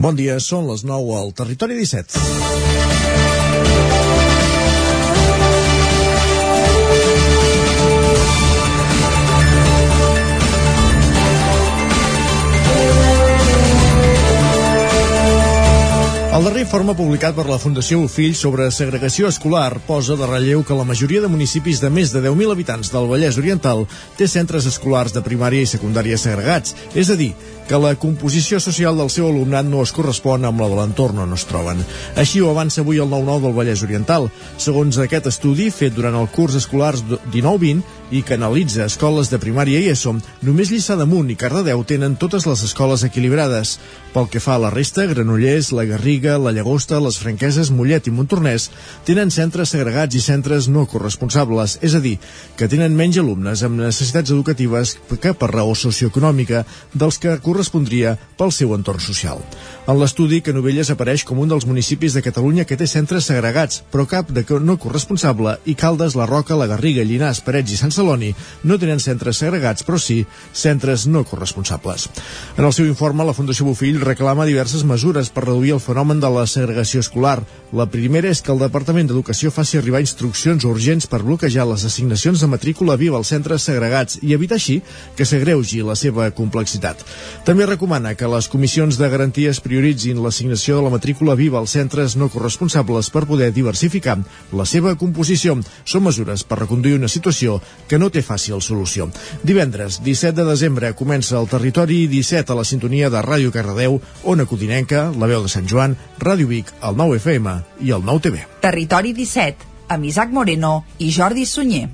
Bon dia, són les 9 al Territori 17. El darrer informe publicat per la Fundació Bofill sobre segregació escolar posa de relleu que la majoria de municipis de més de 10.000 habitants del Vallès Oriental té centres escolars de primària i secundària segregats, és a dir, que la composició social del seu alumnat no es correspon amb la de l'entorn on es troben. Així ho avança avui el 9-9 del Vallès Oriental. Segons aquest estudi, fet durant el curs escolar 19-20 i que analitza escoles de primària i ESO, només Lliçà d'Amunt i Cardedeu tenen totes les escoles equilibrades. Pel que fa a la resta, Granollers, la Garriga, la Llagosta, les Franqueses, Mollet i Montornès tenen centres segregats i centres no corresponsables, és a dir, que tenen menys alumnes amb necessitats educatives que per raó socioeconòmica dels que corresponen correspondria pel seu entorn social. En l'estudi, que Novelles apareix com un dels municipis de Catalunya que té centres segregats, però cap de no corresponsable, i Caldes, La Roca, La Garriga, Llinars, Parets i Sant Celoni no tenen centres segregats, però sí centres no corresponsables. En el seu informe, la Fundació Bofill reclama diverses mesures per reduir el fenomen de la segregació escolar. La primera és que el Departament d'Educació faci arribar instruccions urgents per bloquejar les assignacions de matrícula viva als centres segregats i evitar així que s'agreugi la seva complexitat. També recomana que les comissions de garanties prioritzin l'assignació de la matrícula viva als centres no corresponsables per poder diversificar la seva composició. Són mesures per reconduir una situació que no té fàcil solució. Divendres, 17 de desembre, comença el territori 17 a la sintonia de Ràdio Cardedeu, Ona Codinenca, La Veu de Sant Joan, Ràdio Vic, el 9 FM i el 9 TV. Territori 17, amb Isaac Moreno i Jordi Sunyer.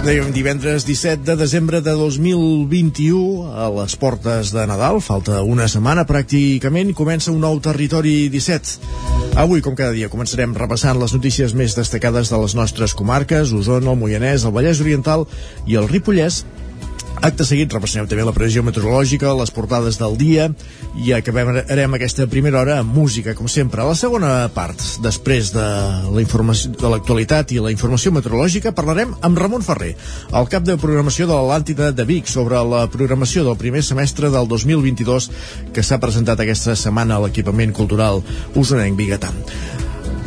Com dèiem, divendres 17 de desembre de 2021, a les portes de Nadal, falta una setmana pràcticament, comença un nou territori 17. Avui, com cada dia, començarem repassant les notícies més destacades de les nostres comarques, Osona, el Moianès, el Vallès Oriental i el Ripollès, Acte seguit repassarem també la previsió meteorològica, les portades del dia i acabarem aquesta primera hora amb música, com sempre. A la segona part, després de la informació de l'actualitat i la informació meteorològica, parlarem amb Ramon Ferrer, el cap de programació de l'Atlàntida de Vic, sobre la programació del primer semestre del 2022 que s'ha presentat aquesta setmana a l'equipament cultural usonenc Bigatà.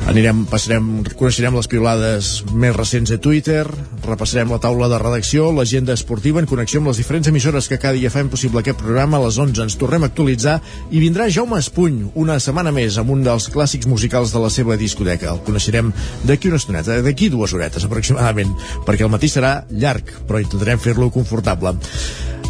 Anirem, passarem, coneixerem les piolades més recents a Twitter, repassarem la taula de redacció, l'agenda esportiva en connexió amb les diferents emissores que cada dia fan possible aquest programa. A les 11 ens tornem a actualitzar i vindrà Jaume Espuny una setmana més amb un dels clàssics musicals de la seva discoteca. El coneixerem d'aquí una estoneta, d'aquí dues horetes aproximadament, perquè el matí serà llarg, però intentarem fer-lo confortable.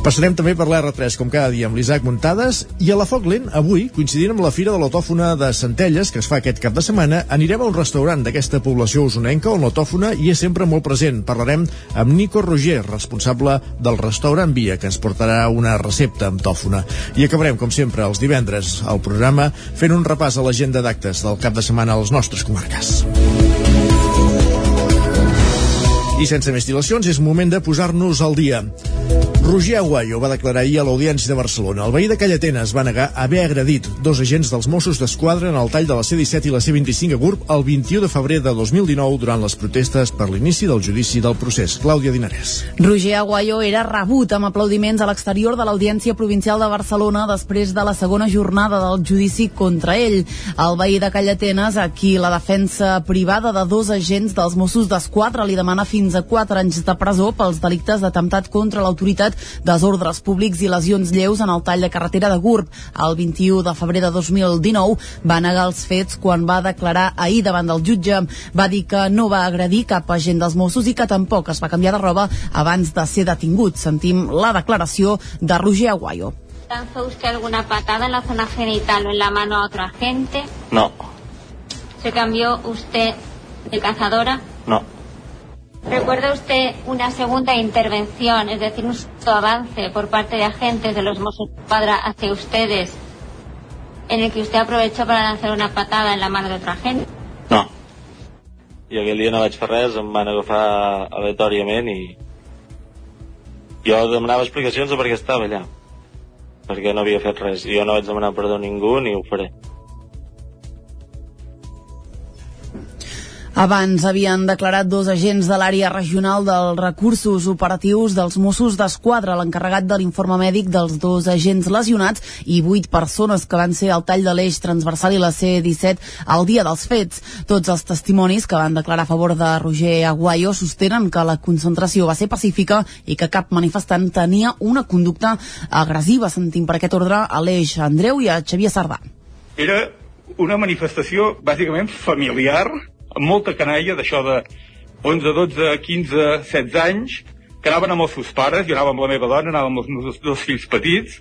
Passarem també per l'R3, com cada dia, amb l'Isaac Muntades, i a la Foc Lent, avui, coincidint amb la Fira de l'Autòfona de Centelles, que es fa aquest cap de setmana, anirem a un restaurant d'aquesta població usonenca on l'autòfona hi és sempre molt present. Parlarem amb Nico Roger, responsable del restaurant Via, que ens portarà una recepta amb tòfona. I acabarem, com sempre, els divendres al programa, fent un repàs a l'agenda d'actes del cap de setmana a les nostres comarques. I sense més dilacions, és moment de posar-nos al dia. Roger Aguayo va declarar ahir a l'Audiència de Barcelona. El veí de Callatenes va negar haver agredit dos agents dels Mossos d'Esquadra en el tall de la C-17 i la C-25 a Gurb el 21 de febrer de 2019 durant les protestes per l'inici del judici del procés. Clàudia Dinarès. Roger Aguayo era rebut amb aplaudiments a l'exterior de l'Audiència Provincial de Barcelona després de la segona jornada del judici contra ell. El veí de Callatenes, a qui la defensa privada de dos agents dels Mossos d'Esquadra li demana fins a 4 anys de presó pels delictes d'atemptat contra l'autoritat desordres públics i lesions lleus en el tall de carretera de Gurb. El 21 de febrer de 2019 va negar els fets quan va declarar ahir davant del jutge. Va dir que no va agredir cap agent dels Mossos i que tampoc es va canviar de roba abans de ser detingut. Sentim la declaració de Roger Aguayo. ¿Lanzó usted alguna patada en la zona genital o en la mano a otro agente? No, ¿Se cambió usted de cazadora? no, ¿Recuerda usted una segunda intervención, es decir, un avance por parte de agentes de los Mossos Cuadra hacia ustedes, en el que usted aprovechó para lanzar una patada en la mano de otro agente? no. I aquell dia no vaig fer res, em van agafar aleatòriament i... Jo demanava explicacions de per què estava allà. perquè no havia fet res. Jo no vaig demanar perdó a ningú ni ho faré. Abans havien declarat dos agents de l'àrea regional dels recursos operatius dels Mossos d'Esquadra, l'encarregat de l'informe mèdic dels dos agents lesionats i vuit persones que van ser al tall de l'eix transversal i la C-17 al dia dels fets. Tots els testimonis que van declarar a favor de Roger Aguayo sostenen que la concentració va ser pacífica i que cap manifestant tenia una conducta agressiva. Sentim per aquest ordre a l'eix Andreu i a Xavier Sardà. Era una manifestació bàsicament familiar molta canalla d'això de 11, 12, 15, 16 anys, que anaven amb els seus pares, jo anava amb la meva dona, anava amb els meus dos fills petits,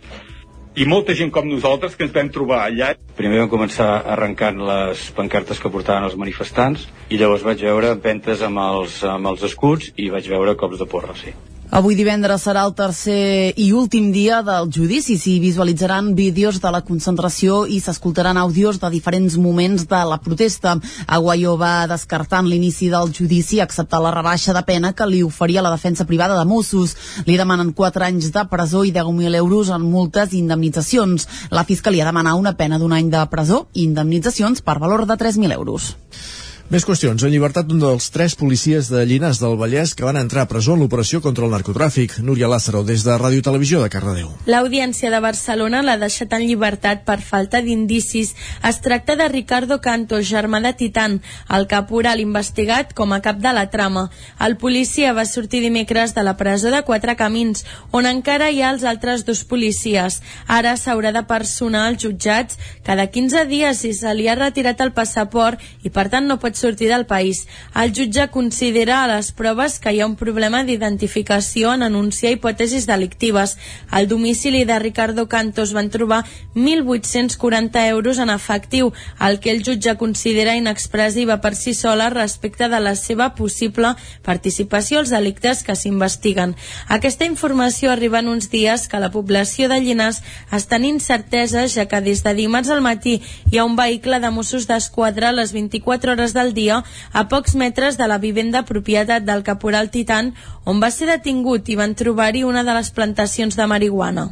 i molta gent com nosaltres que ens vam trobar allà. Primer vam començar arrencant les pancartes que portaven els manifestants i llavors vaig veure ventes amb els, amb els escuts i vaig veure cops de porra, sí. Avui divendres serà el tercer i últim dia del judici. S'hi visualitzaran vídeos de la concentració i s'escoltaran àudios de diferents moments de la protesta. Aguayo va descartant l'inici del judici acceptar la rebaixa de pena que li oferia la defensa privada de Mossos. Li demanen 4 anys de presó i 10.000 euros en multes i indemnitzacions. La Fiscalia demana una pena d'un any de presó i indemnitzacions per valor de 3.000 euros. Més qüestions. En llibertat un dels tres policies de Llinars del Vallès que van entrar a presó en l'operació contra el narcotràfic. Núria Lázaro, des de Ràdio Televisió de Cardedeu. L'Audiència de Barcelona l'ha deixat en llibertat per falta d'indicis. Es tracta de Ricardo Canto, germà de Titan, el caporal investigat com a cap de la trama. El policia va sortir dimecres de la presó de Quatre Camins, on encara hi ha els altres dos policies. Ara s'haurà de personar als jutjats cada 15 dies si se li ha retirat el passaport i per tant no pot sortir del país. El jutge considera a les proves que hi ha un problema d'identificació en anunciar hipòtesis delictives. Al domicili de Ricardo Cantos van trobar 1.840 euros en efectiu, el que el jutge considera inexpressiva per si sola respecte de la seva possible participació als delictes que s'investiguen. Aquesta informació arriba en uns dies que la població de Llinars està en incertesa ja que des de dimarts al matí hi ha un vehicle de Mossos d'Esquadra a les 24 hores del dia a pocs metres de la vivenda propietat del caporal Titan on va ser detingut i van trobar-hi una de les plantacions de marihuana.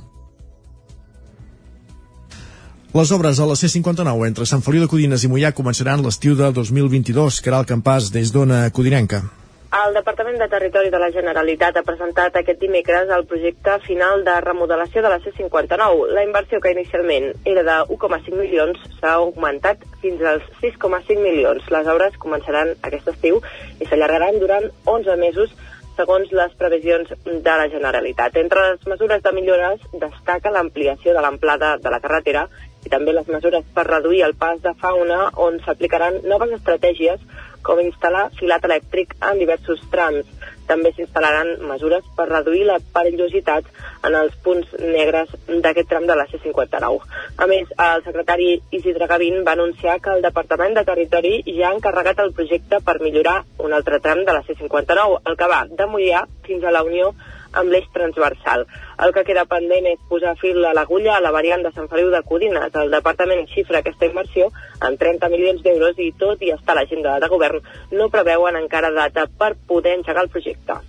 Les obres a la C-59 entre Sant Feliu de Codines i Mollà començaran l'estiu de 2022, que era el campàs des d'Ona Codinenca. El Departament de Territori de la Generalitat ha presentat aquest dimecres el projecte final de remodelació de la C-59. La inversió que inicialment era de 1,5 milions s'ha augmentat fins als 6,5 milions. Les obres començaran aquest estiu i s'allargaran durant 11 mesos segons les previsions de la Generalitat. Entre les mesures de millores destaca l'ampliació de l'amplada de la carretera i també les mesures per reduir el pas de fauna on s'aplicaran noves estratègies com instal·lar filat elèctric en diversos trams. També s'instal·laran mesures per reduir la perillositat en els punts negres d'aquest tram de la C-59. A més, el secretari Isidre Gavín va anunciar que el Departament de Territori ja ha encarregat el projecte per millorar un altre tram de la C-59, el que va de Mollà fins a la Unió amb l'eix transversal. El que queda pendent és posar fil a l'agulla a la variant de Sant Feliu de Codines. El departament xifra aquesta inversió en 30 milions d'euros i tot i està l'agenda de govern no preveuen encara data per poder engegar el projecte.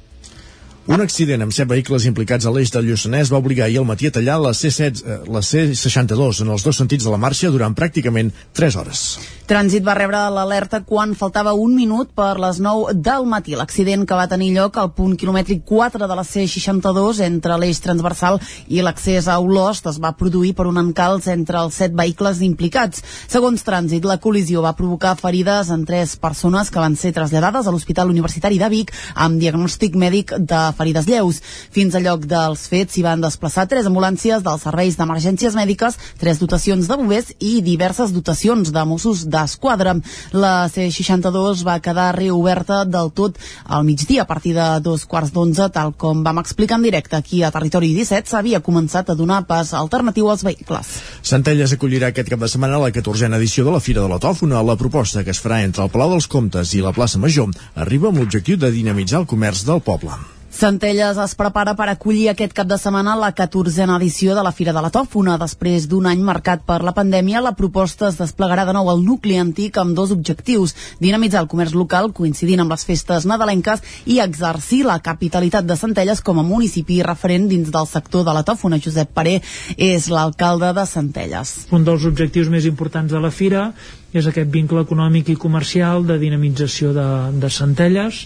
Un accident amb set vehicles implicats a l'eix del Lluçanès va obligar ahir al matí a tallar la C7, eh, la C62 en els dos sentits de la marxa durant pràcticament 3 hores. Trànsit va rebre l'alerta quan faltava un minut per les 9 del matí. L'accident que va tenir lloc al punt quilomètric 4 de la C62 entre l'eix transversal i l'accés a Olost es va produir per un encalç entre els set vehicles implicats. Segons Trànsit, la col·lisió va provocar ferides en tres persones que van ser traslladades a l'Hospital Universitari de Vic amb diagnòstic mèdic de ferides lleus. Fins al lloc dels fets s'hi van desplaçar tres ambulàncies dels serveis d'emergències mèdiques, tres dotacions de bombers i diverses dotacions de Mossos d'Esquadra. La C-62 va quedar reoberta del tot al migdia a partir de dos quarts d'onze, tal com vam explicar en directe aquí a Territori 17, s'havia començat a donar pas alternatiu als vehicles. Centelles acollirà aquest cap de setmana la 14a edició de la Fira de la Tòfona. La proposta que es farà entre el Palau dels Comtes i la plaça Major arriba amb l'objectiu de dinamitzar el comerç del poble. Centelles es prepara per acollir aquest cap de setmana la 14a edició de la Fira de la Tòfona. Després d'un any marcat per la pandèmia, la proposta es desplegarà de nou al nucli antic amb dos objectius. Dinamitzar el comerç local, coincidint amb les festes nadalenques, i exercir la capitalitat de Centelles com a municipi referent dins del sector de la tòfona. Josep Paré és l'alcalde de Centelles. Un dels objectius més importants de la Fira és aquest vincle econòmic i comercial de dinamització de, de Centelles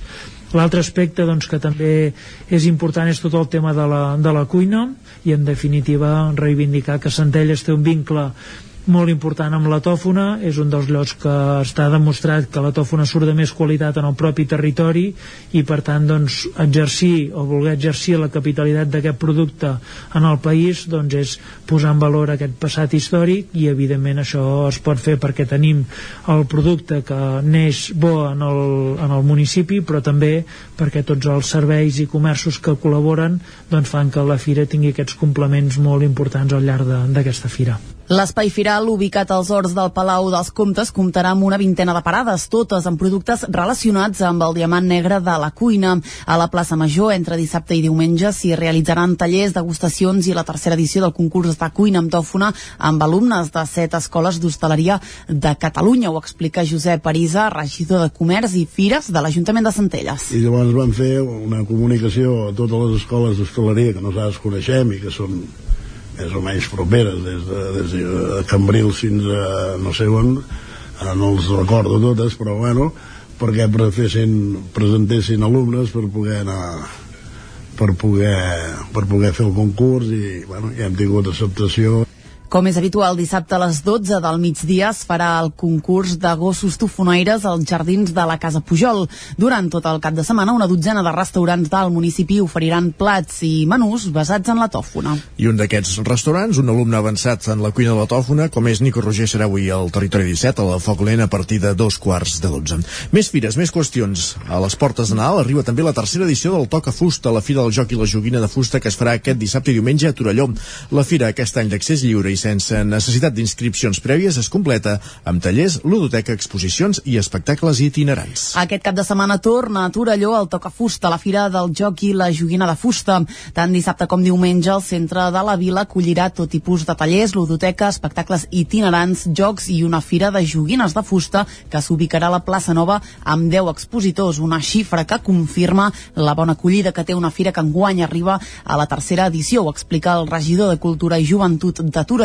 L'altre aspecte doncs, que també és important és tot el tema de la, de la cuina i en definitiva reivindicar que Centelles té un vincle molt important amb la tòfona, és un dels llocs que està demostrat que la tòfona surt de més qualitat en el propi territori i per tant doncs, exercir o voler exercir la capitalitat d'aquest producte en el país doncs, és posar en valor aquest passat històric i evidentment això es pot fer perquè tenim el producte que neix bo en el, en el municipi però també perquè tots els serveis i comerços que col·laboren doncs, fan que la fira tingui aquests complements molt importants al llarg d'aquesta fira. L'espai firal, ubicat als horts del Palau dels Comtes, comptarà amb una vintena de parades, totes amb productes relacionats amb el diamant negre de la cuina. A la plaça Major, entre dissabte i diumenge, s'hi realitzaran tallers, degustacions i la tercera edició del concurs de cuina amb tòfona amb alumnes de set escoles d'hostaleria de Catalunya. Ho explica Josep Parisa, regidor de Comerç i Fires de l'Ajuntament de Centelles. I llavors vam fer una comunicació a totes les escoles d'hostaleria que nosaltres coneixem i que són més o menys properes des de, des de Cambrils fins a no sé on no els recordo totes però bueno perquè presentessin alumnes per poder anar per poder, per poder fer el concurs i bueno, ja hem tingut acceptació com és habitual, dissabte a les 12 del migdia es farà el concurs de gossos tofonaires als jardins de la Casa Pujol. Durant tot el cap de setmana, una dotzena de restaurants del municipi oferiran plats i menús basats en la tòfona. I un d'aquests restaurants, un alumne avançat en la cuina de la tòfona, com és Nico Roger, serà avui al Territori 17, a la Foc Lent, a partir de dos quarts de 12. Més fires, més qüestions. A les portes de Nadal arriba també la tercera edició del Toca Fusta, la Fira del Joc i la Joguina de Fusta, que es farà aquest dissabte i diumenge a Torelló. La fira, aquest any d'accés lliure i sense necessitat d'inscripcions prèvies es completa amb tallers, ludoteca, exposicions i espectacles itinerants. Aquest cap de setmana torna a Torelló el Toca Fusta, la fira del joc i la joguina de fusta. Tant dissabte com diumenge el centre de la vila acollirà tot tipus de tallers, ludoteca, espectacles itinerants, jocs i una fira de joguines de fusta que s'ubicarà a la plaça Nova amb 10 expositors, una xifra que confirma la bona acollida que té una fira que enguany arriba a la tercera edició, ho explica el regidor de Cultura i Joventut de Torelló,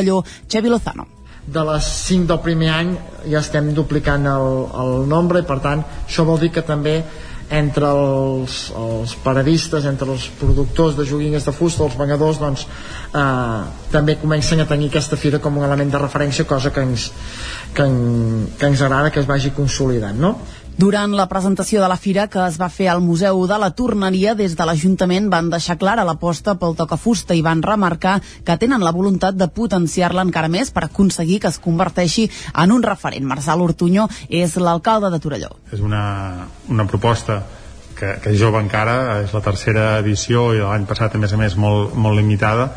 Xavi Lozano de les 5 del primer any ja estem duplicant el, el nombre i per tant això vol dir que també entre els, els paradistes, entre els productors de joguines de fusta, els venedors, doncs eh, també comencen a tenir aquesta fira com un element de referència, cosa que ens, que, en, que ens agrada que es vagi consolidant, no? Durant la presentació de la fira que es va fer al Museu de la Torneria, des de l'Ajuntament van deixar clara l'aposta pel tocafusta i van remarcar que tenen la voluntat de potenciar-la encara més per aconseguir que es converteixi en un referent. Marçal Ortuño és l'alcalde de Torelló. És una, una proposta que, que és jove encara, és la tercera edició i l'any passat a més a més molt, molt limitada,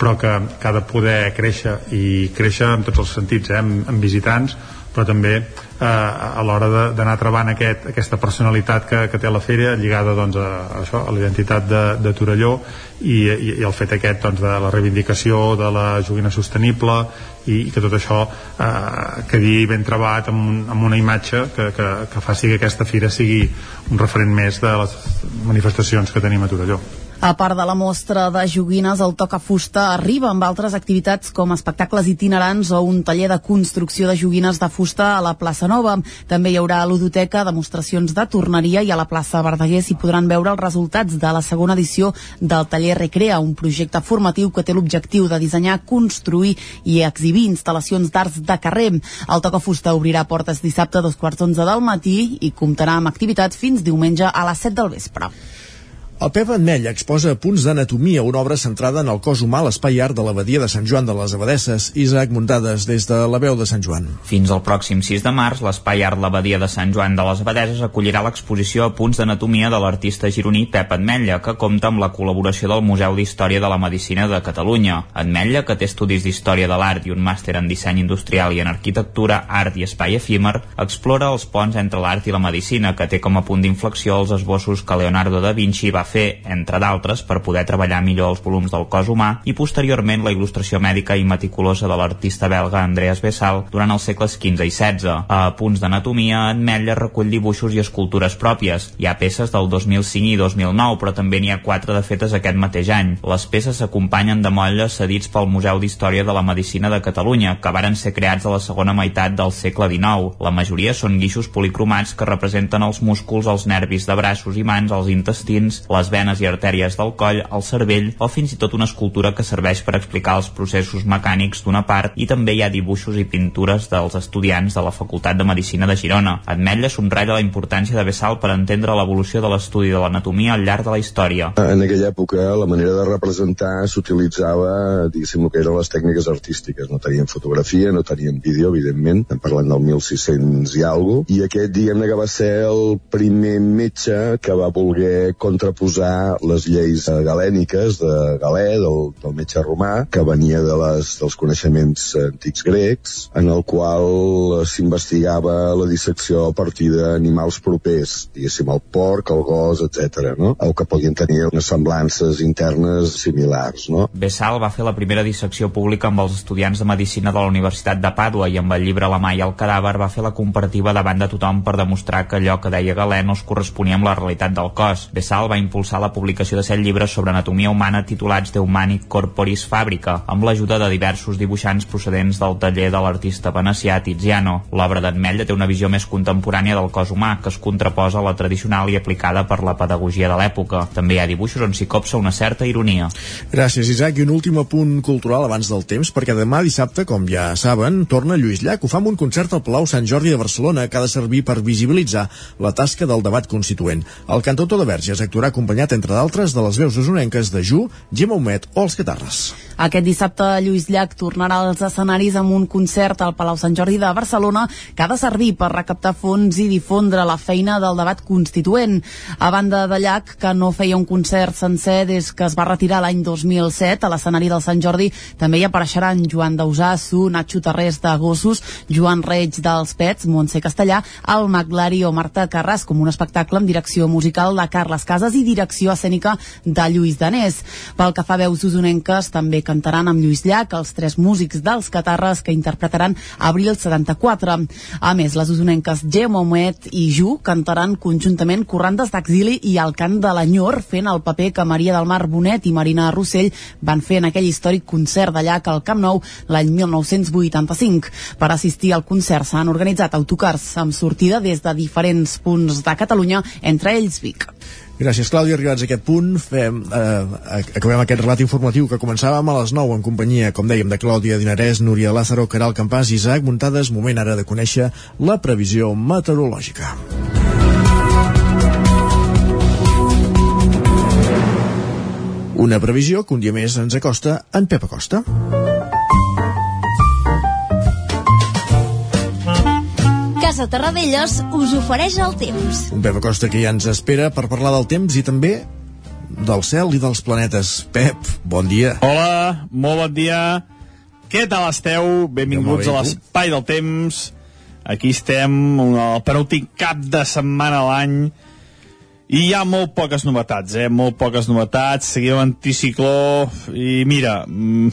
però que, que ha de poder créixer i créixer en tots els sentits, eh? amb, amb visitants, però també eh, a l'hora d'anar trebant aquest, aquesta personalitat que, que té la fèria lligada doncs, a, a això, a l'identitat de, de Torelló i, i, i el fet aquest doncs, de la reivindicació de la joguina sostenible i, i que tot això eh, quedi ben trebat amb, un, amb una imatge que, que, que faci que aquesta fira sigui un referent més de les manifestacions que tenim a Torelló. A part de la mostra de joguines, el Toca Fusta arriba amb altres activitats com espectacles itinerants o un taller de construcció de joguines de fusta a la plaça Nova. També hi haurà ludoteca, demostracions de torneria i a la plaça Verdaguer s'hi podran veure els resultats de la segona edició del taller Recrea, un projecte formatiu que té l'objectiu de dissenyar, construir i exhibir instal·lacions d'arts de carrer. El Toca Fusta obrirà portes dissabte a dos quarts d'onze del matí i comptarà amb activitats fins diumenge a les 7 del vespre. El Pep Ametlla exposa punts d'anatomia, una obra centrada en el cos humà l'espai art de l'abadia de Sant Joan de les Abadesses. Isaac Muntades, des de la veu de Sant Joan. Fins al pròxim 6 de març, l'espai art l'abadia de Sant Joan de les Abadeses acollirà l'exposició a punts d'anatomia de l'artista gironí Pep Ametlla, que compta amb la col·laboració del Museu d'Història de la Medicina de Catalunya. Ametlla, que té estudis d'Història de l'Art i un màster en Disseny Industrial i en Arquitectura, Art i Espai Efímer, explora els ponts entre l'art i la medicina, que té com a punt d'inflexió els esbossos que Leonardo da Vinci va fer, entre d'altres, per poder treballar millor els volums del cos humà i posteriorment la il·lustració mèdica i meticulosa de l'artista belga Andreas Bessal durant els segles XV i XVI. A punts d'anatomia, en Metlla recull dibuixos i escultures pròpies. Hi ha peces del 2005 i 2009, però també n'hi ha quatre de fetes aquest mateix any. Les peces s'acompanyen de motlles cedits pel Museu d'Història de la Medicina de Catalunya, que varen ser creats a la segona meitat del segle XIX. La majoria són guixos policromats que representen els músculs, els nervis de braços i mans, els intestins, les venes i artèries del coll, el cervell o fins i tot una escultura que serveix per explicar els processos mecànics d'una part i també hi ha dibuixos i pintures dels estudiants de la Facultat de Medicina de Girona. Ametlla somralla la importància de Bessal per entendre l'evolució de l'estudi de l'anatomia al llarg de la història. En aquella època la manera de representar s'utilitzava, diguéssim, que eren les tècniques artístiques. No tenien fotografia, no tenien vídeo, evidentment, estem parlant del 1600 i alguna i aquest, diguem-ne, que va ser el primer metge que va voler contraposar les lleis galèniques de Galè, del, del metge romà, que venia de les, dels coneixements antics grecs, en el qual s'investigava la dissecció a partir d'animals propers, diguéssim, el porc, el gos, etc. no? o que podien tenir unes semblances internes similars. No? Bessal va fer la primera dissecció pública amb els estudiants de Medicina de la Universitat de Pàdua i amb el llibre La mà i el cadàver va fer la comparativa davant de tothom per demostrar que allò que deia Galè no es corresponia amb la realitat del cos. Bessal va impulsar la publicació de set llibres sobre anatomia humana titulats De Humani Corporis Fabrica, amb l'ajuda de diversos dibuixants procedents del taller de l'artista venecià Tiziano. L'obra d'Atmetlla té una visió més contemporània del cos humà, que es contraposa a la tradicional i aplicada per la pedagogia de l'època. També hi ha dibuixos on s'hi copsa una certa ironia. Gràcies, Isaac. I un últim apunt cultural abans del temps, perquè demà dissabte, com ja saben, torna Lluís Llach. Ho fa amb un concert al Palau Sant Jordi de Barcelona que ha de servir per visibilitzar la tasca del debat constituent. El cantautor de Verges actuarà acompanyat, entre d'altres, de les veus usonenques de Ju, Gemma Humet o els Catarres. Aquest dissabte Lluís Llach tornarà als escenaris amb un concert al Palau Sant Jordi de Barcelona que ha de servir per recaptar fons i difondre la feina del debat constituent. A banda de Llach, que no feia un concert sencer des que es va retirar l'any 2007 a l'escenari del Sant Jordi, també hi apareixeran Joan Dausà, Su, Nacho Tarrés de Gossos, Joan Reig dels Pets, Montse Castellà, el Maglari o Marta Carràs, com un espectacle amb direcció musical de Carles Casas i direcció escènica de Lluís Danés. Pel que fa a veus usonenques, també cantaran amb Lluís Llach els tres músics dels Catarres que interpretaran Abril 74. A més, les usonenques Gemma Homet i Ju cantaran conjuntament Corrandes d'Exili i El cant de l'Enyor, fent el paper que Maria del Mar Bonet i Marina Rossell van fer en aquell històric concert de Llach al Camp Nou l'any 1985. Per assistir al concert s'han organitzat autocars amb sortida des de diferents punts de Catalunya, entre ells Vic. Gràcies, Clàudia. Arribats a aquest punt, fem, eh, acabem aquest relat informatiu que començàvem a les 9 en companyia, com dèiem, de Clàudia Dinarès, Núria Lázaro, Caral Campàs i Isaac Muntades. Moment ara de conèixer la previsió meteorològica. Una previsió que un dia més ens acosta en Pep Acosta. Casa Terradellos us ofereix el temps. Un Pep Acosta que ja ens espera per parlar del temps i també del cel i dels planetes. Pep, bon dia. Hola, molt bon dia. Què tal esteu? Benvinguts Ja, bé, a l'Espai del Temps. Aquí estem, el penúltim cap de setmana a l'any. I hi ha molt poques novetats, eh? Molt poques novetats. Seguim anticicló i mira, mm,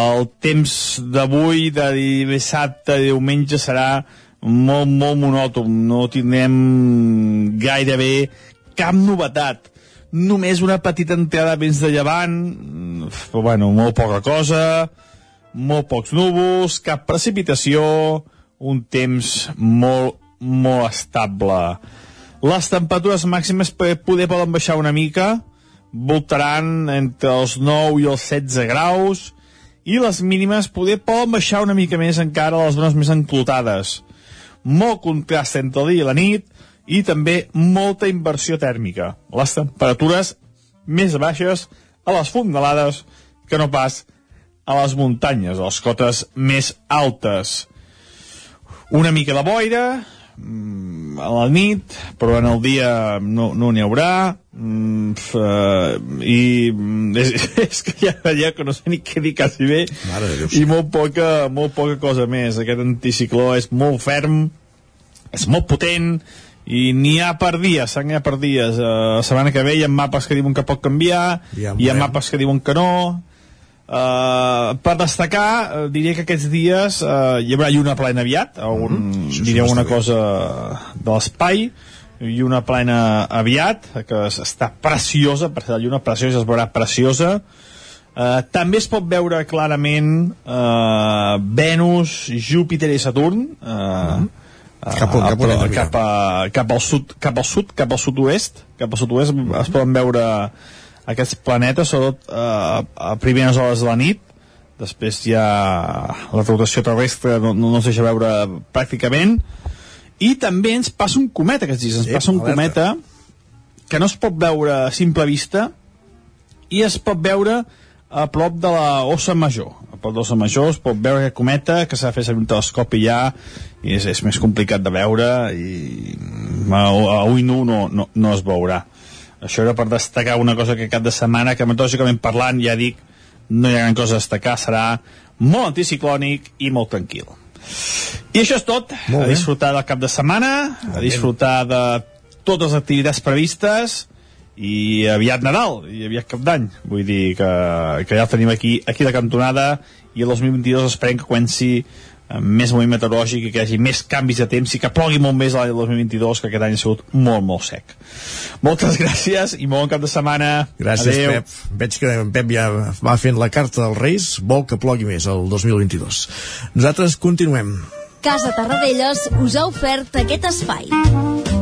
el temps d'avui, de dissabte diumenge, serà molt, molt monòton. No tindrem gairebé cap novetat. Només una petita entrada vents de llevant, mm, però bueno, molt poca cosa, molt pocs núvols, cap precipitació, un temps molt, molt estable. Les temperatures màximes poder poden baixar una mica, voltaran entre els 9 i els 16 graus, i les mínimes poder poden baixar una mica més encara a les zones més enclotades. Molt contrast entre el dia i la nit, i també molta inversió tèrmica. Les temperatures més baixes a les fondalades que no pas a les muntanyes, a les cotes més altes. Una mica de boira, a la nit, però en el dia no no n'hi haurà, mm, eh, i mm, és, és que ja allà que no sé ni què dir quasi bé, Mare i molt poca, molt poca cosa més. Aquest anticicló és molt ferm, és molt potent i n'hi ha per dies, n'hi ha per dies. Uh, la setmana que ve hi ha mapes que diuen que pot canviar Ja hi ha mapes que diuen que no Uh, per destacar, uh, diria que aquests dies uh, hi haurà lluna plena aviat, algun, mm, una bé. cosa de l'espai, lluna plena aviat, que es- està preciosa, per ser la lluna preciosa, es veurà preciosa. Uh, també es pot veure clarament uh, Venus, Júpiter i Saturn, uh, Cap on- cap on de mirar? cap, a, cap al sud, cap al sud, cap al sud-oest, cap al sud-oest es poden veure aquests planetes, sobretot eh, a primeres hores de la nit, després ja la rotació terrestre no, no, no es deixa veure pràcticament, i també ens passa un cometa aquests dies, ens passa un alerta. cometa que no es pot veure a simple vista i es pot veure a prop de la Ossa Major. A prop de l'Ossa Major es pot veure aquest cometa que s'ha de fer servir un telescopi ja i és, és més complicat de veure i a, a ull nu no, no, no es veurà. Això era per destacar una cosa que cap de setmana, que meteorològicament parlant, ja dic, no hi ha gran cosa a destacar, serà molt anticiclònic i molt tranquil. I això és tot. A disfrutar del cap de setmana, a disfrutar de totes les activitats previstes i aviat Nadal i aviat Cap d'Any vull dir que, que ja el tenim aquí aquí de cantonada i el 2022 esperem que comenci més moviment meteorològic i que hi hagi més canvis de temps i que plogui molt més l'any 2022 que aquest any ha sigut molt molt sec moltes gràcies i molt bon cap de setmana Gràcies, Adeu. Pep. Veig que en Pep ja va fent la carta als Reis, vol que plogui més el 2022. Nosaltres continuem. Casa Tarradellas us ha ofert aquest espai.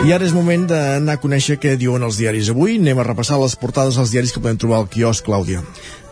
I ara és moment d'anar a conèixer què diuen els diaris avui. Anem a repassar les portades dels diaris que podem trobar al quiosc, Clàudia.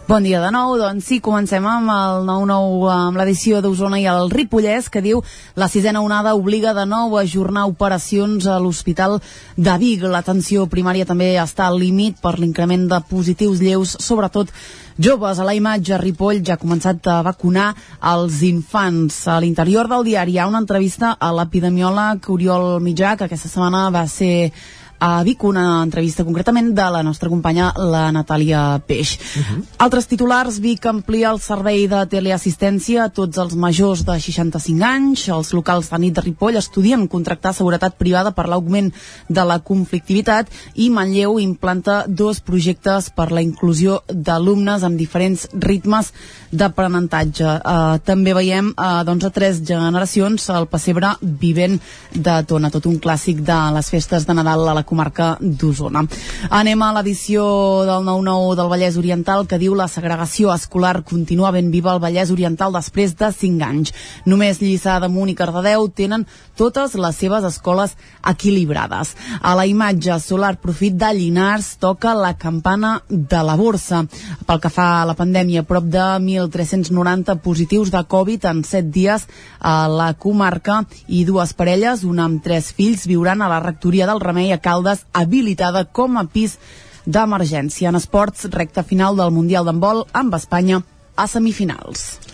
Bon dia de nou, doncs sí, comencem amb el 9-9, amb l'edició d'Osona i el Ripollès, que diu la sisena onada obliga de nou a ajornar operacions a l'Hospital de Vic. L'atenció primària també està al límit per l'increment de positius lleus, sobretot joves. A la imatge, Ripoll ja ha començat a vacunar els infants. A l'interior del diari hi ha una entrevista a l'epidemiòleg Oriol Mitjà, que aquesta setmana va ser a Vic, una entrevista concretament de la nostra companya, la Natàlia Peix. Uh -huh. Altres titulars, Vic amplia el servei de teleassistència a tots els majors de 65 anys. Els locals de nit de Ripoll estudien contractar seguretat privada per l'augment de la conflictivitat i Manlleu implanta dos projectes per la inclusió d'alumnes amb diferents ritmes d'aprenentatge. Uh, també veiem uh, doncs, a tres generacions el pessebre vivent de Tona, tot un clàssic de les festes de Nadal a la comarca d'Osona. Anem a l'edició del 9-9 del Vallès Oriental que diu la segregació escolar continua ben viva al Vallès Oriental després de 5 anys. Només Lliçà d'Amunt i Cardedeu tenen totes les seves escoles equilibrades. A la imatge solar profit de Llinars toca la campana de la borsa. Pel que fa a la pandèmia, prop de 1.390 positius de Covid en 7 dies a la comarca i dues parelles, una amb tres fills, viuran a la rectoria del Remei a Caldes, habilitada com a pis d'emergència. En esports, recta final del Mundial d'handbol amb Espanya a semifinals.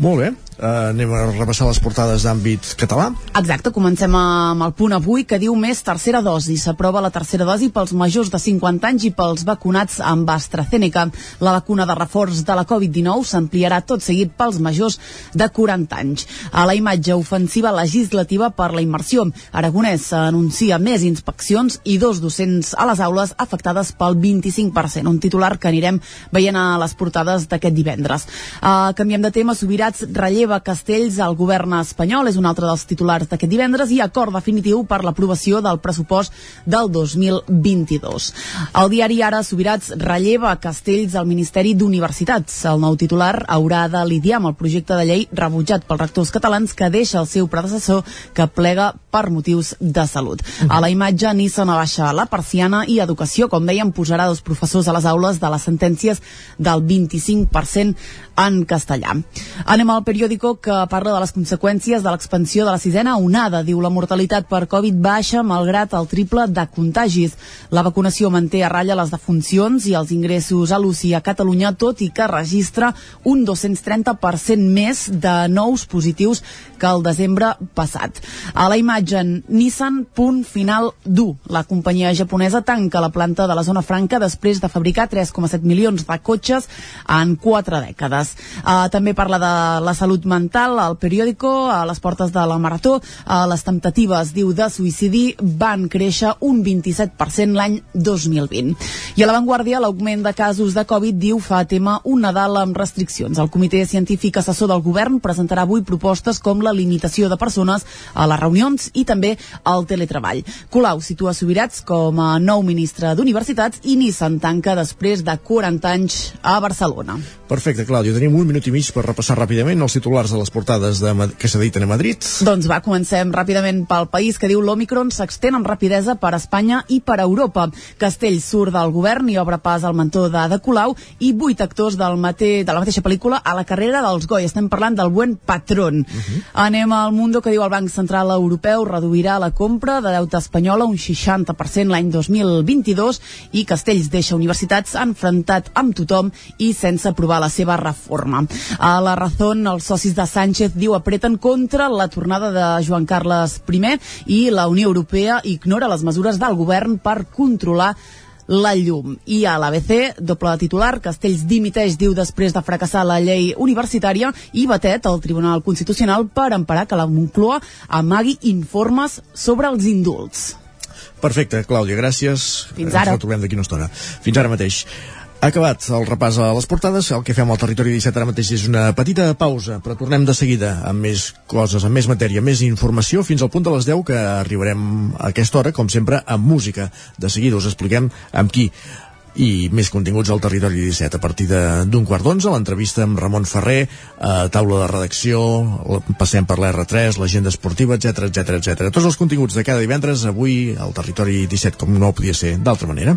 Molt bé, uh, anem a repassar les portades d'àmbit català. Exacte, comencem amb el punt avui que diu més tercera dosi. S'aprova la tercera dosi pels majors de 50 anys i pels vacunats amb AstraZeneca. La vacuna de reforç de la Covid-19 s'ampliarà tot seguit pels majors de 40 anys. A la imatge ofensiva legislativa per la immersió. Aragonès anuncia més inspeccions i dos docents a les aules afectades pel 25%. Un titular que anirem veient a les portades d'aquest divendres. Uh, canviem de tema, Subirats relleva Castells al govern espanyol, és un altre dels titulars d'aquest divendres, i acord definitiu per l'aprovació del pressupost del 2022. El diari Ara Subirats relleva Castells al Ministeri d'Universitats. El nou titular haurà de lidiar amb el projecte de llei rebutjat pels rectors catalans que deixa el seu predecessor que plega per motius de salut. A la imatge, Nissan abaixa la persiana i Educació, com dèiem, posarà dos professors a les aules de les sentències del 25% en castellà. Anem al periòdico que parla de les conseqüències de l'expansió de la sisena onada. Diu la mortalitat per Covid baixa malgrat el triple de contagis. La vacunació manté a ratlla les defuncions i els ingressos a l'UCI a Catalunya, tot i que registra un 230% més de nous positius que el desembre passat. A la imatge, Nissan, punt final dur. La companyia japonesa tanca la planta de la zona franca després de fabricar 3,7 milions de cotxes en quatre dècades. Uh, també parla de la salut mental al periòdico, a les portes de la Marató. Uh, les temptatives, diu, de suïcidi van créixer un 27% l'any 2020. I a l'avantguàrdia, l'augment de casos de Covid, diu, fa tema un Nadal amb restriccions. El Comitè Científic Assessor del Govern presentarà avui propostes com la limitació de persones a les reunions i també al teletreball. Colau situa Subirats com a nou ministre d'Universitats i Nissan tanca després de 40 anys a Barcelona. Perfecte, Clàudia. Tenim un minut i mig per repassar ràpidament els titulars de les portades de, que s'editen a Madrid. Doncs va, comencem ràpidament pel país que diu l'Omicron s'extén amb rapidesa per Espanya i per Europa. Castell surt del govern i obre pas al mentó de, de Colau i vuit actors del mate, de la mateixa pel·lícula a la carrera dels Goi. Estem parlant del buen patrón. Uh -huh. Anem al Mundo que diu el Banc Central Europeu reduirà la compra de deute espanyola un 60% l'any 2022 i Castells deixa universitats enfrontat amb tothom i sense aprovar la seva reforma. A la Razón, els socis de Sánchez diu apreten contra la tornada de Joan Carles I i la Unió Europea ignora les mesures del govern per controlar la llum. I a l'ABC, doble titular, Castells dimiteix, diu, després de fracassar la llei universitària i Batet al Tribunal Constitucional per emparar que la Moncloa amagui informes sobre els indults. Perfecte, Clàudia, gràcies. Fins ara. Ens retrobem d'aquí una estona. Fins ara mateix. Acabat el repàs a les portades, el que fem al territori 17 ara mateix és una petita pausa, però tornem de seguida amb més coses, amb més matèria, més informació, fins al punt de les 10 que arribarem a aquesta hora, com sempre, amb música. De seguida us expliquem amb qui i més continguts al Territori 17 a partir d'un quart d'onze, l'entrevista amb Ramon Ferrer, eh, taula de redacció passem per l'R3, l'agenda esportiva, etc etc etc. Tots els continguts de cada divendres avui al Territori 17, com no podia ser d'altra manera.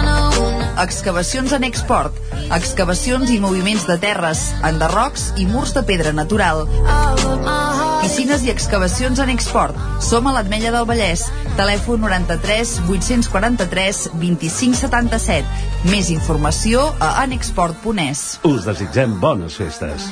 Excavacions en export. Excavacions i moviments de terres, enderrocs i murs de pedra natural. Piscines i excavacions en export. Som a l'Atmella del Vallès. Telèfon 93 843 2577. Més informació a anexport.es. Us desitgem bones festes.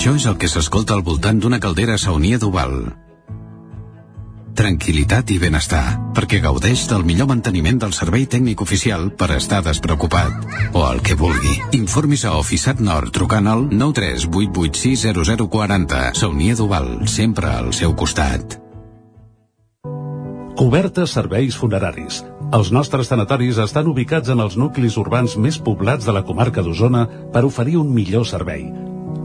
Això és el que s'escolta al voltant d'una caldera saunia d'Oval. Tranquilitat i benestar, perquè gaudeix del millor manteniment del servei tècnic oficial per estar despreocupat. O el que vulgui. Informis a Oficiat Nord trucant al 938860040. Saunia d'Oval, sempre al seu costat. Cobertes serveis funeraris. Els nostres tanatoris estan ubicats en els nuclis urbans més poblats de la comarca d'Osona per oferir un millor servei.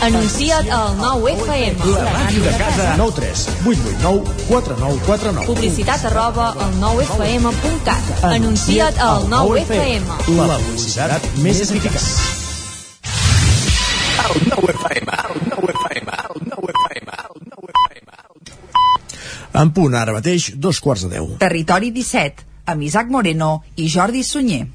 Anuncia't al 9FM. La màquina de casa. 9 3 8 8 9 4 9 4 9. Publicitat arroba al 9FM.cat. Anuncia't al 9FM. La publicitat més eficaç. El 9FM, el 9FM, el 9FM, el 9FM. En punt, ara mateix, dos quarts de deu. Territori 17, amb Isaac Moreno i Jordi Sunyer.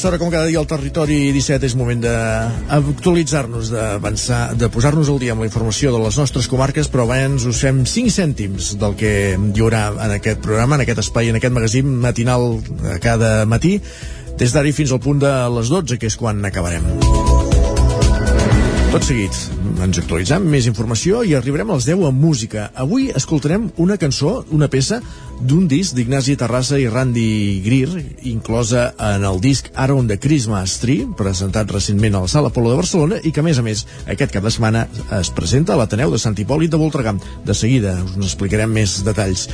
Aquesta hora, com cada dia al territori 17, és moment d'actualitzar-nos, d'avançar, de posar-nos al dia amb la informació de les nostres comarques, però abans us fem 5 cèntims del que hi haurà en aquest programa, en aquest espai, en aquest magazín matinal eh, cada matí, des d'ara fins al punt de les 12, que és quan acabarem. Tot seguit, ens actualitzem més informació i arribarem als 10 amb música. Avui escoltarem una cançó, una peça d'un disc d'Ignasi Terrassa i Randy Greer, inclosa en el disc Aaron the Christmas Tree, presentat recentment a la Sala Polo de Barcelona i que, a més a més, aquest cap de setmana es presenta a l'Ateneu de Sant Hipòlit de Voltregà. De seguida us n'explicarem més detalls.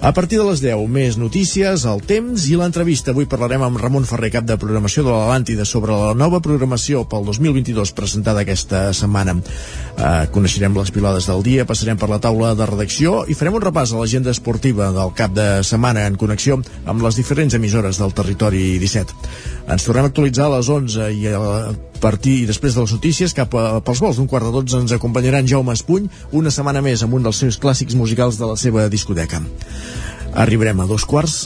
A partir de les 10, més notícies, el temps i l'entrevista. Avui parlarem amb Ramon Ferrer, cap de programació de l'Atlàntida, sobre la nova programació pel 2022 presentada aquesta setmana. Eh, coneixerem les pilades del dia, passarem per la taula de redacció i farem un repàs a l'agenda esportiva del cap de setmana en connexió amb les diferents emissores del territori 17. Ens tornem a actualitzar a les 11 i a partir i després de les notícies cap a, pels vols d'un quart de 12 ens acompanyarà en Jaume Espuny una setmana més amb un dels seus clàssics musicals de la seva discoteca. Arribarem a dos quarts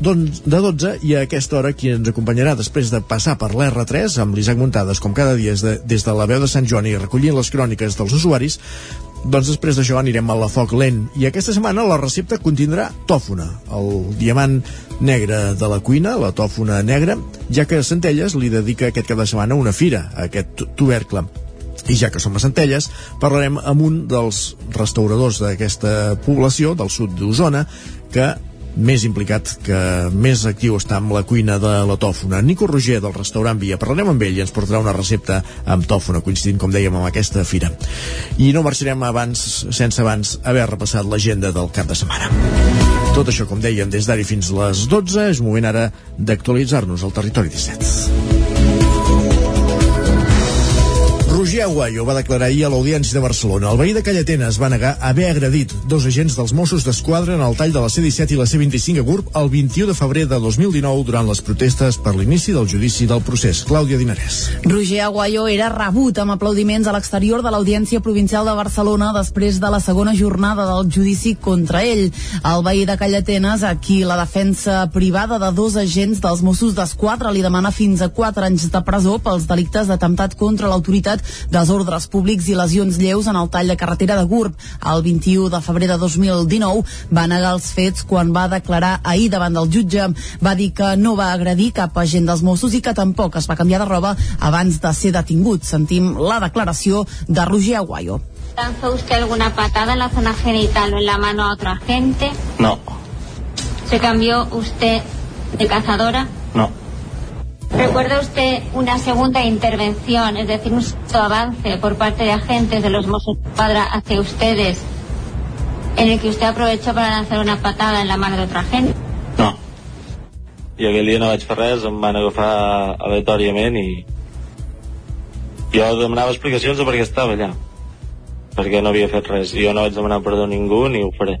de 12 i a aquesta hora qui ens acompanyarà després de passar per l'R3 amb l'Isaac Muntades com cada dia des de, des de la veu de Sant Joan i recollint les cròniques dels usuaris doncs després d'això anirem a la foc lent. I aquesta setmana la recepta contindrà tòfona, el diamant negre de la cuina, la tòfona negra ja que Centelles li dedica aquest cap de setmana una fira a aquest tubercle. I ja que som a Centelles, parlarem amb un dels restauradors d'aquesta població del sud d'Osona que més implicat, que més actiu està amb la cuina de la tòfona. Nico Roger, del restaurant Via. Parlarem amb ell i ens portarà una recepta amb tòfona, coincidint, com dèiem, amb aquesta fira. I no marxarem abans, sense abans haver repassat l'agenda del cap de setmana. Tot això, com dèiem, des d'ara fins les 12, és moment ara d'actualitzar-nos al territori 17. Roger Aguayo va declarar ahir a l'Audiència de Barcelona. El veí de Callatenes va negar haver agredit dos agents dels Mossos d'Esquadra en el tall de la C-17 i la C-25 a GURB el 21 de febrer de 2019 durant les protestes per l'inici del judici del procés. Clàudia Dinarès. Roger Aguayo era rebut amb aplaudiments a l'exterior de l'Audiència Provincial de Barcelona després de la segona jornada del judici contra ell. El veí de Callatenes, a qui la defensa privada de dos agents dels Mossos d'Esquadra li demana fins a 4 anys de presó pels delictes d'atemptat contra l'autoritat desordres públics i lesions lleus en el tall de carretera de Gurb. El 21 de febrer de 2019 va negar els fets quan va declarar ahir davant del jutge. Va dir que no va agredir cap agent dels Mossos i que tampoc es va canviar de roba abans de ser detingut. Sentim la declaració de Roger Aguayo. ¿Lanzó usted alguna patada en la zona genital o en la mano a otro agente? No, ¿Se cambió usted de cazadora? no, ¿Recuerda usted una segunda intervención, es decir, un avance por parte de agentes de los Mossos Escuadra hacia ustedes en el que usted aprovechó para lanzar una patada en la mano de otro agente? no. I aquell dia no vaig fer res, em van agafar aleatòriament i jo demanava explicacions de per què estava allà perquè no havia fet res jo no vaig demanar perdó a ningú ni ho faré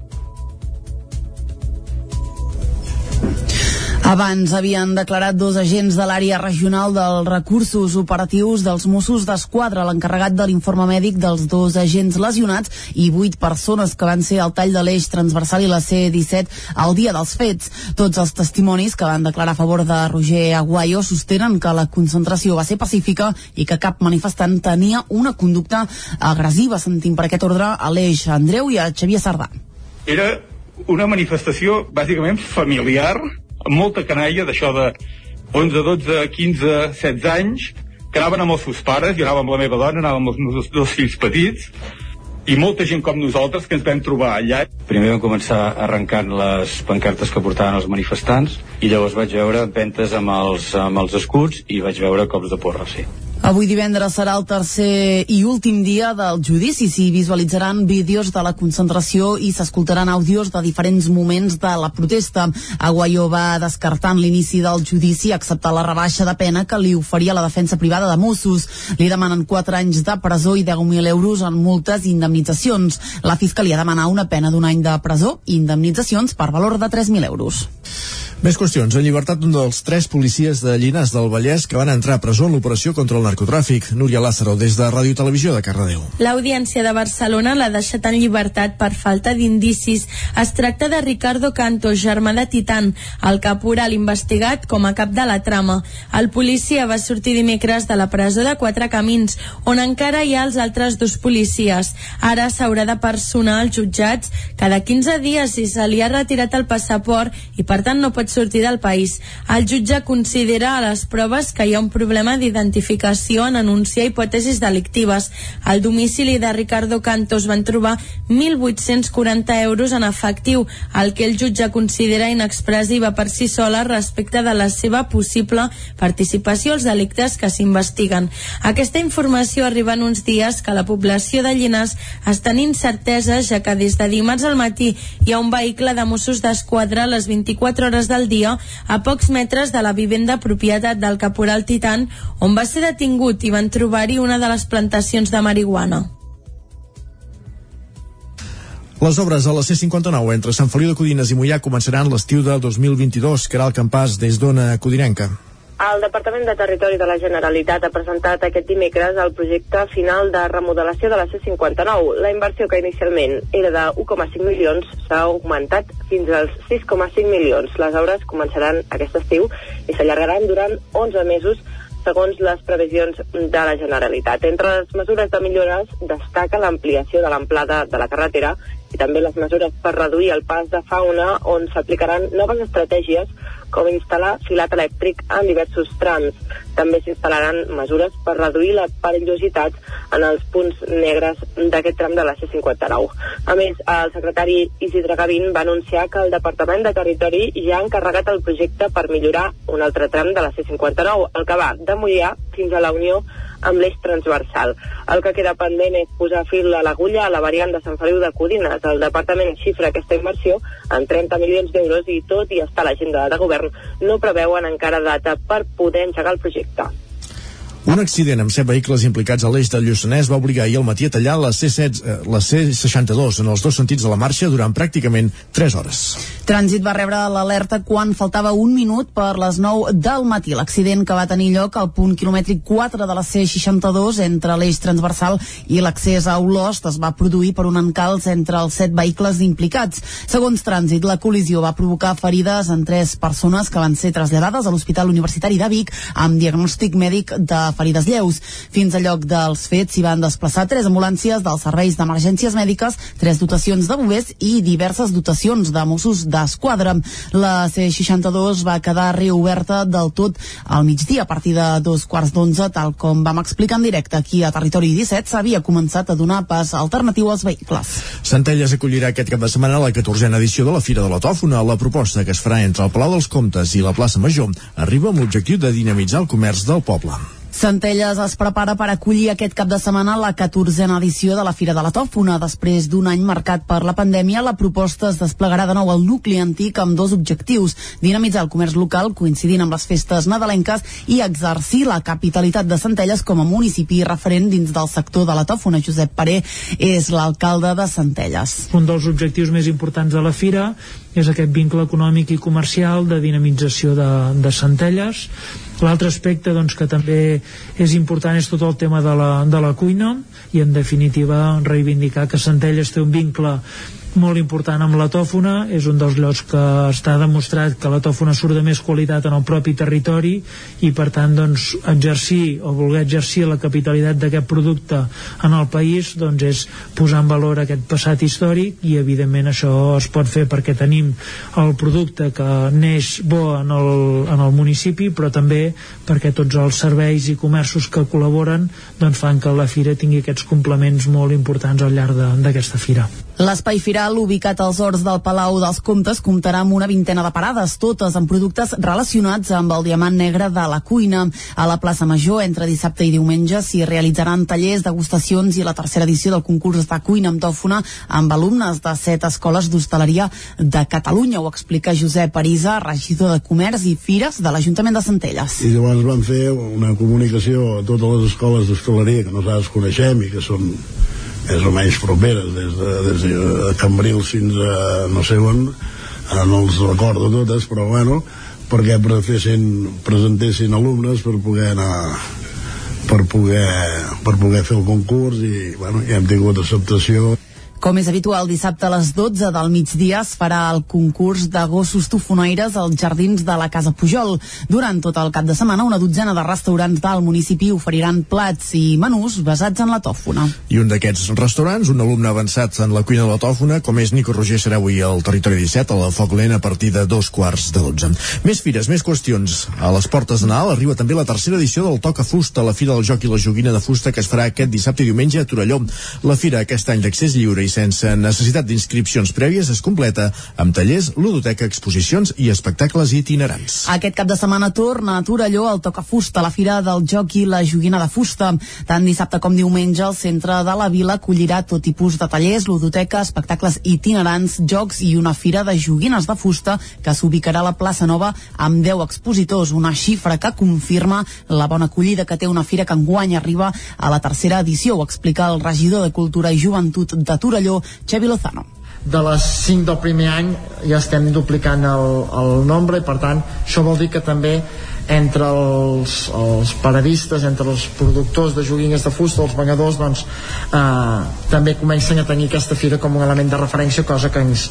Abans havien declarat dos agents de l'àrea regional dels recursos operatius dels Mossos d'Esquadra, l'encarregat de l'informe mèdic dels dos agents lesionats i vuit persones que van ser al tall de l'eix transversal i la C-17 al dia dels fets. Tots els testimonis que van declarar a favor de Roger Aguayo sostenen que la concentració va ser pacífica i que cap manifestant tenia una conducta agressiva. Sentim per aquest ordre a l'eix Andreu i a Xavier Sardà. era una manifestació bàsicament familiar, molta canalla d'això de 11, 12, 15, 16 anys, que anaven amb els seus pares, jo anava amb la meva dona, anava amb els meus dos fills petits, i molta gent com nosaltres que ens vam trobar allà. Primer vam començar arrencant les pancartes que portaven els manifestants i llavors vaig veure ventes amb els, amb els escuts i vaig veure cops de porra, sí. Avui divendres serà el tercer i últim dia del judici. S'hi visualitzaran vídeos de la concentració i s'escoltaran àudios de diferents moments de la protesta. Aguayó va descartant l'inici del judici acceptar la rebaixa de pena que li oferia la defensa privada de Mossos. Li demanen 4 anys de presó i 10.000 euros en multes i indemnitzacions. La Fiscalia demana una pena d'un any de presó i indemnitzacions per valor de 3.000 euros. Més qüestions. En llibertat un dels tres policies de Llinars del Vallès que van entrar a presó en l'operació contra el narcotràfic. Núria Lázaro, des de Ràdio Televisió de Cardedeu. L'Audiència de Barcelona l'ha deixat en llibertat per falta d'indicis. Es tracta de Ricardo Canto, germà de Titan, el caporal investigat com a cap de la trama. El policia va sortir dimecres de la presó de Quatre Camins, on encara hi ha els altres dos policies. Ara s'haurà de personar als jutjats cada 15 dies si se li ha retirat el passaport i per tant no pot sortir del país. El jutge considera a les proves que hi ha un problema d'identificació en anunciar hipòtesis delictives. Al domicili de Ricardo Cantos van trobar 1.840 euros en efectiu, el que el jutge considera inexpressiva per si sola respecte de la seva possible participació als delictes que s'investiguen. Aquesta informació arriba en uns dies que la població de Llinars està en incertesa ja que des de dimarts al matí hi ha un vehicle de Mossos d'Esquadra a les 24 hores del dia a pocs metres de la vivenda propietat del caporal Titan on va ser detingut i van trobar-hi una de les plantacions de marihuana. Les obres a la C-59 entre Sant Feliu de Codines i Mollà començaran l'estiu del 2022, que era el campàs des d'Ona Codinenca. El Departament de Territori de la Generalitat ha presentat aquest dimecres el projecte final de remodelació de la C-59. La inversió que inicialment era de 1,5 milions s'ha augmentat fins als 6,5 milions. Les obres començaran aquest estiu i s'allargaran durant 11 mesos segons les previsions de la Generalitat. Entre les mesures de millores destaca l'ampliació de l'amplada de la carretera i també les mesures per reduir el pas de fauna on s'aplicaran noves estratègies com instal·lar filat elèctric en diversos trams. També s'instal·laran mesures per reduir la perillositat en els punts negres d'aquest tram de la C-59. A més, el secretari Isidre Gavín va anunciar que el Departament de Territori ja ha encarregat el projecte per millorar un altre tram de la C-59, el que va de Mollà fins a la Unió amb l'eix transversal. El que queda pendent és posar fil a l'agulla a la variant de Sant Feliu de Codines. El departament xifra aquesta inversió en 30 milions d'euros i tot i estar a l'agenda de govern no preveuen encara data per poder engegar el projecte. Un accident amb set vehicles implicats a l'eix del Lluçanès va obligar ahir al matí a tallar la, C7, eh, la C62 en els dos sentits de la marxa durant pràcticament 3 hores. Trànsit va rebre l'alerta quan faltava un minut per les 9 del matí. L'accident que va tenir lloc al punt quilomètric 4 de la C62 entre l'eix transversal i l'accés a Olost es va produir per un encalç entre els set vehicles implicats. Segons Trànsit, la col·lisió va provocar ferides en tres persones que van ser traslladades a l'Hospital Universitari de Vic amb diagnòstic mèdic de ferides lleus. Fins al lloc dels fets s'hi van desplaçar tres ambulàncies dels serveis d'emergències mèdiques, tres dotacions de bombers i diverses dotacions de Mossos d'Esquadra. La C62 va quedar reoberta del tot al migdia a partir de dos quarts d'onze, tal com vam explicar en directe aquí a Territori 17, s'havia començat a donar pas alternatiu als vehicles. Centelles acollirà aquest cap de setmana la 14a edició de la Fira de la Tòfona. La proposta que es farà entre el Palau dels Comtes i la plaça Major arriba amb l'objectiu de dinamitzar el comerç del poble. Centelles es prepara per acollir aquest cap de setmana la 14a edició de la Fira de la Tòfona. Després d'un any marcat per la pandèmia, la proposta es desplegarà de nou al nucli antic amb dos objectius. Dinamitzar el comerç local, coincidint amb les festes nadalenques, i exercir la capitalitat de Centelles com a municipi referent dins del sector de la Tòfona. Josep Paré és l'alcalde de Centelles. Un dels objectius més importants de la Fira és aquest vincle econòmic i comercial de dinamització de, de Centelles. L'altre aspecte doncs, que també és important és tot el tema de la, de la cuina i en definitiva reivindicar que Centelles té un vincle molt important amb la tòfona, és un dels llocs que està demostrat que la tòfona surt de més qualitat en el propi territori i per tant doncs, exercir o voler exercir la capitalitat d'aquest producte en el país doncs, és posar en valor aquest passat històric i evidentment això es pot fer perquè tenim el producte que neix bo en el, en el municipi però també perquè tots els serveis i comerços que col·laboren doncs, fan que la fira tingui aquests complements molt importants al llarg d'aquesta fira. L'espai firal, ubicat als horts del Palau dels Comtes, comptarà amb una vintena de parades, totes amb productes relacionats amb el diamant negre de la cuina. A la plaça Major, entre dissabte i diumenge, s'hi realitzaran tallers, degustacions i la tercera edició del concurs de cuina amb tòfona amb alumnes de set escoles d'hostaleria de Catalunya. Ho explica Josep Parisa, regidor de Comerç i Fires de l'Ajuntament de Centelles. I llavors vam fer una comunicació a totes les escoles d'hostaleria que nosaltres coneixem i que són més o menys properes des de, des de Cambrils fins a no sé on no els recordo totes però bueno perquè presentessin, presentessin alumnes per poder anar per poder, per poder fer el concurs i bueno, ja hem tingut acceptació com és habitual, dissabte a les 12 del migdia es farà el concurs de gossos tofonaires als jardins de la Casa Pujol. Durant tot el cap de setmana, una dotzena de restaurants del municipi oferiran plats i menús basats en la tòfona. I un d'aquests restaurants, un alumne avançat en la cuina de la tòfona, com és Nico Roger, serà avui al Territori 17, a la Foc Lent, a partir de dos quarts de 12. Més fires, més qüestions. A les portes de Nadal arriba també la tercera edició del Toca Fusta, la Fira del Joc i la Joguina de Fusta, que es farà aquest dissabte i diumenge a Torelló. La fira, aquest any d'accés lliure i sense necessitat d'inscripcions prèvies es completa amb tallers, ludoteca, exposicions i espectacles itinerants. Aquest cap de setmana torna a Torelló el Toca Fusta, la fira del joc i la joguina de fusta. Tant dissabte com diumenge el centre de la vila acollirà tot tipus de tallers, ludoteca, espectacles itinerants, jocs i una fira de joguines de fusta que s'ubicarà a la plaça Nova amb 10 expositors, una xifra que confirma la bona acollida que té una fira que enguany arriba a la tercera edició, ho explica el regidor de Cultura i Joventut de Torelló, Xavi Lozano de les 5 del primer any ja estem duplicant el, el nombre i per tant això vol dir que també entre els, els paradistes, entre els productors de joguines de fusta, els venedors doncs eh, també comencen a tenir aquesta fira com un element de referència cosa que ens,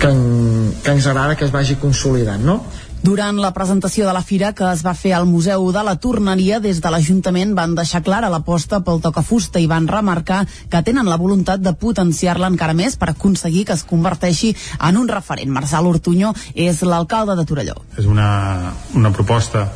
que, en, que ens agrada que es vagi consolidant no? Durant la presentació de la fira que es va fer al Museu de la Torneria, des de l'Ajuntament van deixar clara l'aposta pel tocafusta i van remarcar que tenen la voluntat de potenciar-la encara més per aconseguir que es converteixi en un referent. Marçal Ortuño és l'alcalde de Torelló. És una, una proposta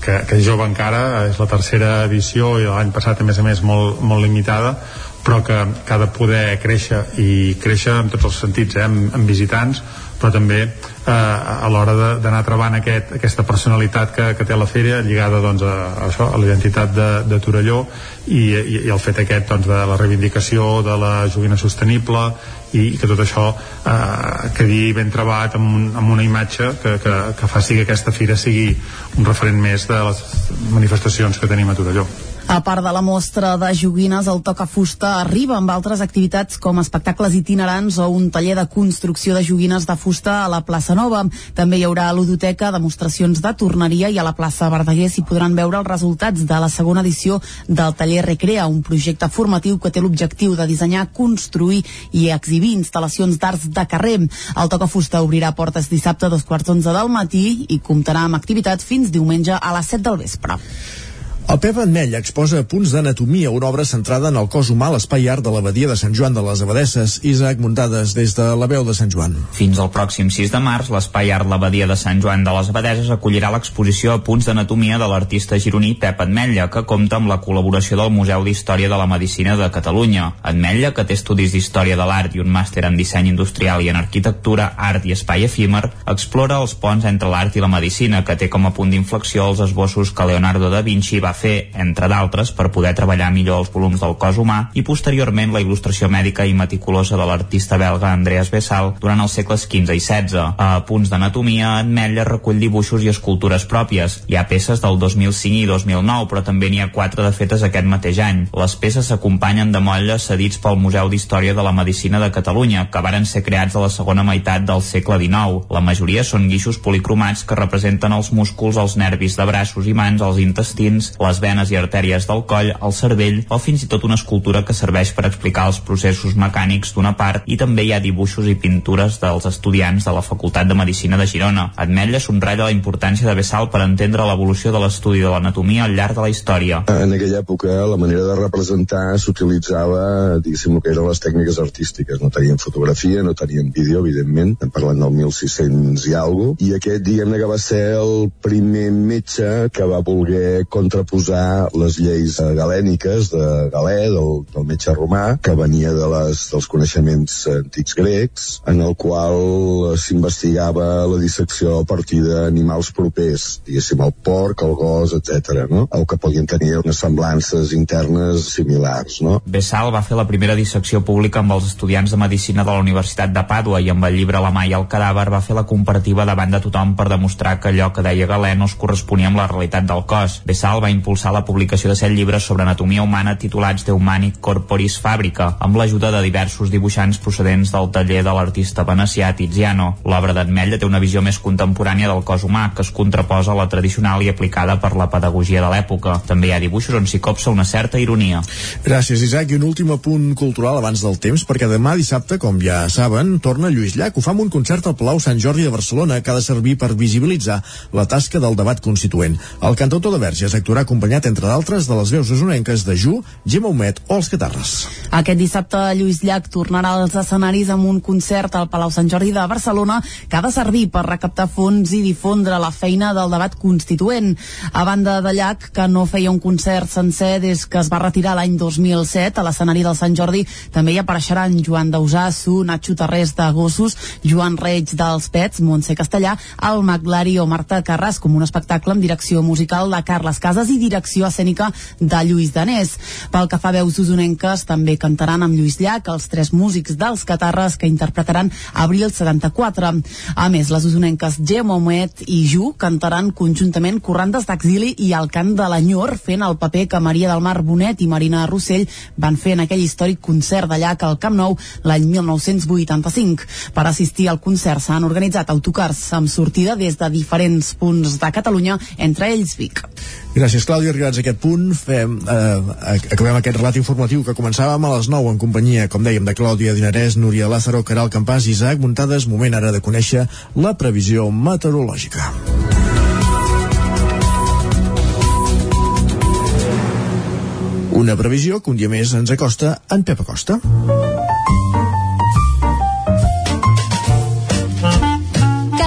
que, que és jove encara, és la tercera edició i l'any passat a més a més molt, molt limitada però que, que ha de poder créixer i créixer en tots els sentits, eh, amb, amb visitants però també eh, a l'hora d'anar trobant aquest, aquesta personalitat que, que té la fèria lligada doncs, a, a, això, a l'identitat de, de Torelló i, i, i el fet aquest doncs, de la reivindicació de la joguina sostenible i, i que tot això eh, quedi ben trebat amb, un, amb una imatge que, que, que faci que aquesta fira sigui un referent més de les manifestacions que tenim a Torelló. A part de la mostra de joguines, el Toca Fusta arriba amb altres activitats com espectacles itinerants o un taller de construcció de joguines de fusta a la plaça Nova. També hi haurà ludoteca, demostracions de torneria i a la plaça Verdaguer s'hi podran veure els resultats de la segona edició del taller Recrea, un projecte formatiu que té l'objectiu de dissenyar, construir i exhibir instal·lacions d'arts de carrer. El Toca Fusta obrirà portes dissabte a dos quarts d'onze del matí i comptarà amb activitat fins diumenge a les 7 del vespre. El Pep Ametlla exposa punts d'anatomia, una obra centrada en el cos humà l'espai art de l'abadia de Sant Joan de les Abadesses. Isaac Muntades, des de la veu de Sant Joan. Fins al pròxim 6 de març, l'espai art l'abadia de Sant Joan de les Abadeses acollirà l'exposició a punts d'anatomia de l'artista gironí Pep Ametlla, que compta amb la col·laboració del Museu d'Història de la Medicina de Catalunya. Ametlla, que té estudis d'Història de l'Art i un màster en disseny industrial i en arquitectura, art i espai efímer, explora els ponts entre l'art i la medicina, que té com a punt d'inflexió els esbossos que Leonardo da Vinci va fer, entre d'altres, per poder treballar millor els volums del cos humà i posteriorment la il·lustració mèdica i meticulosa de l'artista belga Andreas Bessal durant els segles XV i XVI. A punts d'anatomia, en Metlla recull dibuixos i escultures pròpies. Hi ha peces del 2005 i 2009, però també n'hi ha quatre de fetes aquest mateix any. Les peces s'acompanyen de motlles cedits pel Museu d'Història de la Medicina de Catalunya, que varen ser creats a la segona meitat del segle XIX. La majoria són guixos policromats que representen els músculs, els nervis de braços i mans, els intestins, la les venes i artèries del coll, el cervell o fins i tot una escultura que serveix per explicar els processos mecànics d'una part i també hi ha dibuixos i pintures dels estudiants de la Facultat de Medicina de Girona. Admetlla subratlla la importància de Bessal per entendre l'evolució de l'estudi de l'anatomia al llarg de la història. En aquella època la manera de representar s'utilitzava, diguéssim, el que eren les tècniques artístiques. No tenien fotografia, no tenien vídeo, evidentment, estem parlant del 1600 i alguna i aquest, diguem-ne, que va ser el primer metge que va voler contraposar les lleis galèniques de Galè, del, del metge romà, que venia de les, dels coneixements antics grecs, en el qual s'investigava la dissecció a partir d'animals propers, diguéssim, el porc, el gos, etc. no? el que podien tenir unes semblances internes similars. No? Bessal va fer la primera dissecció pública amb els estudiants de Medicina de la Universitat de Pàdua i amb el llibre La mà i el cadàver va fer la comparativa davant de tothom per demostrar que allò que deia Galè no es corresponia amb la realitat del cos. Bessal va impulsar la publicació de set llibres sobre anatomia humana titulats De Humani Corporis Fabrica, amb l'ajuda de diversos dibuixants procedents del taller de l'artista venecià Tiziano. L'obra d'Atmetlla té una visió més contemporània del cos humà, que es contraposa a la tradicional i aplicada per la pedagogia de l'època. També hi ha dibuixos on s'hi copsa una certa ironia. Gràcies, Isaac. I un últim apunt cultural abans del temps, perquè demà dissabte, com ja saben, torna Lluís Llach. Ho fa amb un concert al Palau Sant Jordi de Barcelona que ha de servir per visibilitzar la tasca del debat constituent. El cantautor de Verges actuarà acompanyat, entre d'altres, de les veus usonenques de Ju, Gemma Humet o els Catarres. Aquest dissabte Lluís Llach tornarà als escenaris amb un concert al Palau Sant Jordi de Barcelona que ha de servir per recaptar fons i difondre la feina del debat constituent. A banda de Llach, que no feia un concert sencer des que es va retirar l'any 2007 a l'escenari del Sant Jordi, també hi apareixeran Joan Dausassu, Nacho Tarrés de Gossos, Joan Reig dels Pets, Montse Castellà, el Maglari o Marta Carràs, com un espectacle amb direcció musical de Carles Casas i direcció escènica de Lluís Danés. Pel que fa a veus usonenques, també cantaran amb Lluís Llach els tres músics dels Catarres que interpretaran Abril 74. A més, les usonenques Gemma Omet i Ju cantaran conjuntament Corrandes d'Exili i El cant de l'Enyor, fent el paper que Maria del Mar Bonet i Marina Rossell van fer en aquell històric concert de Llach al Camp Nou l'any 1985. Per assistir al concert s'han organitzat autocars amb sortida des de diferents punts de Catalunya, entre ells Vic. Gràcies, Clàudia. Arribats a aquest punt, fem, eh, acabem aquest relat informatiu que començàvem a les 9 en companyia, com dèiem, de Clàudia Dinarès, Núria Lázaro, Caral Campàs i Isaac Muntades. Moment ara de conèixer la previsió meteorològica. Una previsió que un dia més ens acosta en Pep Acosta.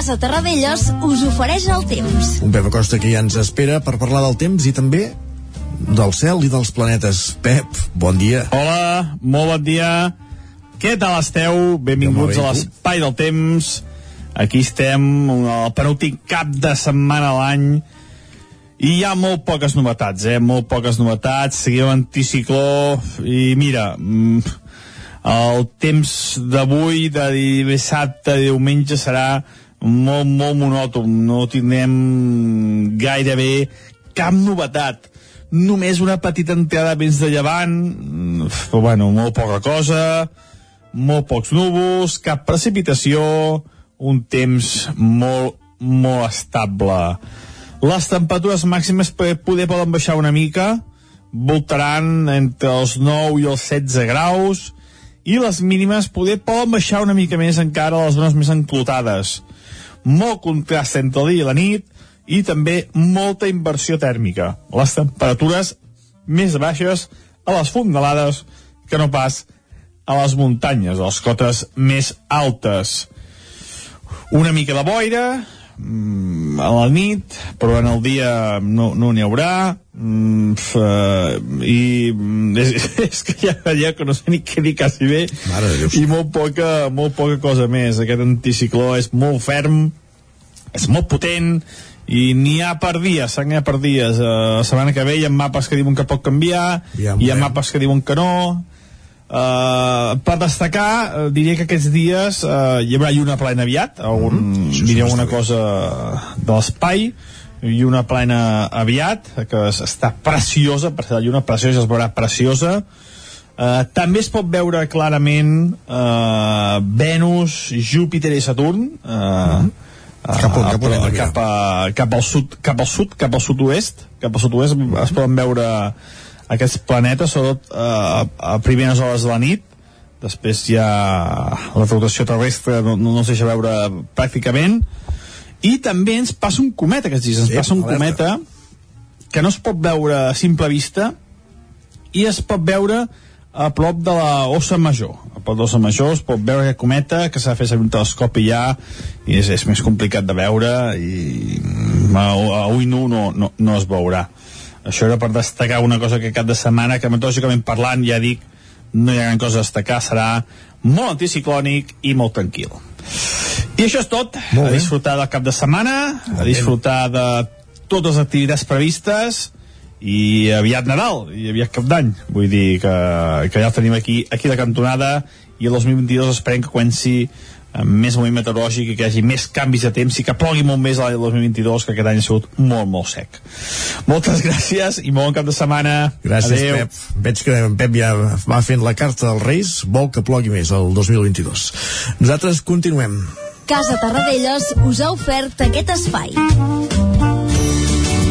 Casa Terradellos us ofereix el temps. Un Pep Acosta que ja ens espera per parlar del temps i també del cel i dels planetes. Pep, bon dia. Hola, molt bon dia. Què tal esteu? Benvinguts a l'Espai del Temps. Aquí estem, el penúltim cap de setmana a l'any. I hi ha molt poques novetats, eh? Molt poques novetats. Seguim anticicló i mira, mm, el temps d'avui, de dissabte, diumenge, serà molt, molt monòton. No tindrem gairebé cap novetat. Només una petita entrada vents de llevant, mm, però bueno, molt poca cosa, molt pocs núvols, cap precipitació, un temps molt, molt estable. Les temperatures màximes poder poden baixar una mica, voltaran entre els 9 i els 16 graus, i les mínimes poder poden baixar una mica més encara a les zones més enclotades. Molt contrast entre el dia i la nit, i també molta inversió tèrmica. Les temperatures més baixes a les fondalades que no pas a les muntanyes, a les cotes més altes. Una mica de boira, a la nit, però en el dia no n'hi no haurà, mm, f, i mm, és, és que ja, ja que no sé ni què dir quasi bé, i molt poca, molt poca cosa més. Aquest anticicló és molt ferm, és molt potent, i n'hi ha per dies, n'hi ha per dies. Uh, la setmana que ve hi ha mapes que diuen que pot canviar Ja, hi ha mapes que diuen que no uh, per destacar uh, diria que aquests dies uh, hi haurà lluna plena aviat algun, mm -hmm. diré una cosa de l'espai i una plena aviat que es- està preciosa per ser la lluna preciosa es veurà preciosa Uh, també es pot veure clarament uh, Venus, Júpiter i Saturn uh, Cap on- cap on de mirar? cap, a, cap al sud, cap al sud, cap al sud-oest, cap al sud-oest es poden veure aquests planetes, sobretot eh, a primeres hores de la nit, després ja la rotació terrestre no, no ens deixa veure pràcticament, i també ens passa un cometa aquests dies, ens Sí, passa un alerta. cometa que no es pot veure a simple vista i es pot veure a prop de la Ossa Major. A prop de l'Ossa Major es pot veure aquest cometa que s'ha de fer servir un telescopi ja i és, és més complicat de veure i mm, a, a ull nu no, no, no es veurà. Això era per destacar una cosa que cap de setmana, que meteorològicament parlant, ja dic, no hi ha gran cosa a destacar, serà molt anticiclònic i molt tranquil. I això és tot. Molt a disfrutar del cap de setmana, a disfrutar de totes les activitats previstes i aviat Nadal i aviat Cap d'Any vull dir que, que ja el tenim aquí aquí de cantonada i el 2022 esperem que comenci més moviment meteorològic i que hi hagi més canvis de temps i que plogui molt més l'any 2022 que aquest any ha sigut molt molt sec moltes gràcies i molt bon cap de setmana Gràcies, Adéu. Pep. Veig que en Pep ja va fent la carta als Reis, vol que plogui més el 2022. Nosaltres continuem. Casa Tarradellas us ha ofert aquest espai.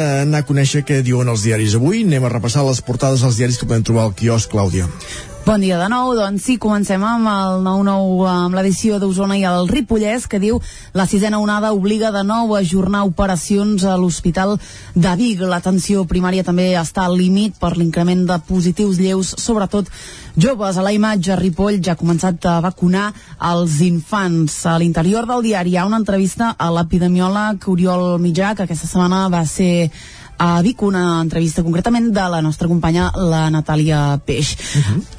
D'anar a conèixer què diuen els diaris avui. Anem a repassar les portades dels diaris que podem trobar al quiosc, Clàudia. Bon dia de nou, doncs sí, comencem amb el 9-9, amb l'edició d'Osona i el Ripollès, que diu la sisena onada obliga de nou a ajornar operacions a l'Hospital de Vic. L'atenció primària també està al límit per l'increment de positius lleus, sobretot joves. A la imatge, Ripoll ja ha començat a vacunar els infants. A l'interior del diari hi ha una entrevista a l'epidemiòleg Oriol Mitjà, que aquesta setmana va ser a Vic, una entrevista concretament de la nostra companya, la Natàlia Peix.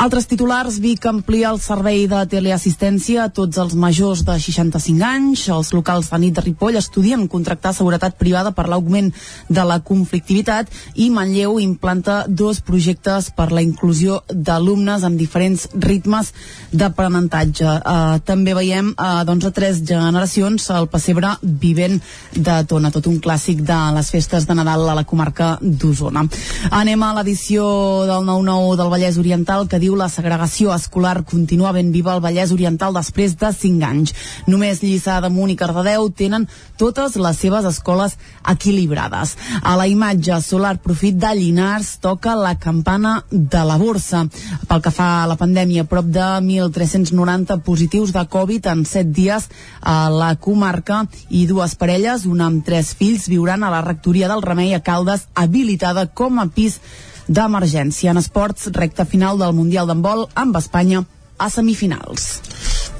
Altres titulars, Vic amplia el servei de teleassistència a tots els majors de 65 anys. Els locals de nit de Ripoll estudien contractar seguretat privada per l'augment de la conflictivitat i Manlleu implanta dos projectes per la inclusió d'alumnes amb diferents ritmes d'aprenentatge. Uh, també veiem uh, doncs, a tres generacions el pessebre vivent de Tona, tot un clàssic de les festes de Nadal a la comarca d'Osona. Anem a l'edició del 9-9 del Vallès Oriental que diu la segregació escolar continua ben viva al Vallès Oriental després de 5 anys. Només Lliçà d'Amunt i Cardedeu tenen totes les seves escoles equilibrades. A la imatge solar profit de Llinars toca la campana de la borsa. Pel que fa a la pandèmia, prop de 1.390 positius de Covid en 7 dies a la comarca i dues parelles, una amb tres fills, viuran a la rectoria del Remei a Caldes, habilitada com a pis d'emergència. En esports, recta final del Mundial d'handbol amb Espanya a semifinals.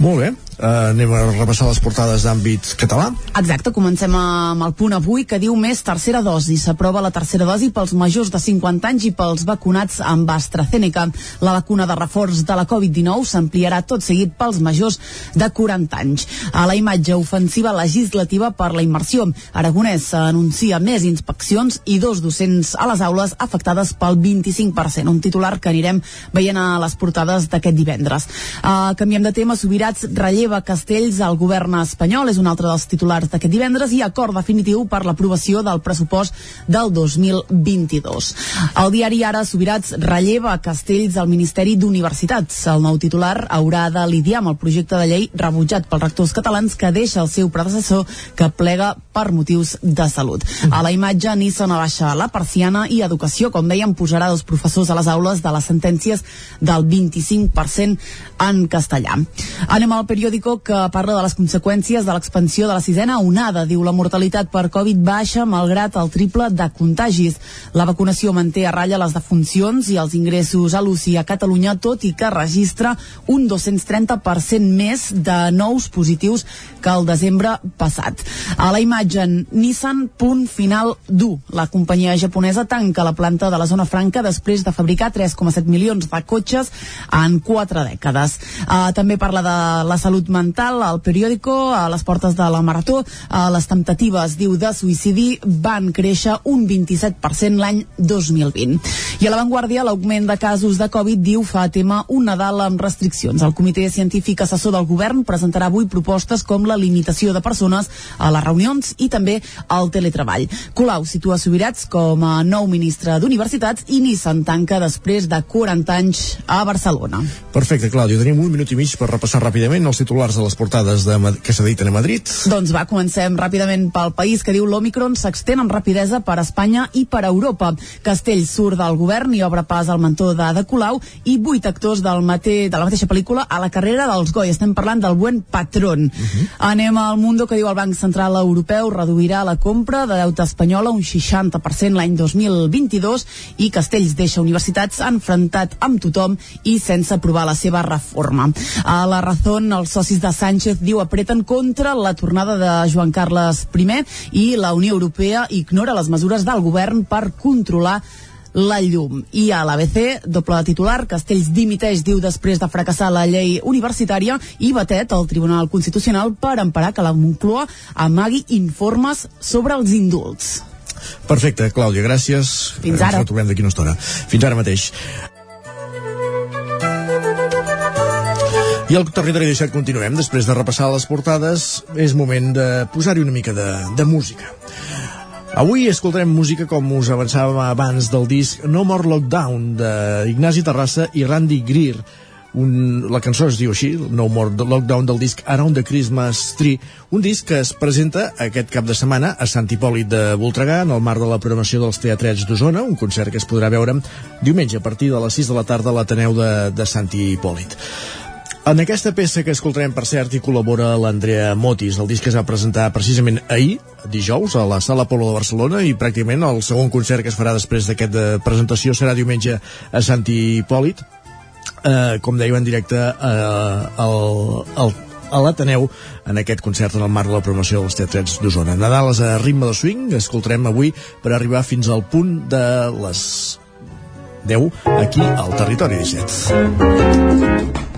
Molt bé, uh, anem a repassar les portades d'àmbit català. Exacte, comencem amb el punt avui que diu més tercera dosi. S'aprova la tercera dosi pels majors de 50 anys i pels vacunats amb AstraZeneca. La vacuna de reforç de la Covid-19 s'ampliarà tot seguit pels majors de 40 anys. A la imatge ofensiva legislativa per la immersió. Aragonès anuncia més inspeccions i dos docents a les aules afectades pel 25%. Un titular que anirem veient a les portades d'aquest divendres. Uh, canviem de tema, Subirats relleva Castells al govern espanyol, és un altre dels titulars d'aquest divendres, i acord definitiu per l'aprovació del pressupost del 2022. El diari Ara, Subirats relleva Castells al Ministeri d'Universitats. El nou titular haurà de lidiar amb el projecte de llei rebutjat pels rectors catalans que deixa el seu predecessor que plega per motius de salut. A la imatge, Nissan abaixa la persiana i Educació, com dèiem, posarà els professors a les aules de les sentències del 25% en castellà. Anem al periòdico periòdico que parla de les conseqüències de l'expansió de la sisena onada. Diu la mortalitat per Covid baixa malgrat el triple de contagis. La vacunació manté a ratlla les defuncions i els ingressos a l'UCI a Catalunya, tot i que registra un 230% més de nous positius que el desembre passat. A la imatge, Nissan punt final dur. La companyia japonesa tanca la planta de la zona franca després de fabricar 3,7 milions de cotxes en quatre dècades. Uh, també parla de la salut mental al periòdico, a les portes de la Marató. Uh, les temptatives, diu, de suïcidi van créixer un 27% l'any 2020. I a l'avantguàrdia, l'augment de casos de Covid, diu, fa tema un Nadal amb restriccions. El Comitè Científic Assessor del Govern presentarà avui propostes com la limitació de persones a les reunions i també al teletreball. Colau situa Subirats com a nou ministre d'Universitats i Nissan tanca després de 40 anys a Barcelona. Perfecte, Clàudio. Tenim un minut i mig per repassar ràpidament els titulars de les portades de, que s'editen a Madrid. Doncs va, comencem ràpidament pel país que diu l'Omicron s'extén amb rapidesa per Espanya i per Europa. Castell surt del govern i obre pas al mentó de, de Colau i vuit actors del mate, de la mateixa pel·lícula a la carrera dels Goi. Estem parlant del buen patrón. Uh -huh. Anem al Mundo que diu el Banc Central Europeu reduirà la compra de deute espanyola un 60% l'any 2022 i Castells deixa universitats enfrontat amb tothom i sense aprovar la seva reforma. A la Razón, els socis de Sánchez diu apreten contra la tornada de Joan Carles I i la Unió Europea ignora les mesures del govern per controlar la llum. I a l'ABC, doble titular, Castells dimiteix, diu, després de fracassar la llei universitària i batet al Tribunal Constitucional per emparar que la Moncloa amagui informes sobre els indults. Perfecte, Clàudia, gràcies. Fins ara. Ens retrobem d'aquí una estona. Fins ara mateix. I al territori 17 continuem. Després de repassar les portades, és moment de posar-hi una mica de, de música. Avui escoltarem música com us avançàvem abans del disc No More Lockdown d'Ignasi Terrassa i Randy Greer. Un, la cançó es diu així, No More Lockdown del disc Around the Christmas Tree, un disc que es presenta aquest cap de setmana a Sant Hipòlit de Voltregà en el marc de la programació dels Teatrets d'Osona, un concert que es podrà veure diumenge a partir de les 6 de la tarda a l'Ateneu de, de Sant Hipòlit. En aquesta peça que escoltarem, per cert, hi col·labora l'Andrea Motis. El disc es va presentar precisament ahir, dijous, a la Sala Polo de Barcelona i pràcticament el segon concert que es farà després d'aquest de presentació serà diumenge a Sant Hipòlit. Eh, com dèieu en directe eh, al, al, a l'Ateneu en aquest concert en el marc de la promoció dels teatrets d'Osona. Nadal és a ritme de swing, escoltarem avui per arribar fins al punt de les 10 aquí al Territori 17.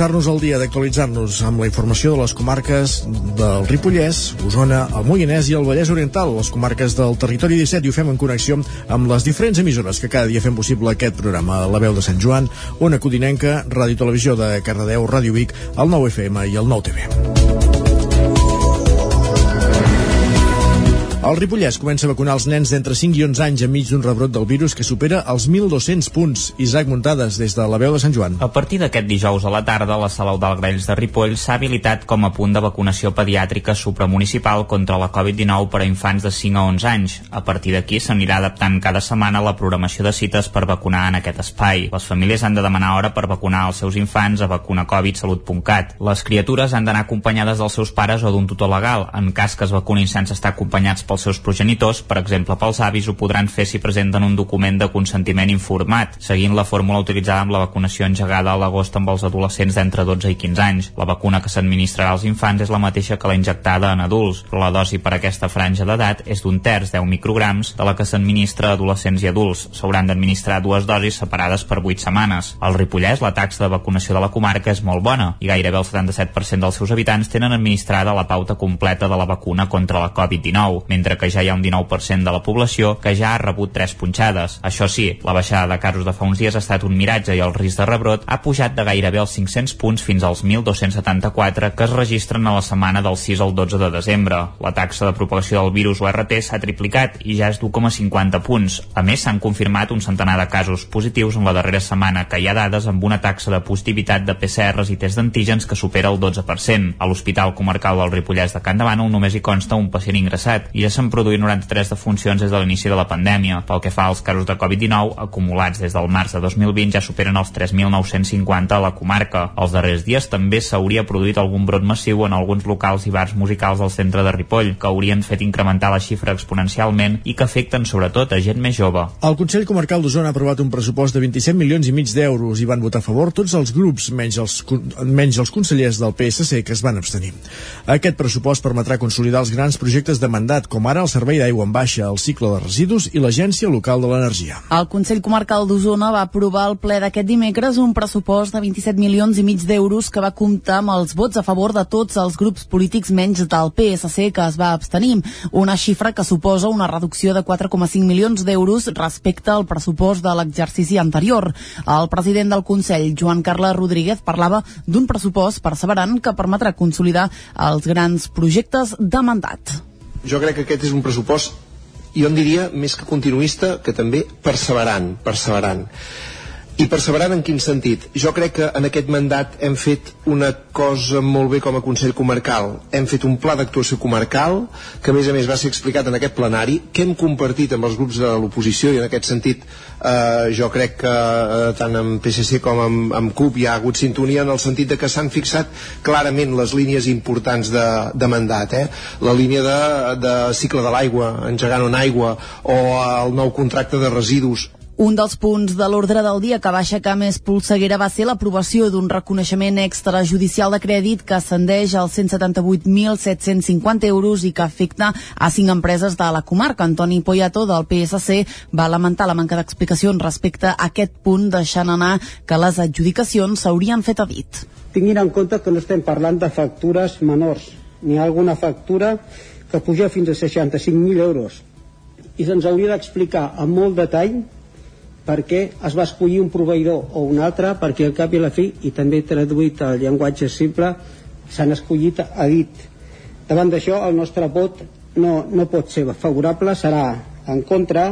Posar-nos al dia, d'actualitzar-nos amb la informació de les comarques del Ripollès, Osona, el Moianès i el Vallès Oriental, les comarques del territori 17, i ho fem en connexió amb les diferents emissores que cada dia fem possible aquest programa. La veu de Sant Joan, Ona Codinenca, Ràdio Televisió de Cardedeu, Ràdio Vic, el 9 FM i el 9 TV. El Ripollès comença a vacunar els nens d'entre 5 i 11 anys enmig d'un rebrot del virus que supera els 1.200 punts. Isaac Muntades, des de la veu de Sant Joan. A partir d'aquest dijous a la tarda, la Sala Grells de Ripoll s'ha habilitat com a punt de vacunació pediàtrica supramunicipal contra la Covid-19 per a infants de 5 a 11 anys. A partir d'aquí s'anirà adaptant cada setmana la programació de cites per vacunar en aquest espai. Les famílies han de demanar hora per vacunar els seus infants a vacunacovidsalut.cat. Les criatures han d'anar acompanyades dels seus pares o d'un tutor legal. En cas que es vacunin sense estar acompanyats pels seus progenitors, per exemple pels avis, ho podran fer si presenten un document de consentiment informat, seguint la fórmula utilitzada amb la vacunació engegada a l'agost amb els adolescents d'entre 12 i 15 anys. La vacuna que s'administrarà als infants és la mateixa que la injectada en adults, però la dosi per aquesta franja d'edat és d'un terç, 10 micrograms, de la que s'administra a adolescents i adults. S'hauran d'administrar dues dosis separades per 8 setmanes. Al Ripollès, la taxa de vacunació de la comarca és molt bona i gairebé el 77% dels seus habitants tenen administrada la pauta completa de la vacuna contra la Covid-19, mentre que ja hi ha un 19% de la població que ja ha rebut tres punxades. Això sí, la baixada de casos de fa uns dies ha estat un miratge i el risc de rebrot ha pujat de gairebé els 500 punts fins als 1.274 que es registren a la setmana del 6 al 12 de desembre. La taxa de propagació del virus URT s'ha triplicat i ja és d'1,50 punts. A més, s'han confirmat un centenar de casos positius en la darrera setmana que hi ha dades amb una taxa de positivitat de PCRs i tests d'antígens que supera el 12%. A l'Hospital Comarcal del Ripollès de Can Davano només hi consta un pacient ingressat i ja s'han produït 93 defuncions des de l'inici de la pandèmia. Pel que fa als casos de Covid-19, acumulats des del març de 2020 ja superen els 3.950 a la comarca. Els darrers dies també s'hauria produït algun brot massiu en alguns locals i bars musicals del centre de Ripoll, que haurien fet incrementar la xifra exponencialment i que afecten sobretot a gent més jove. El Consell Comarcal d'Osona ha aprovat un pressupost de 27 milions i mig d'euros i van votar a favor tots els grups, menys els, menys els consellers del PSC que es van abstenir. Aquest pressupost permetrà consolidar els grans projectes de mandat, com ara el servei d'aigua en baixa, el cicle de residus i l'Agència Local de l'Energia. El Consell Comarcal d'Osona va aprovar al ple d'aquest dimecres un pressupost de 27 milions i mig d'euros que va comptar amb els vots a favor de tots els grups polítics menys del PSC que es va abstenir, una xifra que suposa una reducció de 4,5 milions d'euros respecte al pressupost de l'exercici anterior. El president del Consell, Joan Carles Rodríguez, parlava d'un pressupost perseverant que permetrà consolidar els grans projectes de mandat. Jo crec que aquest és un pressupost, jo en diria, més que continuista, que també perseverant, perseverant. I perseverant en quin sentit? Jo crec que en aquest mandat hem fet una cosa molt bé com a Consell Comarcal. Hem fet un pla d'actuació comarcal, que a més a més va ser explicat en aquest plenari, que hem compartit amb els grups de l'oposició i en aquest sentit eh, jo crec que eh, tant amb PSC com amb, amb CUP hi ha hagut sintonia en el sentit de que s'han fixat clarament les línies importants de, de mandat. Eh? La línia de, de cicle de l'aigua, engegant una aigua, o el nou contracte de residus, Un dels punts de l'ordre del dia que va aixecar més polseguera va ser l'aprovació d'un reconeixement extrajudicial de crèdit que ascendeix als 178.750 euros i que afecta a cinc empreses de la comarca. Antoni Poyato, del PSC, va lamentar la manca d'explicacions respecte a aquest punt, deixant anar que les adjudicacions s'haurien fet a dit. Tinguin en compte que no estem parlant de factures menors, ni alguna factura que puja fins a 65.000 euros. I se'ns hauria d'explicar amb molt detall per què es va escollir un proveïdor o un altre, perquè al cap i a la fi, i també traduït al llenguatge simple, s'han escollit a dit. Davant d'això, el nostre vot no, no pot ser favorable, serà en contra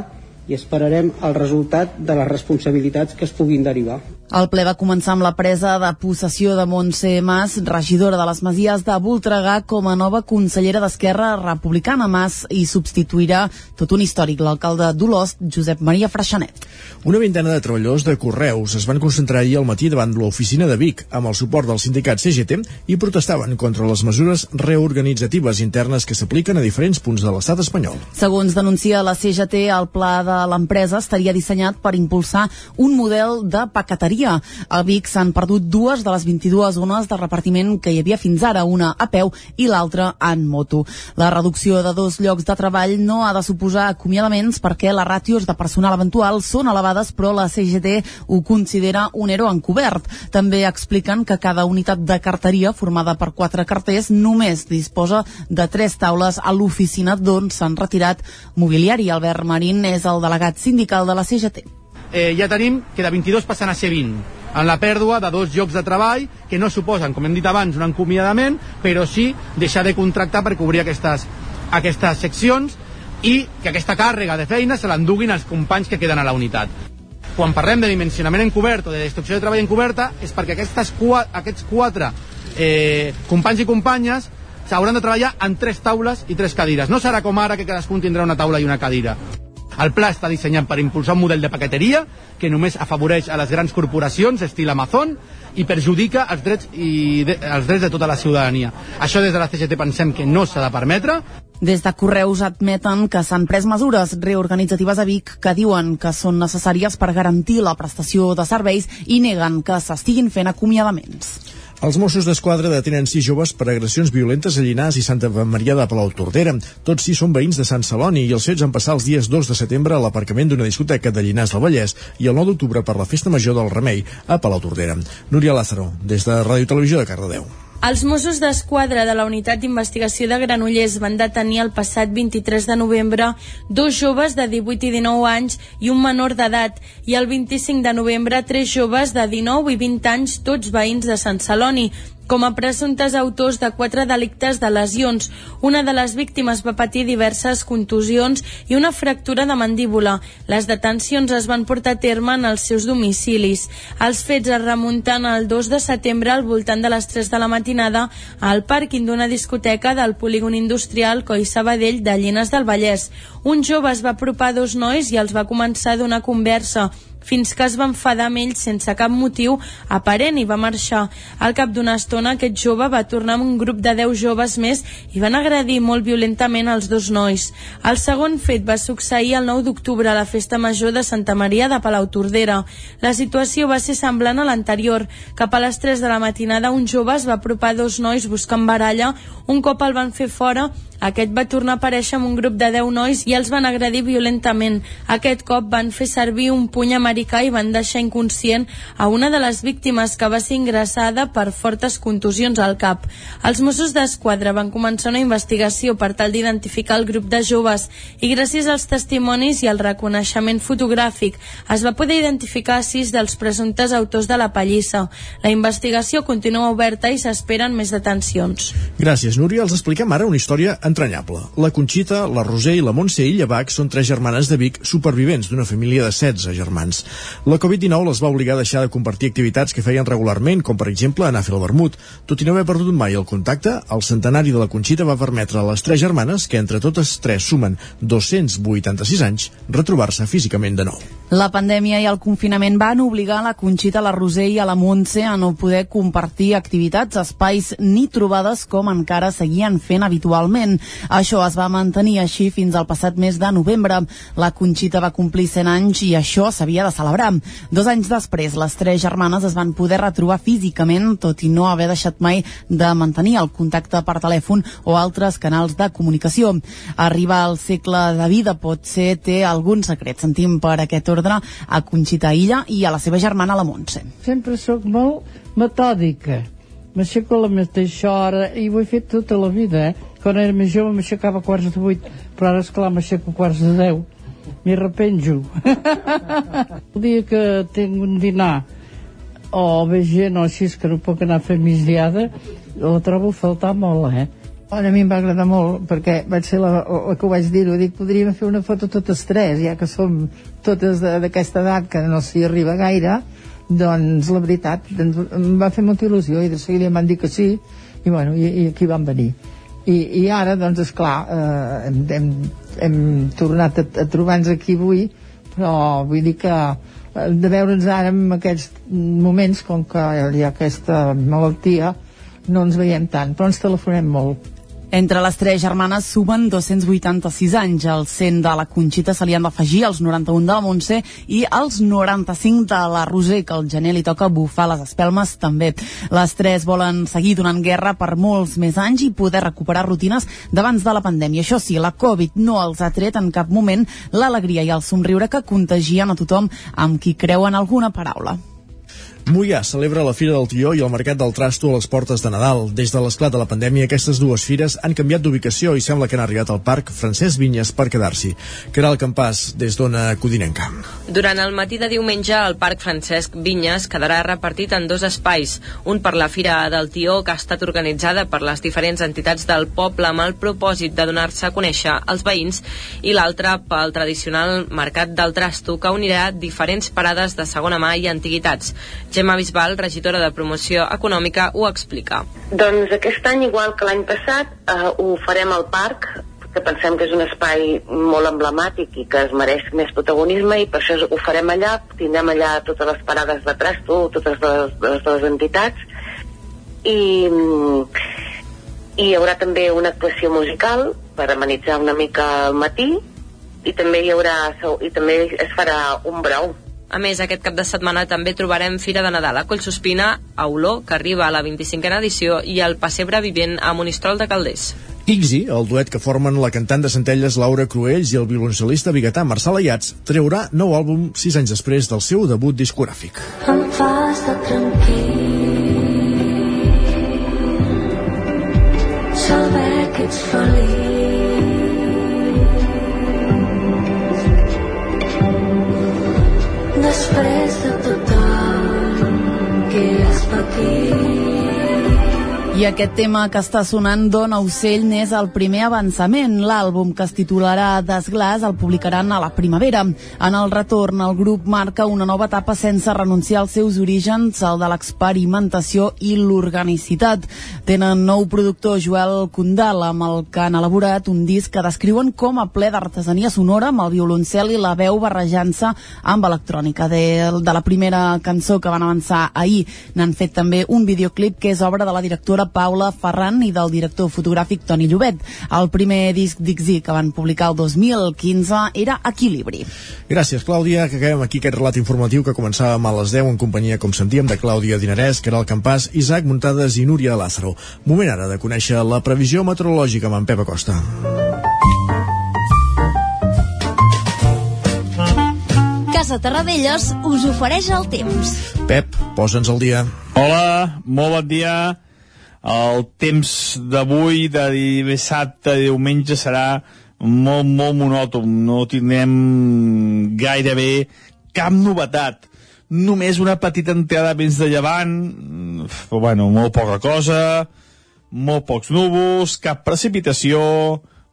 i esperarem el resultat de les responsabilitats que es puguin derivar. El ple va començar amb la presa de possessió de Montse Mas, regidora de les Masies de Voltregà, com a nova consellera d'Esquerra Republicana. Mas i substituirà tot un històric, l'alcalde d'Olost, Josep Maria Freixanet. Una vintena de treballadors de Correus es van concentrar ahir al matí davant l'oficina de Vic amb el suport del sindicat CGT i protestaven contra les mesures reorganitzatives internes que s'apliquen a diferents punts de l'estat espanyol. Segons denuncia la CGT, el pla de l'empresa estaria dissenyat per impulsar un model de paqueteria. A Vic s'han perdut dues de les 22 zones de repartiment que hi havia fins ara, una a peu i l'altra en moto. La reducció de dos llocs de treball no ha de suposar acomiadaments perquè les ràtios de personal eventual són elevades, però la CGT ho considera un ero encobert. També expliquen que cada unitat de carteria formada per quatre carters només disposa de tres taules a l'oficina d'on s'han retirat mobiliari. Albert Marín és el delegat sindical de la CGT. eh, ja tenim que de 22 passen a ser 20 en la pèrdua de dos llocs de treball que no suposen, com hem dit abans, un acomiadament, però sí deixar de contractar per cobrir aquestes, aquestes seccions i que aquesta càrrega de feina se l'enduguin els companys que queden a la unitat. Quan parlem de dimensionament encobert o de destrucció de treball encoberta és perquè aquestes, aquests quatre eh, companys i companyes s'hauran de treballar en tres taules i tres cadires. No serà com ara que cadascun tindrà una taula i una cadira. El pla està dissenyat per impulsar un model de paqueteria que només afavoreix a les grans corporacions, estil Amazon, i perjudica els drets, i de, els drets de tota la ciutadania. Això des de la CGT pensem que no s'ha de permetre. Des de Correus admeten que s'han pres mesures reorganitzatives a Vic que diuen que són necessàries per garantir la prestació de serveis i neguen que s'estiguin fent acomiadaments. Els Mossos d'Esquadra detenen sis joves per agressions violentes a Llinars i Santa Maria de Palau Tordera. Tots sis són veïns de Sant Celoni i els fets van passar els dies 2 de setembre a l'aparcament d'una discoteca de Llinars del Vallès i el 9 d'octubre per la Festa Major del Remei a Palau Tordera. Núria Lázaro, des de Ràdio Televisió de Cardedeu. Els Mossos d'Esquadra de la Unitat d'Investigació de Granollers van detenir el passat 23 de novembre dos joves de 18 i 19 anys i un menor d'edat i el 25 de novembre tres joves de 19 i 20 anys, tots veïns de Sant Celoni, com a presumptes autors de quatre delictes de lesions. Una de les víctimes va patir diverses contusions i una fractura de mandíbula. Les detencions es van portar a terme en els seus domicilis. Els fets es remunten el 2 de setembre al voltant de les 3 de la matinada al pàrquing d'una discoteca del polígon industrial Coi Sabadell de Llenes del Vallès. Un jove es va apropar a dos nois i els va començar a donar conversa fins que es va enfadar amb ells sense cap motiu aparent i va marxar. Al cap d'una estona aquest jove va tornar amb un grup de 10 joves més i van agredir molt violentament els dos nois. El segon fet va succeir el 9 d'octubre a la festa major de Santa Maria de Palautordera. La situació va ser semblant a l'anterior. Cap a les 3 de la matinada un jove es va apropar dos nois buscant baralla, un cop el van fer fora aquest va tornar a aparèixer amb un grup de 10 nois i els van agredir violentament. Aquest cop van fer servir un puny americà i van deixar inconscient a una de les víctimes que va ser ingressada per fortes contusions al cap. Els Mossos d'Esquadra van començar una investigació per tal d'identificar el grup de joves i gràcies als testimonis i al reconeixement fotogràfic es va poder identificar sis dels presumptes autors de la pallissa. La investigació continua oberta i s'esperen més detencions. Gràcies, Núria. Els expliquem ara una història entranyable. La Conxita, la Roser i la Montse Illavac són tres germanes de Vic supervivents d'una família de 16 germans. La Covid-19 les va obligar a deixar de compartir activitats que feien regularment, com per exemple anar a fer el vermut. Tot i no haver perdut mai el contacte, el centenari de la Conxita va permetre a les tres germanes, que entre totes tres sumen 286 anys, retrobar-se físicament de nou. La pandèmia i el confinament van obligar la Conxita, la Roser i a la Montse a no poder compartir activitats, espais ni trobades com encara seguien fent habitualment. Això es va mantenir així fins al passat mes de novembre. La Conxita va complir 100 anys i això s'havia de celebrar. Dos anys després, les tres germanes es van poder retrobar físicament, tot i no haver deixat mai de mantenir el contacte per telèfon o altres canals de comunicació. Arribar al segle de vida pot ser té algun secret. Sentim per aquest ordre a Conxita Illa i a la seva germana la Montse. Sempre sóc molt metòdica. M'aixeco a la mateixa hora i ho he fet tota la vida, eh? Quan era més jove m'aixecava quarts de vuit, però ara, esclar, m'aixeco quarts de deu. M'hi arrepenjo. el dia que tinc un dinar o ve gent o així que no puc anar a fer migdiada, la trobo a faltar molt, eh? Bueno, a mi em va agradar molt perquè vaig ser la, la que ho vaig dir-ho dic, podríem fer una foto totes tres ja que som totes d'aquesta edat que no s'hi arriba gaire doncs la veritat doncs, em va fer molta il·lusió i de seguida em van dir que sí i, bueno, i, i aquí van venir i, i ara doncs esclar eh, hem, hem, hem tornat a, a trobar-nos aquí avui però vull dir que eh, de veure'ns ara en aquests moments com que hi ha aquesta malaltia no ens veiem tant, però ens telefonem molt Entre les tres germanes sumen 286 anys. Al 100 de la Conxita se li han d'afegir els 91 de la Montse i els 95 de la Roser, que al gener li toca bufar les espelmes també. Les tres volen seguir donant guerra per molts més anys i poder recuperar rutines d'abans de la pandèmia. Això sí, la Covid no els ha tret en cap moment l'alegria i el somriure que contagien a tothom amb qui creuen alguna paraula. Mollà celebra la Fira del Tió i el Mercat del Trasto a les portes de Nadal. Des de l'esclat de la pandèmia, aquestes dues fires han canviat d'ubicació i sembla que han arribat al Parc Francesc Vinyes per quedar-s'hi. Caral Campàs, des d'Ona Codinenca. Durant el matí de diumenge, el Parc Francesc Vinyes quedarà repartit en dos espais, un per la Fira del Tió, que ha estat organitzada per les diferents entitats del poble amb el propòsit de donar-se a conèixer als veïns, i l'altre pel tradicional Mercat del Trasto, que unirà diferents parades de segona mà i antiguitats. Gemma Bisbal, regidora de Promoció Econòmica, ho explica. Doncs aquest any, igual que l'any passat, eh, ho farem al parc, que pensem que és un espai molt emblemàtic i que es mereix més protagonisme i per això ho farem allà, tindrem allà totes les parades de trasto, totes les, les, les entitats. I, mm, i hi haurà també una actuació musical per amenitzar una mica el matí i també hi haurà i també es farà un brou A més, aquest cap de setmana també trobarem Fira de Nadal a Collsospina, a Olor, que arriba a la 25a edició, i el Passebre Vivent a Monistrol de Calders. Ixi, el duet que formen la cantant de Centelles Laura Cruells i el violoncel·lista biguetà Marçal Ayats, treurà nou àlbum sis anys després del seu debut discogràfic. Em fa estar tranquil saber que ets feliç has patit I aquest tema que està sonant Dona Ocell n'és el primer avançament. L'àlbum que es titularà Desglàs el publicaran a la primavera. En el retorn, el grup marca una nova etapa sense renunciar als seus orígens, el de l'experimentació i l'organicitat. Tenen nou productor, Joel Condal, amb el que han elaborat un disc que descriuen com a ple d'artesania sonora, amb el violoncel i la veu barrejant-se amb electrònica. De, de la primera cançó que van avançar ahir, n'han fet també un videoclip que és obra de la directora Paula Ferran i del director fotogràfic Toni Llobet. El primer disc d'Ixi que van publicar el 2015 era Equilibri. Gràcies, Clàudia, que acabem aquí aquest relat informatiu que començàvem a les 10 en companyia, com sentíem, de Clàudia Dinarès, Caral Campàs, Isaac Muntades i Núria Lázaro. Moment ara de conèixer la previsió meteorològica amb en Pep Acosta. Casa Terradellos us ofereix el temps. Pep, posa'ns al dia. Hola, molt bon dia. El temps d'avui, de dissabte i diumenge, serà molt, molt monòton. No tindrem gairebé cap novetat. Només una petita entrada vents de llevant, però bueno, molt poca cosa, molt pocs núvols, cap precipitació,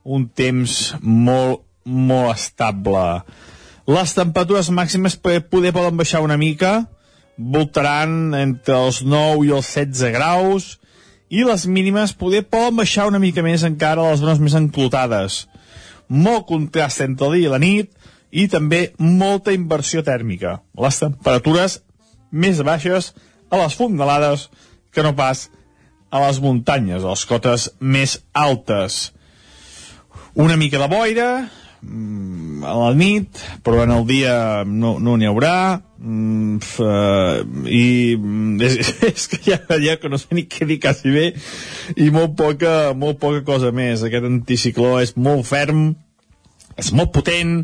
un temps molt, molt estable. Les temperatures màximes poder poden baixar una mica, voltaran entre els 9 i els 16 graus, i les mínimes poder poden baixar una mica més encara a les zones més enclotades. Molt contrast entre el dia i la nit i també molta inversió tèrmica. Les temperatures més baixes a les fondalades que no pas a les muntanyes, a les cotes més altes. Una mica de boira, a la nit, però en el dia no n'hi no haurà, mm, uh, i mm, és, és que ja, ja que no sé ni què dir quasi bé, i molt poca, molt poca cosa més. Aquest anticicló és molt ferm, és molt potent,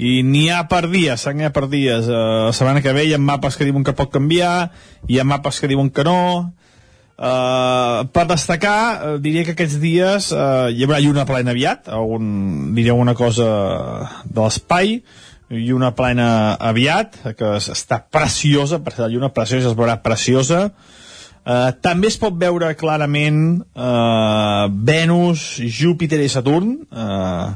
i n'hi ha per dies, n'hi ha per dies. Uh, la setmana que ve hi ha mapes que diuen que pot canviar, hi ha mapes que diuen que no, Uh, per destacar, uh, diria que aquests dies uh, hi haurà lluna plena aviat, algun, diria una cosa de l'espai, i una plena aviat, que es- està preciosa, per ser la lluna preciosa, es veurà preciosa. Uh, també es pot veure clarament uh, Venus, Júpiter i Saturn, uh,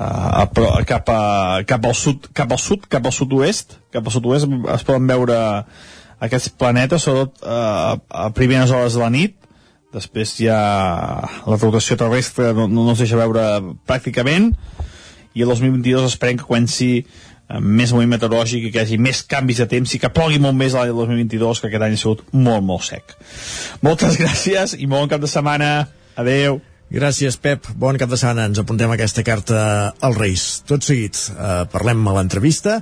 uh, pro- cap, a, cap al sud, cap al sud, cap al sud-oest, cap al sud-oest es poden veure aquests planetes, sobretot uh, a primeres hores de la nit, després ja la rotació terrestre no, no els deixa veure pràcticament, i el 2022 esperem que comenci més moviment meteorològic i que hi hagi més canvis de temps i que plogui molt més l'any 2022 que aquest any ha sigut molt molt sec moltes gràcies i molt bon cap de setmana adeu Gràcies, Pep. Bon cap de setmana. Ens apuntem aquesta carta als Reis. Tot seguit, eh, parlem a l'entrevista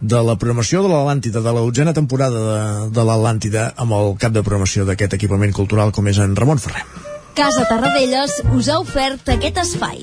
de la programació de l'Atlàntida, de la dotzena temporada de, de l'Atlàntida, amb el cap de programació d'aquest equipament cultural com és en Ramon Ferrer. Casa Tarradellas us ha ofert aquest espai.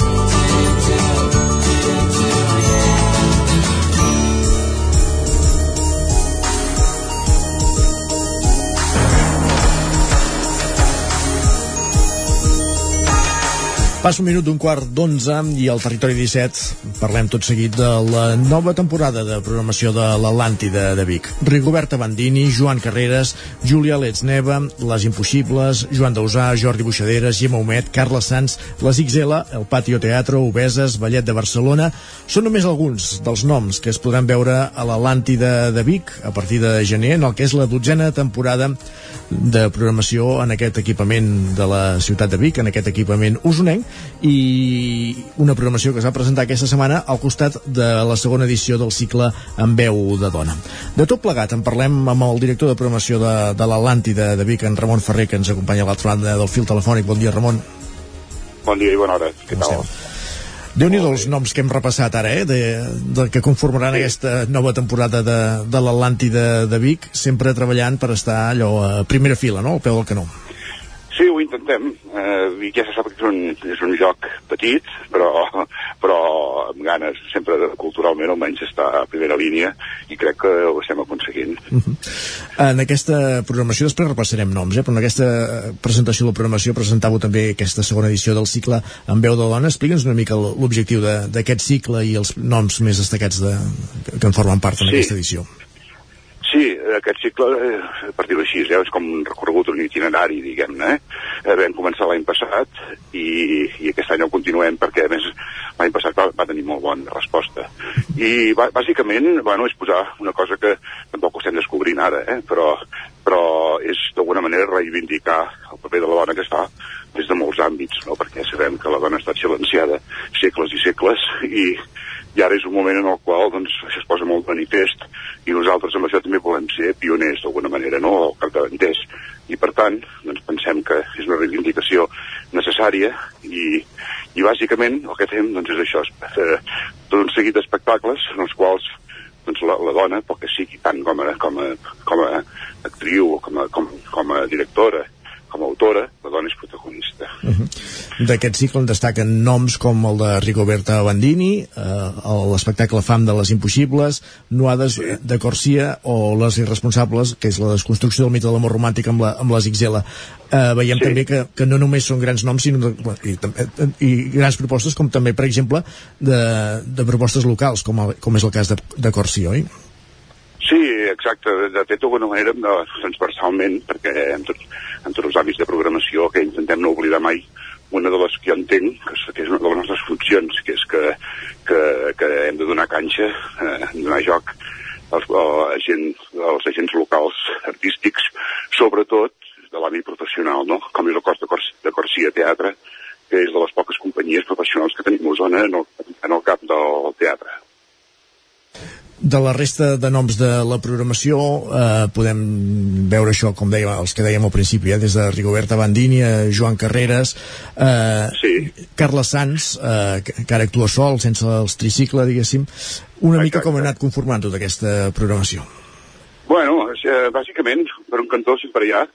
Passa un minut d'un quart d'onze i al Territori 17 parlem tot seguit de la nova temporada de programació de l'Atlàntida de Vic. Rigoberta Bandini, Joan Carreras, Júlia Letzneva, Les Impossibles, Joan Dausà, Jordi Buixaderes, Gemma Humet, Carles Sanz, Les XL, El Patio Teatro, Obeses, Ballet de Barcelona... Són només alguns dels noms que es podran veure a l'Atlàntida de Vic a partir de gener, en el que és la dotzena temporada de programació en aquest equipament de la ciutat de Vic, en aquest equipament usonenc, i una programació que es va presentar aquesta setmana al costat de la segona edició del cicle En veu de dona. De tot plegat, en parlem amb el director de programació de, de l'Atlàntida de Vic, en Ramon Ferrer, que ens acompanya a l'altra banda del fil telefònic. Bon dia, Ramon. Bon dia i bona hora. Què tal? déu nhi els noms que hem repassat ara, eh, de, de que conformaran sí. aquesta nova temporada de, de l'Atlàntida de Vic, sempre treballant per estar allò a primera fila, no?, al peu del canó. Sí, ho intentem. Eh, ja se sap que és un, és un joc petit, però, però amb ganes, sempre culturalment almenys està a primera línia i crec que ho estem aconseguint. Uh -huh. En aquesta programació, després repassarem noms, eh? però en aquesta presentació de la programació presentàveu també aquesta segona edició del cicle en veu de dona. Explica'ns una mica l'objectiu d'aquest cicle i els noms més destacats de, que en formen part en Sí. aquesta edició. Sí, aquest cicle, eh, per dir-ho així, eh, és com un recorregut, un itinerari, diguem-ne. Eh? Vam començar l'any passat i, i aquest any ho continuem perquè, a més, l'any passat va, va tenir molt bona resposta. I bà- bàsicament, bueno, és posar una cosa que tampoc ho estem descobrint ara, eh? però, però és d'alguna manera reivindicar el paper de la dona que es fa des de molts àmbits, no? perquè sabem que la dona ha estat silenciada segles i segles i, i ara és un moment en el qual doncs, això es posa molt manifest i nosaltres amb això també volem ser pioners d'alguna manera, no? o capdavanters i per tant doncs, pensem que és una reivindicació necessària i, i bàsicament el que fem doncs, és això, és fer tot un seguit d'espectacles en els quals doncs, la, la dona, pel que sigui, tant com a, com a, com a actriu, com a, com, com a directora, com a autora, la dona és protagonista. Uh -huh. D'aquest cicle en destaquen noms com el de Rigoberta Bandini, eh, l'espectacle Fam de les Impossibles, Nuades sí. de Corsia o Les Irresponsables, que és la desconstrucció del mite de l'amor romàntic amb, la, amb les XL. Eh, veiem sí. també que, que no només són grans noms, sinó de, i, també- i grans propostes, com també, per exemple, de, de propostes locals, com, el, com és el cas de, de Corsia, oi? Sí, exacte. De, de fet, d'alguna manera, no, transversalment, perquè en, tot, en tots els àmbits de programació que intentem no oblidar mai una de les que jo entenc, que és, que és una de les nostres funcions, que és que, que, que hem de donar canxa, eh, donar joc als, a gent, als agents locals artístics, sobretot de l'àmbit professional, no? com és el cos de, Cors, de Corsia Teatre, que és de les poques companyies professionals que tenim a Osona en el, en el cap del teatre. De la resta de noms de la programació eh, podem veure això, com deia, els que dèiem al principi, eh, des de Rigoberta Bandini, a Joan Carreras, eh, sí. Carles Sanz, eh, que, ara actua sol, sense els tricicle, diguéssim. Una mica com ha anat conformant tota aquesta programació. Bueno, és, eh, bàsicament, per un cantó sempre hi ha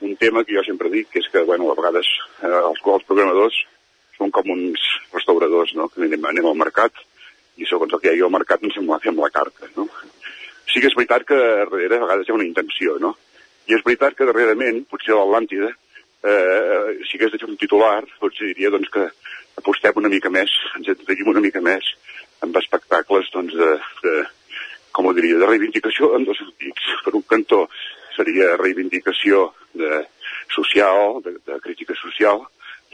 un tema que jo sempre dic, que és que, bueno, a vegades eh, els, els programadors són com uns restauradors, no?, que anem, anem al mercat i segons el que hi hagi al mercat ens la, fem la carta, no? Sí que és veritat que darrere a vegades hi ha una intenció, no? I és veritat que darrerament, potser l'Atlàntida, eh, si hagués de fer un titular, potser diria doncs, que apostem una mica més, ens entreguem una mica més amb espectacles doncs, de, de, com ho diria, de reivindicació en dos sentits. Per un cantó seria reivindicació de,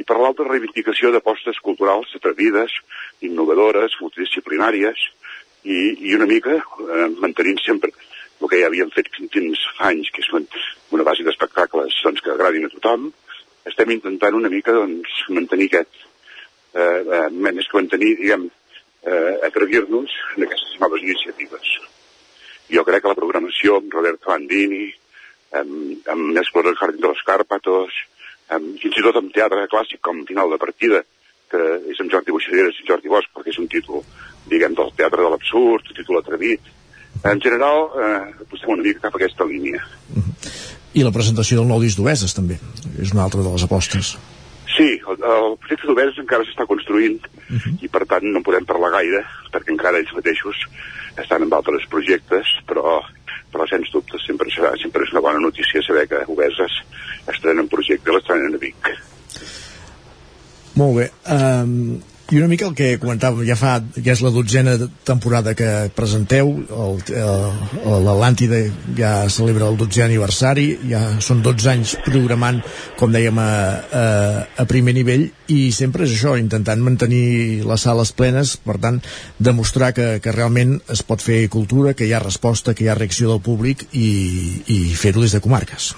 programació d'apostes culturals atrevides, innovadores, multidisciplinàries, i, i una mica eh, mantenint sempre el que ja havíem fet fins fa anys, que és una base d'espectacles doncs, que agradin a tothom, estem intentant una mica doncs, mantenir aquest, eh, eh, més que mantenir, diguem, eh, atrevir-nos en aquestes noves iniciatives. Jo crec que la programació amb Roberto Bandini, amb, amb Néstor del Jardín de los Cárpatos, amb, fins i tot amb teatre clàssic com Final de Partida, que és amb Jordi Buixaderes i Jordi Bosch, perquè és un títol, diguem, del teatre de l'absurd, un títol atrevit. En general, eh, apostem una mica cap a aquesta línia. I la presentació del nou disc d'Obeses, també. És una altra de les apostes. Sí, el, el projecte d'Obeses encara s'està construint uh -huh. i per tant no podem parlar gaire perquè encara ells mateixos estan en altres projectes, però però sens dubte sempre, serà, sempre és una bona notícia saber que Obeses estrenen un projecte i l'estrenen a Vic. Molt bé. Um, i una mica el que comentàvem, ja fa, ja és la dotzena temporada que presenteu, l'Atlàntida ja celebra el 12è aniversari, ja són 12 anys programant, com dèiem, a, a, a primer nivell, i sempre és això, intentant mantenir les sales plenes, per tant, demostrar que, que realment es pot fer cultura, que hi ha resposta, que hi ha reacció del públic, i, i fer-ho des de comarques.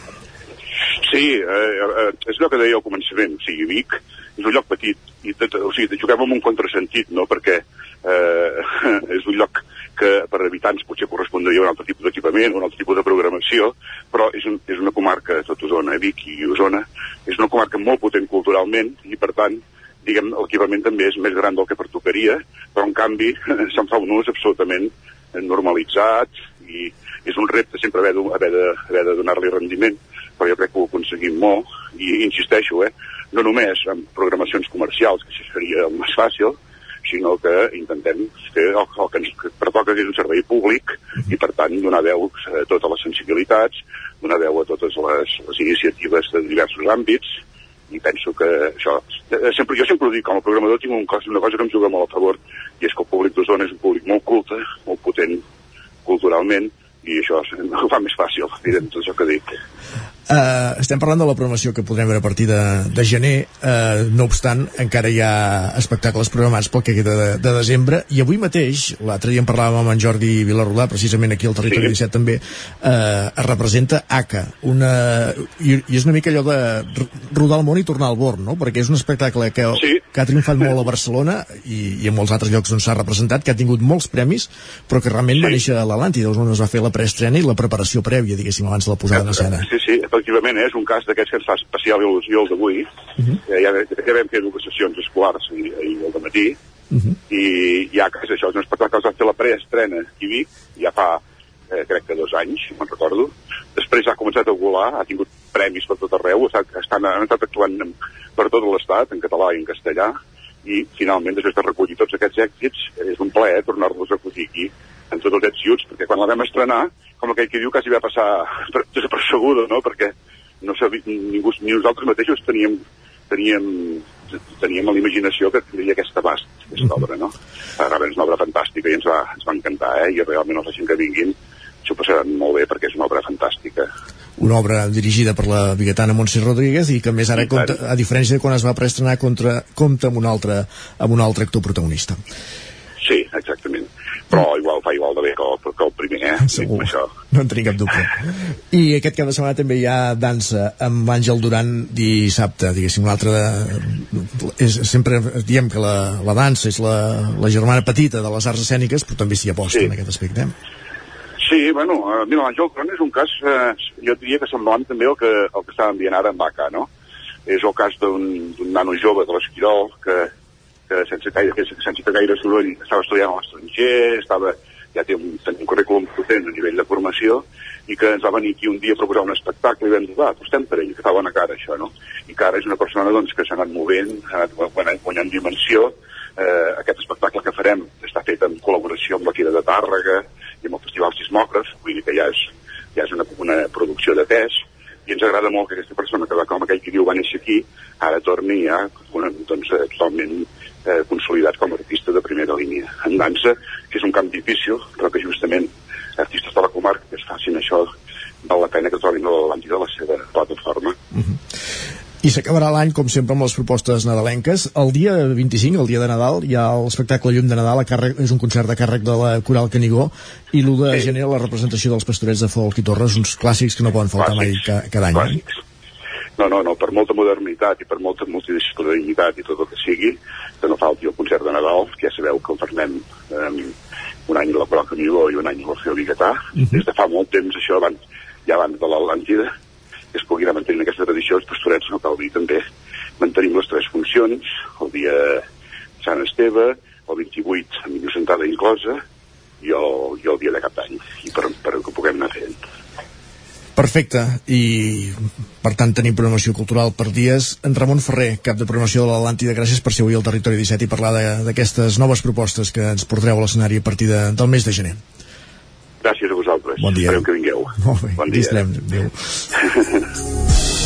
Sí, eh, eh, és el que deia al començament, o sigui, Vic és un lloc petit, i tot, o sigui, juguem amb un contrasentit, no?, perquè eh, és un lloc que per habitants potser correspondria a un altre tipus d'equipament, un altre tipus de programació, però és, un, és una comarca, tot Osona, Vic i Osona, és una comarca molt potent culturalment i, per tant, diguem, l'equipament també és més gran del que pertocaria, però en canvi se'n fa un ús absolutament normalitzat i és un repte sempre haver de, haver de, haver de donar-li rendiment, però jo crec que ho aconseguim molt i insisteixo, eh, no només amb programacions comercials, que això seria el més fàcil, sinó que intentem fer el, el que ens pertoca que és un servei públic i per tant donar veu a totes les sensibilitats, donar veu a totes les, les iniciatives de diversos àmbits i penso que això, eh, sempre, jo sempre ho dic, com a programador tinc un cos, una cosa que em juga molt a favor i és que el públic d'Osona és un públic molt culte, molt potent culturalment i això ho fa més fàcil, evident, tot això que dic. Uh, estem parlant de la programació que podrem veure a partir de, de gener uh, no obstant, encara hi ha espectacles programats pel que queda de, de desembre i avui mateix, l'altre dia en parlàvem amb en Jordi Vilarrodà, precisament aquí al Territori sí. 17 també, uh, es representa ACA una, i, i és una mica allò de rodar el món i tornar al born no? perquè és un espectacle que, sí. que ha triomfat molt a Barcelona i, i en molts altres llocs on s'ha representat, que ha tingut molts premis però que realment sí. va néixer a l'Atlàntida on es va fer la preestrena i la preparació prèvia, diguéssim, abans de la posada en escena. Sí, sí, efectivament, és un cas d'aquests que ens fa especial il·lusió el d'avui. Uh -huh. eh, ja, ja vam fer dues sessions escolars ahir, ahir al matí, uh -huh. i ja que és això, és un espectacle que es va fer la preestrena aquí a Vic, ja fa, eh, crec que dos anys, si me'n recordo. Després ha començat a volar, ha tingut premis per tot arreu, estan, estan, han estat actuant per tot l'estat, en català i en castellà, i finalment, després de recollir tots aquests èxits, és un plaer tornar-los a recollir aquí en tots els èxits, perquè quan la vam estrenar, com aquell que diu, quasi va passar desapercebuda, no?, perquè no sabia, ningú, ni nosaltres mateixos teníem, teníem, teníem a l'imaginació que tindria aquest abast, aquesta -hmm. obra, no? Realment és una obra fantàstica i ens va, ens va encantar, eh? I realment els gent que vinguin s'ho passaran molt bé perquè és una obra fantàstica una obra dirigida per la biguetana Montse Rodríguez i que més ara, compta, a diferència de quan es va preestrenar, contra, compta amb un altre, amb un altre actor protagonista. Però igual fa igual de bé que el, que el primer, eh? Segur, això. no en tinc cap dubte. I aquest cap de setmana també hi ha dansa amb Àngel Duran dissabte, diguéssim, un altre de... És, sempre diem que la, la dansa és la, la germana petita de les arts escèniques, però també s'hi aposta sí. en aquest aspecte. Sí, bueno, uh, mira, l'Àngel Duran és un cas, uh, jo diria que semblant també el que, el que estàvem dient ara amb Baca, no? És el cas d'un nano jove de l'Esquirol que, que sense, gaire, sense gaire soroll estava estudiant a l'estranger, estava, ja té un, un currículum potent a nivell de formació i que ens va venir aquí un dia a proposar un espectacle i vam dir, va, apostem per ell, que fa bona cara això, no? I que ara és una persona doncs, que s'ha anat movent, ha anat guanyant dimensió, eh, aquest espectacle que farem està fet en col·laboració amb la Quira de Tàrrega i amb el Festival Sismògraf, vull dir que ja és, ja és una, una producció de pes, i ens agrada molt que aquesta persona que va com aquell que diu va néixer aquí, ara torni ja doncs, eh, totalment eh, consolidat com a artista de primera línia. En dansa, que és un camp difícil, però que justament artistes de la comarca que es facin això val la pena que trobin l'Atlàntida de la seva plataforma. Uh -huh. I s'acabarà l'any, com sempre, amb les propostes nadalenques. El dia 25, el dia de Nadal, hi ha l'espectacle Llum de Nadal, a càrrec, és un concert de càrrec de la Coral Canigó, i l'1 de gener la representació dels pastorets de Folk i Torres, uns clàssics que no poden faltar mai ca, cada any. Clàssics. No, no, no, per molta modernitat i per molta multidisciplinaritat i tot el que sigui, que no falti el concert de Nadal, que ja sabeu que el farem um, un any a la Coral Canigó i un any a l'Orfeo Biguetà. Mhm. Des de fa molt temps, això abans, ja abans de l'Atlàntida, que es pugui anar mantenint aquesta tradició, els pastorets, no cal dir també, mantenim les tres funcions, el dia Sant Esteve, el 28 amb millor sentada inclosa, i el, i el dia de cap d'any, i per, per que puguem anar fent. Perfecte, i per tant tenim programació cultural per dies. En Ramon Ferrer, cap de programació de l'Atlàntida, gràcies per ser avui al Territori 17 i parlar de- d'aquestes noves propostes que ens portareu a l'escenari a partir de, del mes de gener. Gràcies a vosaltres. Bon dia. Esperem que vingueu. Molt bé, bon dia. Adéu.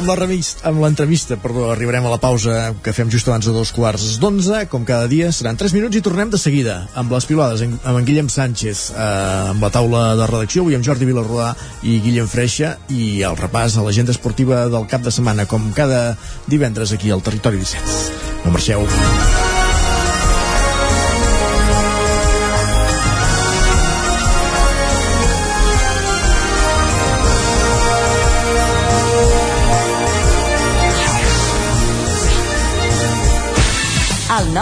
amb la revista, amb l'entrevista, perdó, arribarem a la pausa que fem just abans de dos quarts d'onze, com cada dia, seran 3 minuts i tornem de seguida amb les pilades, amb en Guillem Sánchez, eh, amb la taula de redacció, avui amb Jordi Vilarrodà i Guillem Freixa, i el repàs a l'agenda esportiva del cap de setmana, com cada divendres aquí al Territori 17. No marxeu.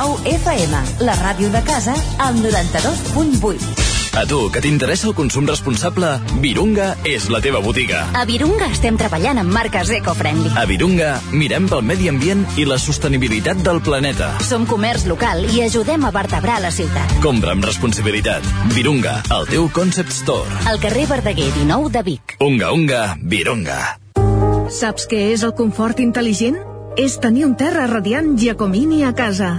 Nou FM, la ràdio de casa, al 92.8. A tu, que t'interessa el consum responsable, Virunga és la teva botiga. A Virunga estem treballant amb marques eco-friendly. A Virunga mirem pel medi ambient i la sostenibilitat del planeta. Som comerç local i ajudem a vertebrar la ciutat. Compra amb responsabilitat. Virunga, el teu concept store. Al carrer Verdaguer 19 de Vic. Unga, unga, Virunga. Saps què és el confort intel·ligent? És tenir un terra radiant Giacomini a casa.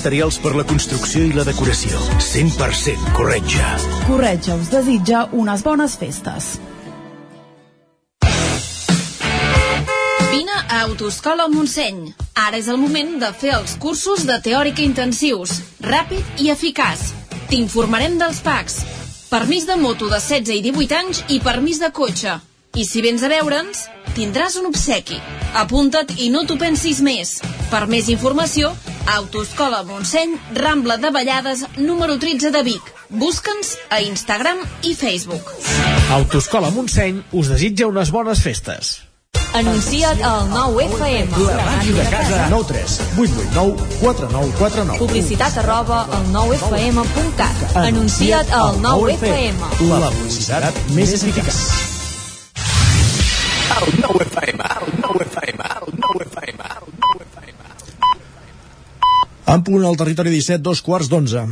materials per la construcció i la decoració. 100% Corretja. Corretja us desitja unes bones festes. Vine a Autoscola Montseny. Ara és el moment de fer els cursos de teòrica intensius, ràpid i eficaç. T'informarem dels PACs. Permís de moto de 16 i 18 anys i permís de cotxe. I si vens a veure'ns, tindràs un obsequi. Apunta't i no t'ho pensis més. Per més informació, Autoscola Montseny, Rambla de Vallades, número 13 de Vic. Busca'ns a Instagram i Facebook. Autoscola Montseny us desitja unes bones festes. Anuncia't al 9FM. La màquina de casa. 9 3 8 8 9 4 9 4 9. Publicitat arroba al 9FM.cat. Anuncia't al 9FM. La publicitat més eficaç. En punt al territori 17, dos quarts d'onze.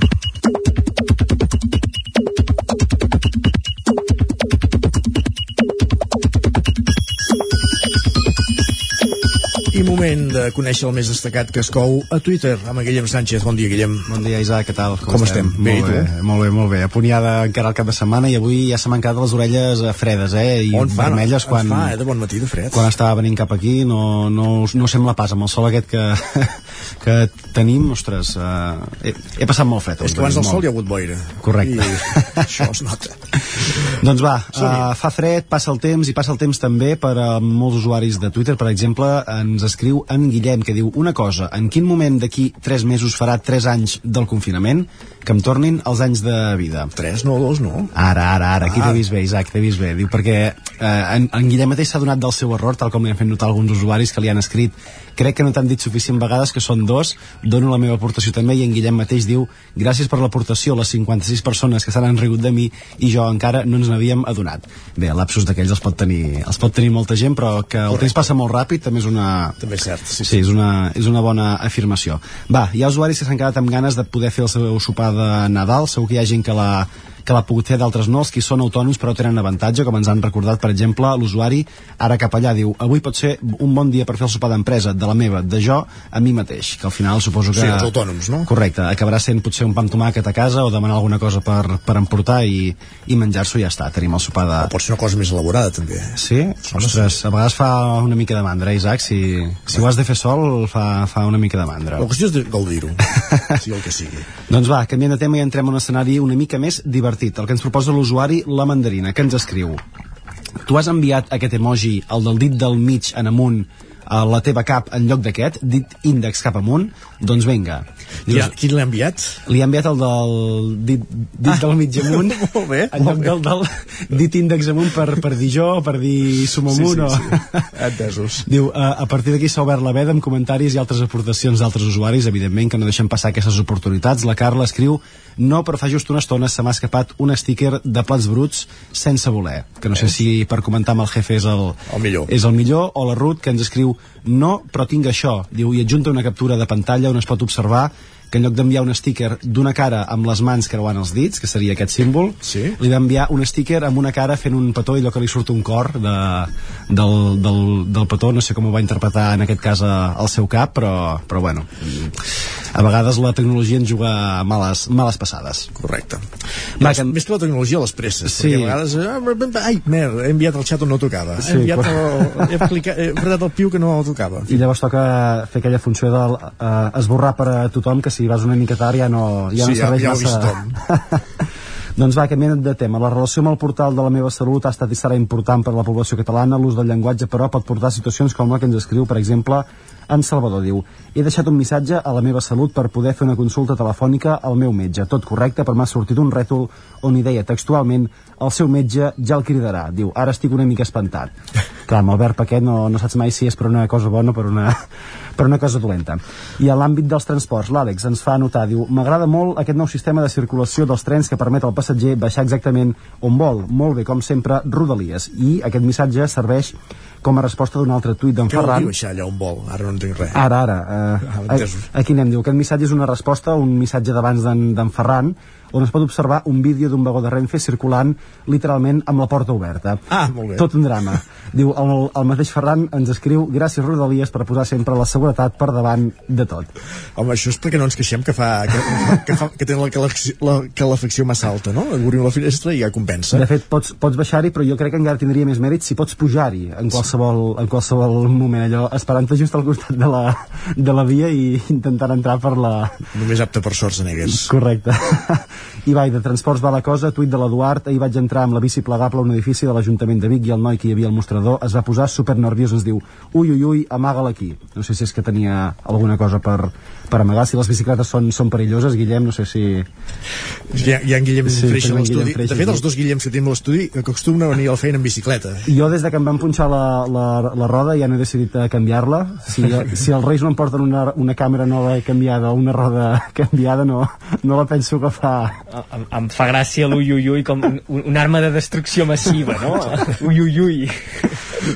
I moment de conèixer el més destacat que es cou a Twitter amb Guillem Sánchez. Bon dia, Guillem. Bon dia, Isaac, què tal? Com estem? Bé, i Molt bé, molt bé, molt bé. A punt ja d'encarar el cap de setmana i avui ja se m'han quedat les orelles eh, fredes, eh? I On fa, vermelles quan, fa, eh, de bon matí, de fred. quan estava venint cap aquí no, no, no sembla pas amb el sol aquest que, que tenim, ostres, uh, he, he passat molt fred. És que abans del sol hi ha hagut boira. Correcte. I això es nota. Doncs va, uh, fa fred, passa el temps i passa el temps també per a molts usuaris de Twitter, per exemple, ens escriu en Guillem que diu una cosa, en quin moment d'aquí 3 mesos farà 3 anys del confinament que em tornin els anys de vida? 3, no, 2, no. Ara, ara, ara, aquí Ah. t'he vist bé, Isaac, t'he vist bé. Diu perquè eh, en, en Guillem mateix s'ha donat del seu error, tal com li han fet notar alguns usuaris que li han escrit crec que no t'han dit suficient vegades que són dos, dono la meva aportació també i en Guillem mateix diu gràcies per l'aportació les 56 persones que s'han rigut de mi i jo encara no ens n'havíem adonat. Bé, lapsus d'aquells els pot tenir els pot tenir molta gent, però que el temps passa molt ràpid també és una... També és cert, sí, sí és, una, és una bona afirmació. Va, hi ha usuaris que s'han quedat amb ganes de poder fer el seu sopar de Nadal, segur que hi ha gent que la que l'ha pogut fer d'altres no, els qui són autònoms però tenen avantatge, com ens han recordat per exemple l'usuari ara cap allà diu avui pot ser un bon dia per fer el sopar d'empresa de la meva, de jo, a mi mateix que al final suposo que... Sí, els autònoms, no? Correcte, acabarà sent potser un pa amb tomàquet a casa o demanar alguna cosa per, per emportar i, i menjar-s'ho i ja està, tenim el sopar de... O pot ser una cosa més elaborada, també. Sí? Ostres, a vegades fa una mica de mandra, Isaac? Si, si ho has de fer sol, fa, fa una mica de mandra. La qüestió és gaudir-ho, sigui el que sigui. Doncs va, canviem de tema i entrem en un escenari una mica més divertit, el que ens proposa l'usuari La Mandarina, que ens escriu. Tu has enviat aquest emoji, el del dit del mig en amunt, a la teva cap en lloc d'aquest, dit índex cap amunt, doncs vinga. Ja, qui l'ha enviat? Li ha enviat el del dit, dit ah, del mig amunt molt bé, en lloc del, del dit índex amunt per, per dir jo, per dir som Sí, amunt sí, o... sí. Entesos. Diu, a, a partir d'aquí s'ha obert la veda amb comentaris i altres aportacions d'altres usuaris, evidentment que no deixen passar aquestes oportunitats. La Carla escriu no, però fa just una estona se m'ha escapat un sticker de plats bruts sense voler, que no sé si per comentar amb el jefe és el, el millor. és el millor, o la Ruth que ens escriu no, però tinc això, diu, i adjunta una captura de pantalla on es pot observar que en lloc d'enviar un sticker d'una cara amb les mans creuant els dits, que seria aquest símbol, sí. li va enviar un sticker amb una cara fent un petó i allò que li surt un cor de, del, del, del petó, no sé com ho va interpretar en aquest cas al seu cap, però, però bueno, a vegades la tecnologia ens juga males, males passades. Correcte. Va, Més, més que la tecnologia, les presses. Sí. Perquè a vegades... eh, Ai, mer, he enviat el xat on no tocava. Sí, he enviat el, he, clicat, he apretat el piu que no tocava. I llavors toca fer aquella funció del uh, esborrar per a tothom, que si vas una mica tard ja no, ja Sí, no ja- serveix ja vist massa. Doncs va, canviant de tema. La relació amb el portal de la meva salut ha estat i serà important per a la població catalana. L'ús del llenguatge, però, pot portar a situacions com la que ens escriu, per exemple, en Salvador diu He deixat un missatge a la meva salut per poder fer una consulta telefònica al meu metge. Tot correcte, però m'ha sortit un rètol on hi deia textualment el seu metge ja el cridarà. Diu, ara estic una mica espantat. Clar, amb el verb aquest no, no saps mai si és per una cosa bona o per una, per una cosa dolenta. I a l'àmbit dels transports, l'Àlex ens fa notar, diu, m'agrada molt aquest nou sistema de circulació dels trens que permet al passatger baixar exactament on vol. Molt bé, com sempre, Rodalies. I aquest missatge serveix com a resposta d'un altre tuit d'en Què vol Ferran. baixar allà on vol? Ara no entenc res. Ara, ara. Eh, Ah, aquí anem, diu, aquest missatge és una resposta a un missatge d'abans d'en Ferran, on es pot observar un vídeo d'un vagó de Renfe circulant literalment amb la porta oberta. Ah, molt bé. Tot un drama. Diu, el, el mateix Ferran ens escriu gràcies Rodalies per posar sempre la seguretat per davant de tot. Home, això és perquè no ens queixem que fa que, que, fa, que tenen la, calefacció, la calefacció massa alta, no? Obrim la finestra i ja compensa. De fet, pots, pots baixar-hi, però jo crec que encara tindria més mèrit si pots pujar-hi en qualsevol, en qualsevol moment, allò, esperant-te just al costat de la, de la via i intentant entrar per la... Només apte per sorts negues. Correcte. I vai, de transports va la cosa, tuit de l'Eduard, ahir vaig entrar amb la bici plegable a un edifici de l'Ajuntament de Vic i el noi que hi havia al mostrador es va posar super nerviós, ens diu, ui, ui, ui, amaga-la aquí. No sé si és que tenia alguna cosa per, per amagar, si les bicicletes són, són perilloses, Guillem, no sé si... Hi ha, hi ha en Guillem Sí, Freixa a l'estudi. De fet, els dos Guillems que tenim a l'estudi acostumen a venir a la feina en bicicleta. Jo des de que em van punxar la, la, la roda ja n'he decidit canviar-la. Si, si els Reis no em porten una, una càmera nova canviada o una roda canviada, no, no la penso agafar. Em, em fa gràcia l'ui ui ui com un, una arma de destrucció massiva, no? Ui ui ui.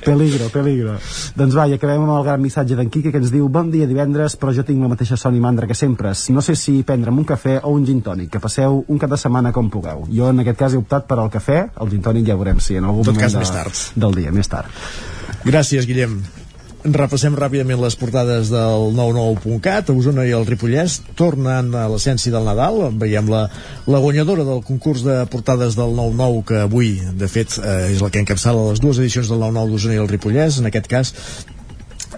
Peligro, peligro. Doncs va, i acabem amb el gran missatge d'en Quique que ens diu Bon dia divendres, però jo tinc la mateixa son i mandra que sempre. No sé si prendre'm un cafè o un gin tònic. Que passeu un cap de setmana com pugueu. Jo en aquest cas he optat per al cafè, el gin tònic ja veurem si en algun tot moment cas, de, més tard. del dia, més tard. Gràcies, Guillem. Repassem ràpidament les portades del 99.cat. A Osona i el Ripollès tornen a l'essència del Nadal. Veiem la, la guanyadora del concurs de portades del 99 que avui, de fet, eh, és la que encapçala les dues edicions del 99 d'Osona i el Ripollès. En aquest cas,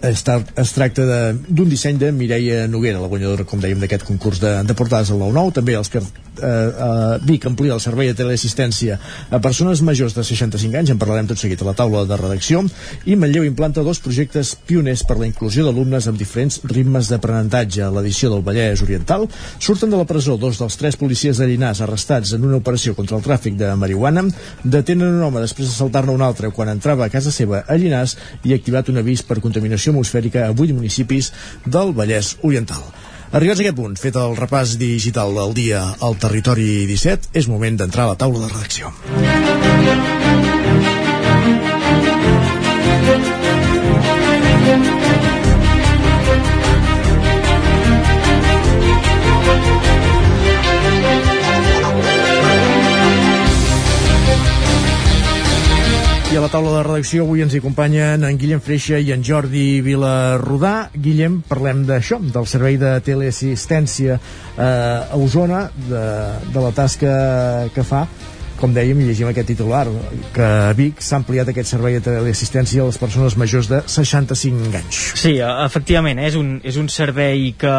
es, es tracta d'un disseny de Mireia Noguera, la guanyadora, com dèiem, d'aquest concurs de, de portades al 9-9. També els que eh, eh, Vic amplia el servei de teleassistència a persones majors de 65 anys, en parlarem tot seguit a la taula de redacció, i Manlleu implanta dos projectes pioners per la inclusió d'alumnes amb diferents ritmes d'aprenentatge. L'edició del Vallès Oriental surten de la presó dos dels tres policies de Llinars arrestats en una operació contra el tràfic de marihuana, detenen un home després de saltar-ne un altre quan entrava a casa seva a Llinars i ha activat un avís per contaminació atmosfèrica a 8 municipis del Vallès Oriental. Arribats a aquest punt, fet el repàs digital del dia al territori 17, és moment d'entrar a la taula de redacció. La taula de redacció avui ens hi acompanyen en Guillem Freixa i en Jordi Vilarrodà. Guillem, parlem d'això, del servei de teleassistència eh, a Osona, de, de la tasca que fa com dèiem, llegim aquest titular, que a Vic s'ha ampliat aquest servei de teleassistència a les persones majors de 65 anys. Sí, eh, efectivament, és un, és un servei que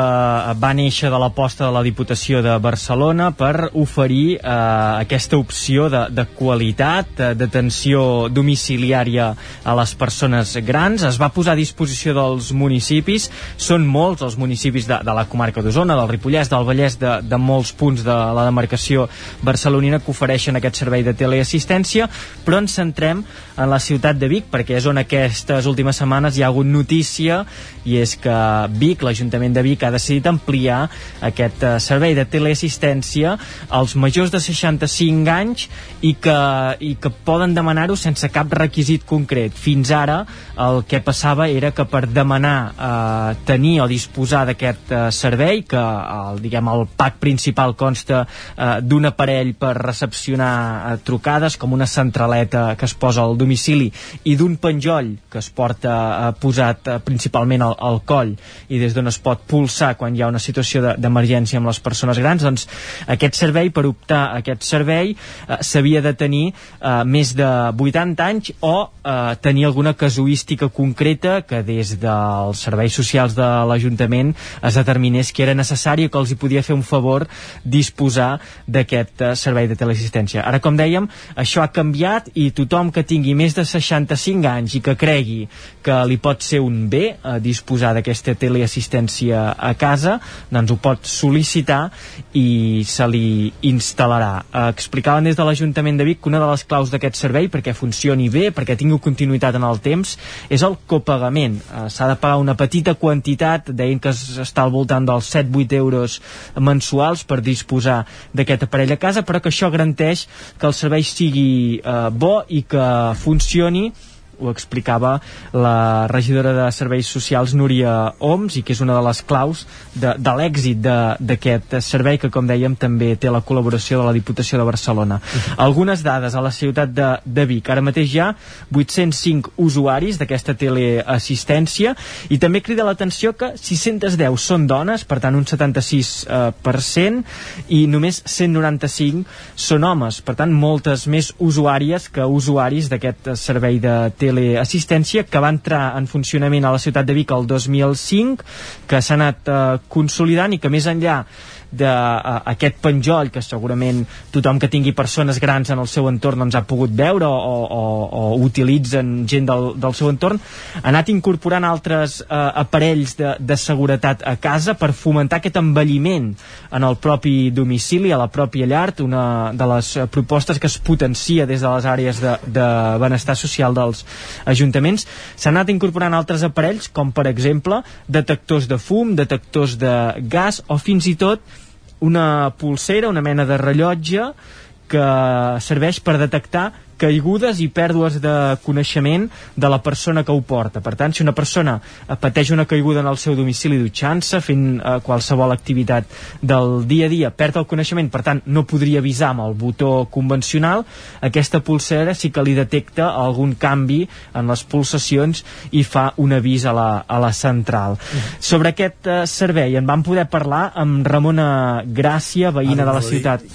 va néixer de l'aposta de la Diputació de Barcelona per oferir eh, aquesta opció de, de qualitat, eh, d'atenció domiciliària a les persones grans. Es va posar a disposició dels municipis, són molts els municipis de, de la comarca d'Osona, del Ripollès, del Vallès, de, de molts punts de la demarcació barcelonina que ofereixen aquest servei de teleassistència, però ens centrem en la ciutat de Vic, perquè és on aquestes últimes setmanes hi ha hagut notícia, i és que Vic, l'Ajuntament de Vic, ha decidit ampliar aquest eh, servei de teleassistència als majors de 65 anys i que, i que poden demanar-ho sense cap requisit concret. Fins ara el que passava era que per demanar eh, tenir o disposar d'aquest eh, servei, que el, diguem, el pack principal consta eh, d'un aparell per recepcionar eh, trucades, com una centraleta que es posa al domicili, i d'un penjoll que es porta eh, posat eh, principalment al, al coll i des d'on es pot pulsar quan hi ha una situació de- d'emergència amb les persones grans, doncs aquest servei, per optar a aquest servei, eh, s'havia de tenir eh, més de 80 anys o eh, tenir alguna casuística concreta que des dels serveis socials de l'Ajuntament es determinés que era necessari que els hi podia fer un favor disposar d'aquest eh, servei de teleassistència. Ara, com dèiem, això ha canviat i tothom que tingui més de 65 anys i que cregui que li pot ser un bé eh, disposar d'aquesta teleassistència a casa, doncs ho pot sol·licitar i se li instal·larà. Eh, explicaven des de l'Ajuntament de Vic que una de les claus d'aquest servei perquè funcioni bé, perquè tingui continuïtat en el temps, és el copagament. Eh, S'ha de pagar una petita quantitat, deien que es- està al voltant dels 7-8 euros mensuals per disposar d'aquest aparell a casa, però que això garanteix que el servei sigui eh, bo i que funcioni ho explicava la regidora de Serveis Socials Núria Oms i que és una de les claus de, de l'èxit d'aquest servei que com dèiem també té la col·laboració de la Diputació de Barcelona. Algunes dades a la ciutat de, de Vic. Ara mateix hi ha 805 usuaris d'aquesta teleassistència i també crida l'atenció que 610 són dones, per tant un 76% eh, i només 195 són homes, per tant moltes més usuàries que usuaris d'aquest servei de teleassistència que va entrar en funcionament a la ciutat de Vic el 2005, que s'ha anat eh, consolidant i que més enllà d'aquest penjoll que segurament tothom que tingui persones grans en el seu entorn doncs, ha pogut veure o, o, o utilitzen gent del, del seu entorn, ha anat incorporant altres eh, aparells de, de seguretat a casa per fomentar aquest envelliment en el propi domicili, a la pròpia llar, una de les propostes que es potencia des de les àrees de, de benestar social dels ajuntaments. S'han anat incorporant altres aparells, com per exemple detectors de fum, detectors de gas o fins i tot una pulsera, una mena de rellotge que serveix per detectar caigudes i pèrdues de coneixement de la persona que ho porta. Per tant, si una persona eh, pateix una caiguda en el seu domicili dutxant-se, fent eh, qualsevol activitat del dia a dia, perd el coneixement, per tant, no podria avisar amb el botó convencional, aquesta pulsera sí que li detecta algun canvi en les pulsacions i fa un avís a la, a la central. Mm. Sobre aquest eh, servei en vam poder parlar amb Ramona Gràcia, veïna ah, no, de la ciutat.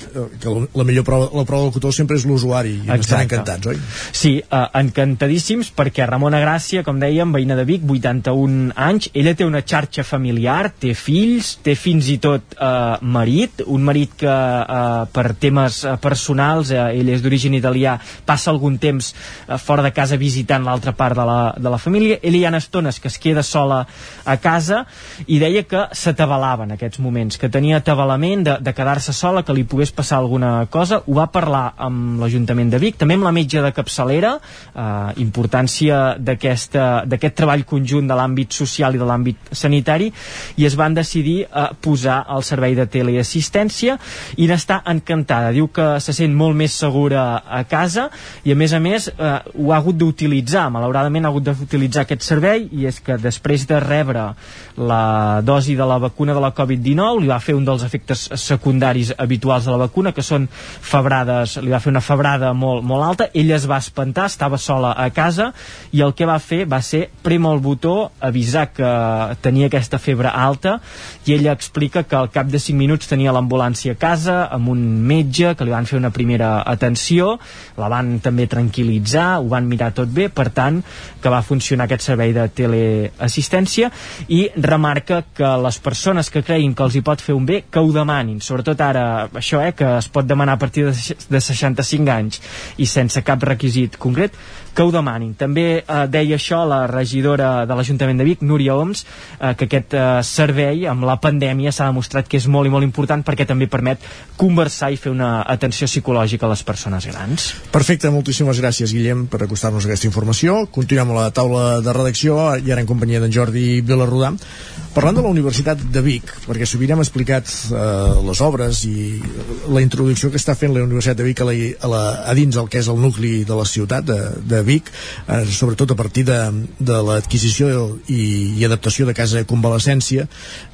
Que la millor prova, la prova del cotó sempre és l'usuari, i Exacte encantats, oi? Sí, uh, encantadíssims perquè Ramona Gràcia, com dèiem, veïna de Vic, 81 anys, ella té una xarxa familiar, té fills, té fins i tot uh, marit, un marit que uh, per temes uh, personals, uh, ell és d'origen italià, passa algun temps uh, fora de casa visitant l'altra part de la, de la família, ell hi ha estones que es queda sola a casa i deia que s'atabalava en aquests moments, que tenia atabalament de, de quedar-se sola, que li pogués passar alguna cosa, ho va parlar amb l'Ajuntament de Vic, també amb la metge de capçalera, eh, importància d'aquest treball conjunt de l'àmbit social i de l'àmbit sanitari, i es van decidir a eh, posar el servei de teleassistència i n'està encantada. Diu que se sent molt més segura a casa i a més a més eh, ho ha hagut d'utilitzar, malauradament ha hagut d'utilitzar aquest servei i és que després de rebre la dosi de la vacuna de la Covid-19 li va fer un dels efectes secundaris habituals de la vacuna que són febrades, li va fer una febrada molt, molt alta, ella es va espantar, estava sola a casa i el que va fer va ser prema el botó, avisar que tenia aquesta febre alta i ella explica que al cap de 5 minuts tenia l'ambulància a casa amb un metge que li van fer una primera atenció, la van també tranquil·litzar, ho van mirar tot bé, per tant, que va funcionar aquest servei de teleassistència i remarca que les persones que creguin que els hi pot fer un bé, que ho demanin, sobretot ara això, eh, que es pot demanar a partir de 65 anys i sense cap requisit concret, que ho demanin. També eh, deia això la regidora de l'Ajuntament de Vic, Núria Oms, eh, que aquest eh, servei amb la pandèmia s'ha demostrat que és molt i molt important perquè també permet conversar i fer una atenció psicològica a les persones grans. Perfecte, moltíssimes gràcies Guillem per acostar-nos aquesta informació. Continuem a la taula de redacció i ara en companyia d'en Jordi Vilarrodà. Parlant de la Universitat de Vic, perquè sovint hem explicat eh, les obres i la introducció que està fent la Universitat de Vic a, la, a, la, a dins el que és el nucli de la ciutat de, de Vic, eh, sobretot a partir de, de l'adquisició i, i adaptació de Casa Convalescència,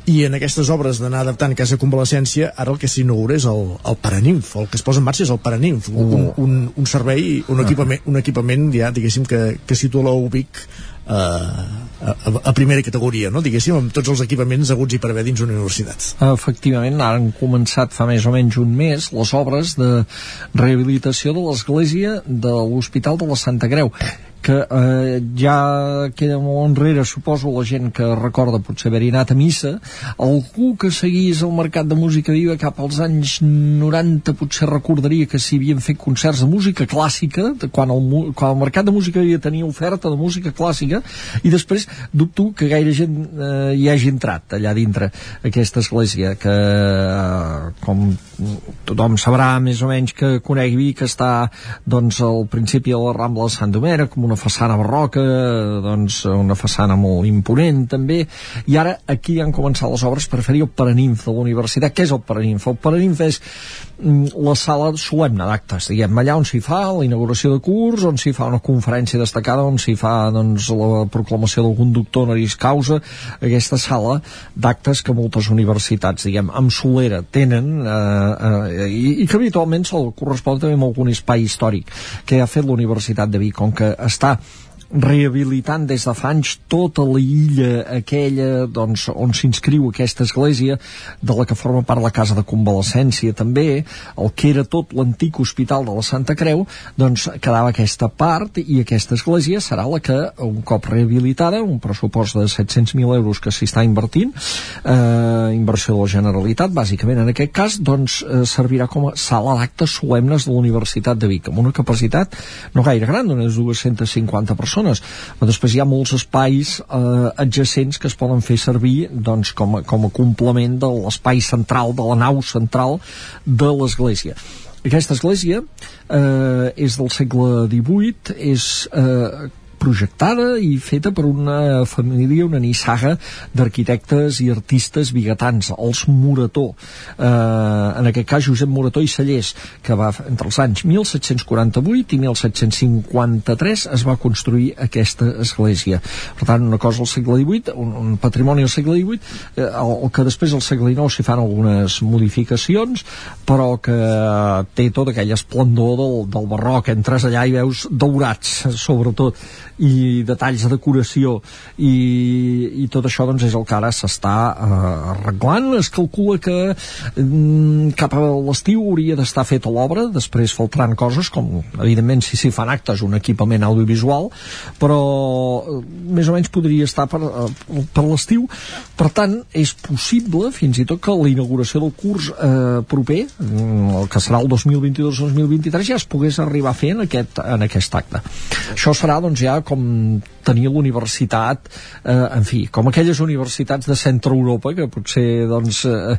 i en aquestes obres d'anar adaptant Casa Convalescència, ara el que s'inaugura és el, el Paraninf, el que es posa en marxa és el Paraninf, un, un, un, un servei, un equipament, un equipament ja, diguéssim, que, que situa l'UBIC a, a primera categoria, no? diguéssim, amb tots els equipaments aguts i per haver dins una universitat. Efectivament, han començat fa més o menys un mes les obres de rehabilitació de l'església de l'Hospital de la Santa Creu que eh, ja queda molt enrere, suposo, la gent que recorda potser haver-hi anat a missa, algú que seguís el mercat de música viva cap als anys 90 potser recordaria que s'hi havien fet concerts de música clàssica, de quan, el, quan el mercat de música viva tenia oferta de música clàssica, i després dubto que gaire gent eh, hi hagi entrat allà dintre aquesta església, que eh, com tothom sabrà més o menys que conegui que està doncs al principi de la Rambla de Sant Domènec, com una una façana barroca, doncs una façana molt imponent també, i ara aquí han començat les obres per fer-hi el Paraninf de la universitat. Què és el Paraninf? El Paraninf és mm, la sala solemne d'actes, diguem, allà on s'hi fa la inauguració de curs, on s'hi fa una conferència destacada, on s'hi fa doncs, la proclamació d'algun doctor honoris causa, aquesta sala d'actes que moltes universitats, diguem, amb solera tenen eh, eh, i, i que habitualment se'l correspon també amb algun espai històric que ha fet la Universitat de Vic, com que està està rehabilitant des de fa anys tota l'illa aquella doncs, on s'inscriu aquesta església de la que forma part la casa de convalescència també, el que era tot l'antic hospital de la Santa Creu doncs quedava aquesta part i aquesta església serà la que un cop rehabilitada, un pressupost de 700.000 euros que s'hi està invertint eh, inversió de la Generalitat bàsicament en aquest cas doncs eh, servirà com a sala d'actes solemnes de la Universitat de Vic amb una capacitat no gaire gran, unes 250 persones però després hi ha molts espais eh, adjacents que es poden fer servir doncs, com, a, com a complement de l'espai central, de la nau central de l'església. Aquesta església eh, és del segle XVIII és eh, projectada i feta per una família, una nissaga d'arquitectes i artistes biguetans, els Morató. Eh, en aquest cas, Josep Morató i Sallés, que va entre els anys 1748 i 1753 es va construir aquesta església. Per tant, una cosa al segle XVIII, un, un patrimoni al segle XVIII, eh, el, el que després al segle XIX s'hi fan algunes modificacions, però que té tot aquell esplendor del, del barroc. Entres allà i veus daurats, sobretot, i detalls de decoració. I, i tot això doncs és el que ara s'està eh, arreglant. Es calcula que mm, cap a l'estiu hauria d'estar feta l'obra després faltaran coses com evidentment si s'hi fan actes un equipament audiovisual però eh, més o menys podria estar per, eh, per l'estiu. Per tant és possible fins i tot que la inauguració del curs eh, proper mm, el que serà el 2022-2023 ja es pogués arribar a fer en aquest, en aquest acte. Això serà doncs ja com tenir l'universitat eh, en fi, com aquelles universitats de centre Europa que potser doncs eh,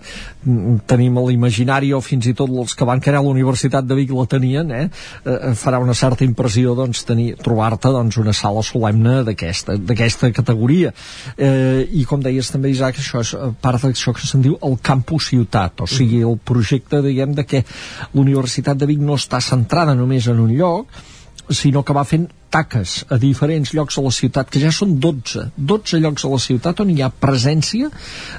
tenim l'imaginari o fins i tot els que van crear la Universitat de Vic la tenien eh, eh, farà una certa impressió doncs tenir trobar-te doncs una sala solemne d'aquesta d'aquesta categoria. Eh, i com deies també Isaac això és part d'això que se'n diu el campus ciutat o sigui el projecte diguem de que l'Universitat de Vic no està centrada només en un lloc sinó que va fent taques a diferents llocs a la ciutat, que ja són 12, 12 llocs a la ciutat on hi ha presència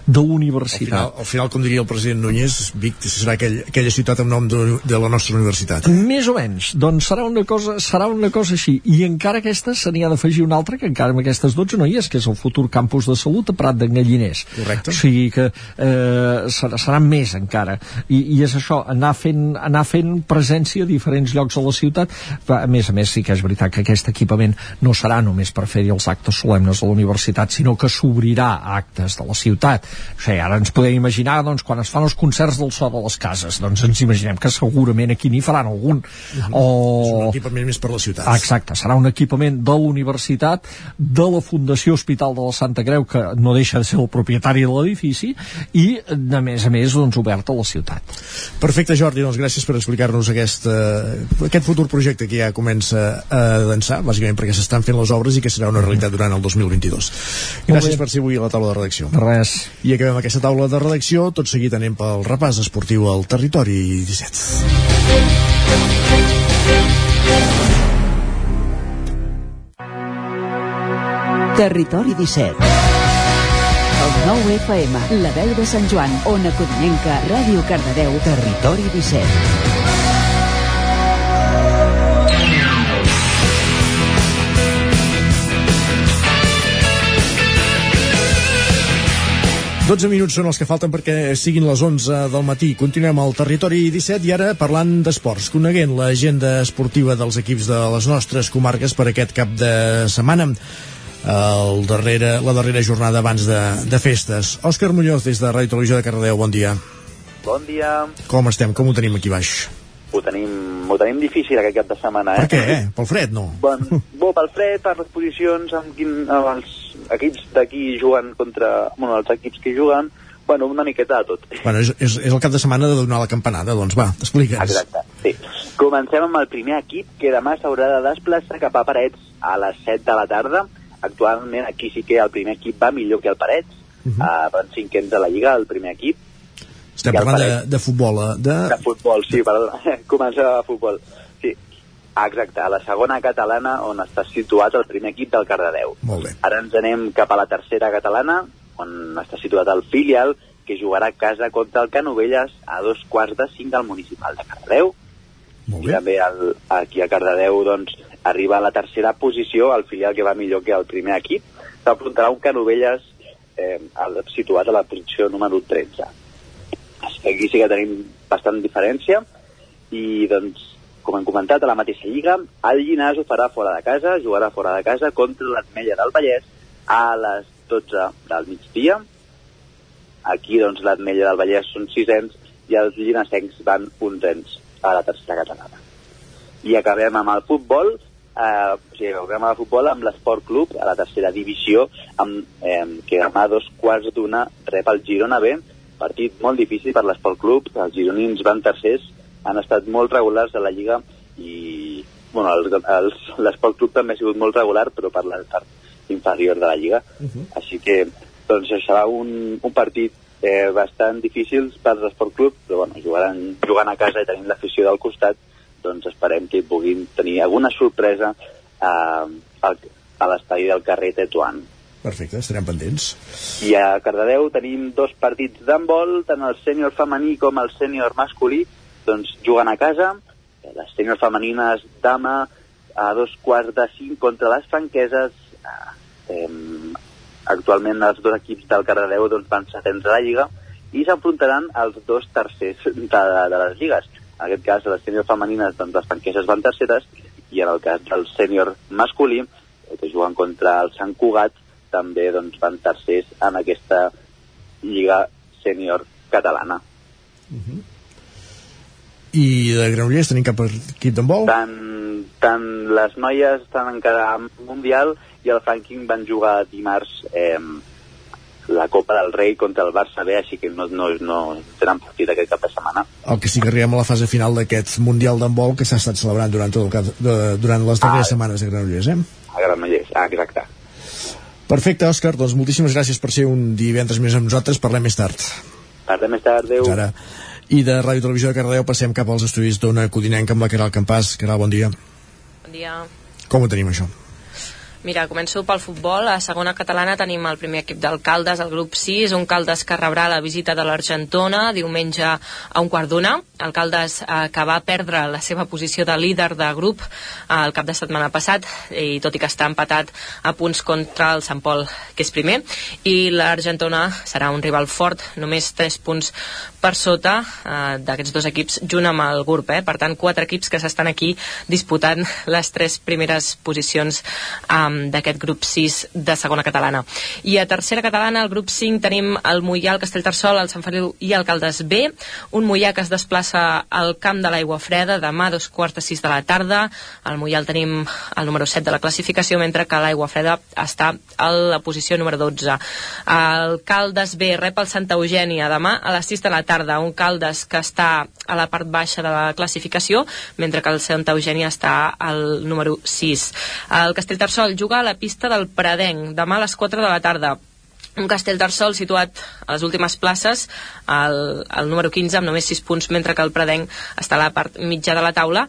de l'universitat. Al final, al final, com diria el president Núñez, Vic serà aquell, aquella ciutat amb nom de, de la nostra universitat. Més o menys, doncs serà una cosa, serà una cosa així, i encara aquesta se n'hi ha d'afegir una altra, que encara amb aquestes 12 no hi és, que és el futur campus de salut a Prat d'en Galliners. Correcte. O sigui que eh, serà, serà més encara. I, I és això, anar fent, anar fent presència a diferents llocs a la ciutat, a més a més sí que és veritat que aquest equipament no serà només per fer-hi els actes solemnes de la universitat, sinó que s'obrirà a actes de la ciutat. O sigui, ara ens podem imaginar, doncs, quan es fan els concerts del so de les cases, doncs ens imaginem que segurament aquí n'hi faran algun. Uh -huh. O... És un equipament més per la ciutat. Exacte, serà un equipament de la universitat, de la Fundació Hospital de la Santa Creu, que no deixa de ser el propietari de l'edifici, i, a més a més, doncs, obert a la ciutat. Perfecte, Jordi, doncs gràcies per explicar-nos aquest, aquest futur projecte que ja comença a dansar, bàsicament perquè s'estan fent les obres i que serà una realitat durant el 2022. Gràcies per ser avui a la taula de redacció. Res. I acabem aquesta taula de redacció, tot seguit anem pel repàs esportiu al territori 17. Territori 17. El 9 FM, la veu de Sant Joan, Ona Codinenca, Ràdio Cardedeu, Territori 17. 12 minuts són els que falten perquè siguin les 11 del matí. Continuem al territori 17 i ara parlant d'esports, coneguent l'agenda esportiva dels equips de les nostres comarques per aquest cap de setmana. El darrere, la darrera jornada abans de, de festes. Òscar Muñoz, des de Ràdio Televisió de Cardedeu, bon dia. Bon dia. Com estem? Com ho tenim aquí baix? Ho tenim, ho tenim difícil aquest cap de setmana, eh? Per què? Eh? Pel fred, no? Bon, bo, pel fred, per les posicions, amb, quin, amb els equips d'aquí juguen contra... Bueno, els equips que juguen, bueno, una miqueta de tot. Bueno, és, és, és el cap de setmana de donar la campanada, doncs va, explica'ns. Exacte, sí. Comencem amb el primer equip, que demà s'haurà de desplaçar cap a Parets a les 7 de la tarda. Actualment aquí sí que el primer equip va millor que el Parets, uh -huh. uh, van cinquens de la Lliga, el primer equip. Estem parlant de, de futbol, eh? De... de futbol, sí, perdona. Comença a futbol. Exacte, a la segona catalana on està situat el primer equip del Cardedeu. Molt bé. Ara ens anem cap a la tercera catalana, on està situat el filial, que jugarà a casa contra el Canovelles a dos quarts de cinc del municipal de Cardedeu. Molt bé. I també el, aquí a Cardedeu doncs, arriba a la tercera posició, el filial que va millor que el primer equip. S'afrontarà un Canovelles eh, situat a la posició número 13. Així que aquí sí que tenim bastant diferència i doncs, com hem comentat, a la mateixa lliga, el Llinàs ho farà fora de casa, jugarà fora de casa contra l'Atmella del Vallès a les 12 del migdia. Aquí, doncs, l'Atmella del Vallès són sisens i els llinasencs van onzens a la tercera catalana. I acabem amb el futbol, eh, o sigui, acabem amb el futbol amb l'Esport Club a la tercera divisió, amb, eh, que demà dos quarts d'una rep el Girona B, partit molt difícil per l'Esport Club, els gironins van tercers, han estat molt regulars a la Lliga i bueno, l'Esport Club també ha sigut molt regular, però per la part inferior de la Lliga. Així que doncs, serà un, un partit eh, bastant difícil per l'Esport Club, però bueno, jugaran, jugant a casa i tenint l'afició del costat, doncs esperem que puguin tenir alguna sorpresa eh, al, a l'estadi del carrer Tetuan. Perfecte, estarem pendents. I a Cardedeu tenim dos partits d'handbol, tant el sènior femení com el sènior masculí, doncs juguen a casa, les sènior femenines dama a dos quarts de cinc contra les franqueses, eh, actualment els dos equips del Cardedeu doncs, van setents a la Lliga i s'enfrontaran els dos tercers de, de les lligues. En aquest cas, les sènior femenines, doncs, les franqueses van terceres i en el cas del sènior masculí, eh, que juguen contra el Sant Cugat, també doncs, van tercers en aquesta lliga sènior catalana. I de Granollers tenim cap equip d'handbol? Tant, tant les noies estan encara en Mundial i el Franking van jugar dimarts eh, la Copa del Rei contra el Barça B, així que no, no, no tenen partit aquest cap de setmana. El que sí que arribem a la fase final d'aquest Mundial d'handbol que s'ha estat celebrant durant, tot el cap, de, durant les darreres Ah. setmanes de Granollers, eh? A Granollers, ah, exacte. Perfecte, Òscar, doncs moltíssimes gràcies per ser un divendres més amb nosaltres, parlem més tard. Parlem més tard, adéu. Ara. I de Ràdio Televisió de Cardedeu passem cap als estudis d'Ona Codinenca amb la Caral Campàs. Caral, bon dia. Bon dia. Com ho tenim, això? Mira, començo pel futbol. A segona catalana tenim el primer equip d'alcaldes, el grup 6, un caldes que rebrà la visita de l'Argentona diumenge a un quart d'una. Alcaldes eh, que va perdre la seva posició de líder de grup eh, el cap de setmana passat, i tot i que està empatat a punts contra el Sant Pol, que és primer, i l'Argentona serà un rival fort, només 3 punts per sota eh, d'aquests dos equips, junt amb el grup. Eh? Per tant, quatre equips que s'estan aquí disputant les tres primeres posicions um, d'aquest grup 6 de segona catalana. I a tercera catalana, al grup 5, tenim el Mollà, el Castellterçol, el Sant Feliu i el Caldes B. Un Mollà que es desplaça al camp de l'aigua freda demà a dos quarts de sis de la tarda. Al Mollà el tenim al número 7 de la classificació, mentre que l'aigua freda està a la posició número 12. El Caldes B rep el Santa Eugènia demà a les 6 de la tarda. Un Caldes que està a la part baixa de la classificació, mentre que el Santa Eugènia està al número 6. El Castellterçol juga a la pista del Pradenc demà a les 4 de la tarda un Castellterçol situat a les últimes places, al, al número 15, amb només 6 punts, mentre que el Pradenc està a la part mitja de la taula,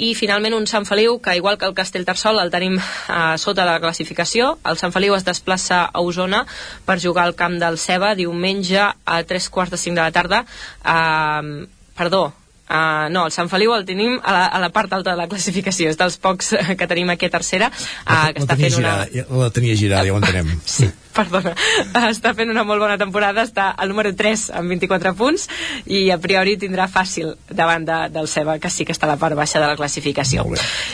i finalment un Sant Feliu que igual que el Castellterçol el tenim a sota de la classificació. El Sant Feliu es desplaça a Osona per jugar al camp del Ceba diumenge a tres quarts de cinc de la tarda. Uh, perdó Uh, no, el Sant Feliu el tenim a la, a la part alta de la classificació, és dels pocs eh, que tenim aquí a tercera, uh, que la, està tenia fent una... girada, ja- la tenia girada, ja ho entenem. Sí. perdona, està fent una molt bona temporada, està al número 3 amb 24 punts i a priori tindrà fàcil davant de, del Ceba, que sí que està a la part baixa de la classificació.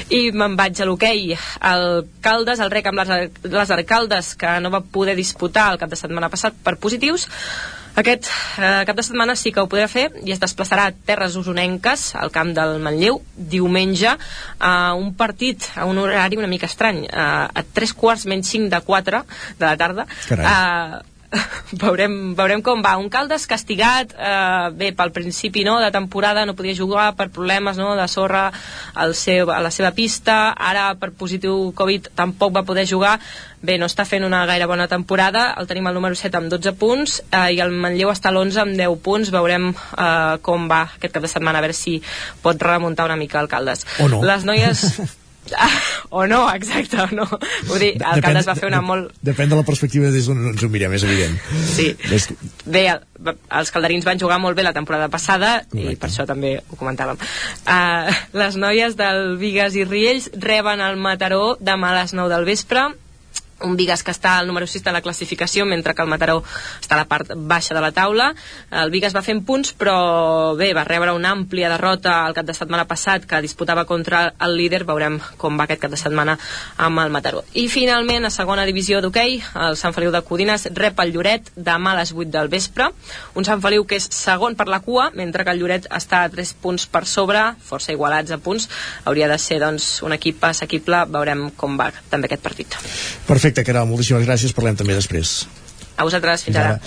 I me'n vaig a l'hoquei. El Caldes, el rec amb les, les arcaldes, que no va poder disputar el cap de setmana passat per positius, aquest eh, cap de setmana sí que ho podrà fer i es desplaçarà a Terres Usonenques, al camp del Manlleu, diumenge, a un partit a un horari una mica estrany, eh, a tres quarts menys cinc de 4 de la tarda. Carai. Eh, veurem, veurem com va. Un Caldes castigat, eh, bé, pel principi no, de temporada no podia jugar per problemes no, de sorra al seu, a la seva pista, ara per positiu Covid tampoc va poder jugar, bé, no està fent una gaire bona temporada, el tenim al número 7 amb 12 punts eh, i el Manlleu està a l'11 amb 10 punts, veurem eh, com va aquest cap de setmana, a veure si pot remuntar una mica el Caldes. O no. Les noies... Ah, o no, exacte, o no. Vull dir, el Caldes va fer una molt... Depèn de la perspectiva des d'on ens ho mirem, és evident. Sí. És... Bé, el- els calderins van jugar molt bé la temporada passada Correcte. i per això també ho comentàvem. Uh, les noies del Vigues i Riells reben el Mataró demà a les 9 del vespre un Vigas que està al número 6 de la classificació mentre que el Mataró està a la part baixa de la taula. El Vigas va fent punts però bé, va rebre una àmplia derrota el cap de setmana passat que disputava contra el líder. Veurem com va aquest cap de setmana amb el Mataró. I finalment a segona divisió d'hoquei el Sant Feliu de Codines rep el Lloret demà a les 8 del vespre. Un Sant Feliu que és segon per la cua mentre que el Lloret està a 3 punts per sobre força igualats a punts. Hauria de ser doncs un equip assequible. Veurem com va també aquest partit. Perfecte, Caral, moltíssimes gràcies, parlem també després. a vosaltres, fins ara.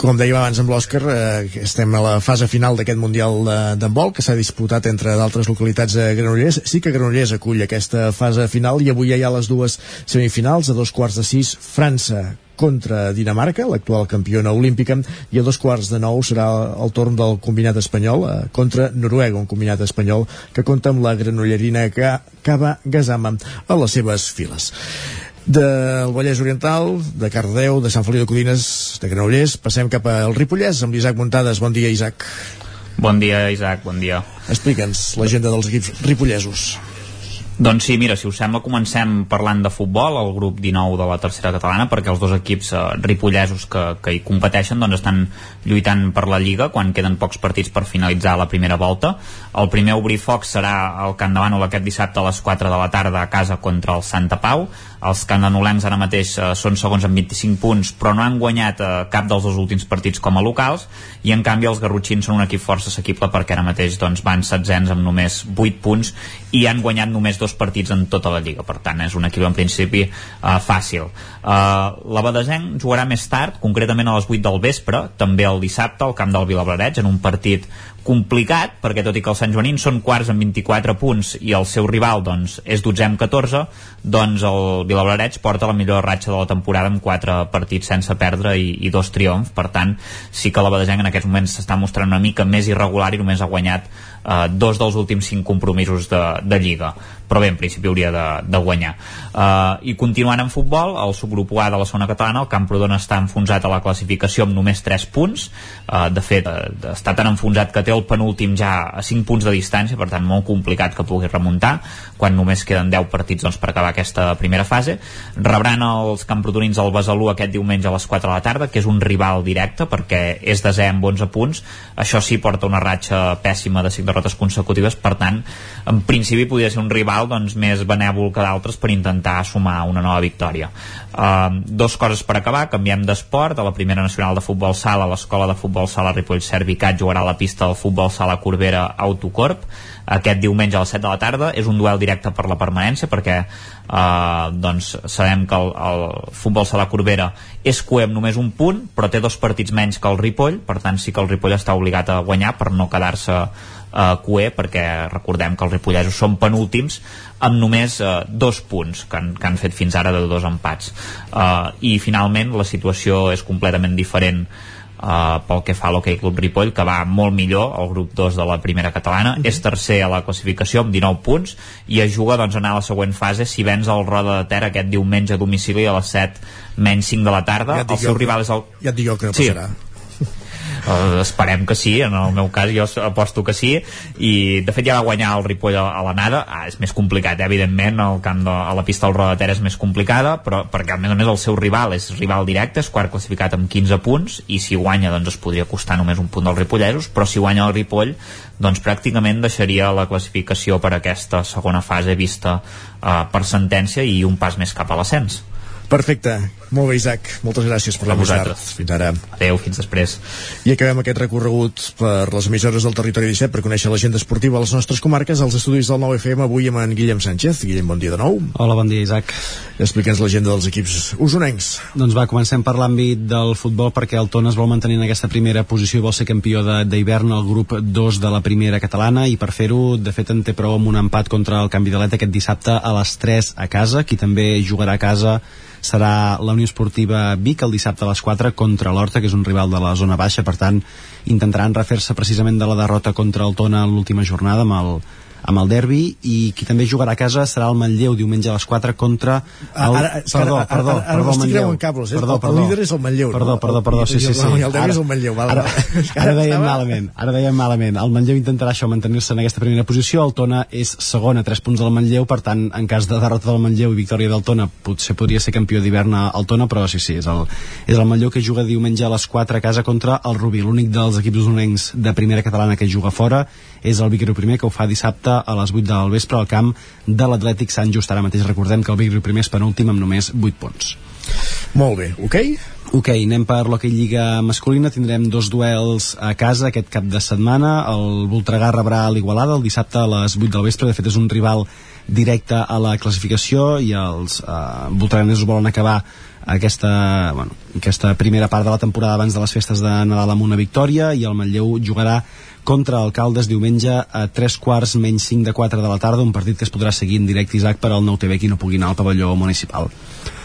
Com dèiem abans amb l'Òscar, eh, estem a la fase final d'aquest Mundial de- d'handbol que s'ha disputat entre d'altres localitats de Granollers. Sí que Granollers acull aquesta fase final i avui ja hi ha les dues semifinals. A dos quarts de sis, França contra Dinamarca, l'actual campiona olímpica, i a dos quarts de nou serà el torn del combinat espanyol eh, contra Noruega, un combinat espanyol que compta amb la granollerina Ka- Kaba Gazama a les seves files del Vallès Oriental, de Cardeu, de Sant Feliu de Codines, de Granollers. Passem cap al Ripollès amb l'Isaac Muntades. Bon dia, Isaac. Bon dia, Isaac, bon dia. Explica'ns l'agenda dels equips ripollesos. Doncs sí, mira, si us sembla, comencem parlant de futbol, el grup 19 de la tercera catalana, perquè els dos equips eh, ripollesos que, que hi competeixen doncs estan lluitant per la Lliga quan queden pocs partits per finalitzar la primera volta. El primer obrir foc serà el Camp de Bànol aquest dissabte a les 4 de la tarda a casa contra el Santa Pau. Els candanolencs ara mateix eh, són segons amb 25 punts, però no han guanyat eh, cap dels dos últims partits com a locals, i en canvi els garrotxins són un equip força assequible perquè ara mateix doncs, van setzents amb només 8 punts i han guanyat només dos partits en tota la Lliga, per tant és un equip en principi eh, fàcil. Eh, la Badesenc jugarà més tard, concretament a les 8 del vespre, també el dissabte al camp del Vilablareig, en un partit complicat, perquè tot i que els Sant Joanins són quarts amb 24 punts i el seu rival doncs, és 12 amb 14, doncs el Vilablareig porta la millor ratxa de la temporada amb 4 partits sense perdre i, i dos triomfs, per tant sí que la Badesenc en aquests moments s'està mostrant una mica més irregular i només ha guanyat eh, dos dels últims 5 compromisos de, de Lliga però bé, en principi hauria de, de guanyar. Uh, I continuant en futbol, el subgrup A de la zona catalana, el Camprodon està enfonsat a la classificació amb només 3 punts. Uh, de fet, uh, està tan enfonsat que té el penúltim ja a 5 punts de distància, per tant, molt complicat que pugui remuntar, quan només queden 10 partits doncs, per acabar aquesta primera fase. Rebran els camprodonins el Besalú aquest diumenge a les 4 de la tarda, que és un rival directe, perquè és desè amb 11 punts. Això sí porta una ratxa pèssima de 5 derrotes consecutives, per tant, en principi podria ser un rival doncs, més benèvol que d'altres per intentar sumar una nova victòria. Uh, dos coses per acabar, canviem d'esport. A la primera nacional de futbol sala, l'escola de futbol sala Ripoll Servicat jugarà a la pista del futbol sala Corbera Autocorp. Aquest diumenge a les 7 de la tarda és un duel directe per la permanència perquè eh, doncs sabem que el, el futbol sala Corbera és cué amb només un punt però té dos partits menys que el Ripoll. Per tant sí que el Ripoll està obligat a guanyar per no quedar-se eh, cué perquè recordem que els ripollesos són penúltims amb només eh, dos punts que han, que han fet fins ara de dos empats eh, i finalment la situació és completament diferent Uh, pel que fa a l'Hockey Club Ripoll que va molt millor al grup 2 de la primera catalana Mhm. és tercer a la classificació amb 19 punts i es juga doncs, anar a la següent fase si vens el Roda de Ter aquest diumenge a domicili a les 7 menys 5 de la tarda Ja et dic el seu rival és el... Ja et dic jo que no Sí. passarà. Uh, esperem que sí, en el meu cas jo aposto que sí i de fet ja va guanyar el Ripoll a, l'anada ah, és més complicat, eh? evidentment el camp de, a la pista del Roda de Ter és més complicada però perquè a més a més el seu rival és rival directe, és quart classificat amb 15 punts i si guanya doncs es podria costar només un punt dels ripollesos, però si guanya el Ripoll doncs pràcticament deixaria la classificació per aquesta segona fase vista uh, per sentència i un pas més cap a l'ascens Perfecte. Molt bé, Isaac. Moltes gràcies per la A vosaltres. Fins ara. Adéu, fins després. I acabem aquest recorregut per les emissores del territori 17 per conèixer l'agenda esportiva a les nostres comarques, als estudis del 9FM, avui amb en Guillem Sánchez. Guillem, bon dia de nou. Hola, bon dia, Isaac. Explica'ns l'agenda dels equips usonencs. Doncs va, comencem per l'àmbit del futbol perquè el Tona es vol mantenir en aquesta primera posició i vol ser campió de- d'hivern al grup 2 de la primera catalana i per fer-ho, de fet, en té prou amb un empat contra el canvi d'Alet aquest dissabte a les 3 a casa, qui també jugarà a casa serà la Unió Esportiva Vic el dissabte a les 4 contra l'Horta, que és un rival de la zona baixa, per tant intentaran refer-se precisament de la derrota contra el Tona l'última jornada amb el, amb el derbi i qui també jugarà a casa serà el Manlleu diumenge a les 4 contra el... Ara, que perdó, ara- perdó, ara- ara perdó, m'estic Manlleu. cables, eh? Perdó, El- el perdó. líder és el Manlleu, Perdó, no? perdó, perdó, sí, sí, sí. i el derbi és el Manlleu, val, ara, ara ara estava- malament, ara dèiem malament. El Manlleu intentarà això, mantenir-se en aquesta primera posició, el Tona és segon a 3 punts del Manlleu, per tant, en cas de derrota del Manlleu i victòria del Tona, potser podria ser campió d'hivern al Tona, però sí, sí, és el, és el Manlleu que juga diumenge a les 4 a casa contra el Rubí. L'únic dels equips usonencs de primera catalana que juga fora és el Vic Riu primer, que ho fa dissabte a les 8 del vespre al camp de l'Atlètic Sant Just. Ara mateix recordem que el Vic Riu primer és penúltim amb només 8 punts. Molt bé, ok? Ok, anem per l'hoquei Lliga masculina, tindrem dos duels a casa aquest cap de setmana, el Voltregà rebrà l'Igualada el dissabte a les 8 del vespre, de fet és un rival directe a la classificació i els eh, voltreganesos volen acabar aquesta, bueno, aquesta primera part de la temporada abans de les festes de Nadal amb una victòria i el Manlleu jugarà contra Alcaldes diumenge a 3 quarts menys 5 de 4 de la tarda, un partit que es podrà seguir en directe Isaac per al nou TV qui no pugui anar al pavelló municipal.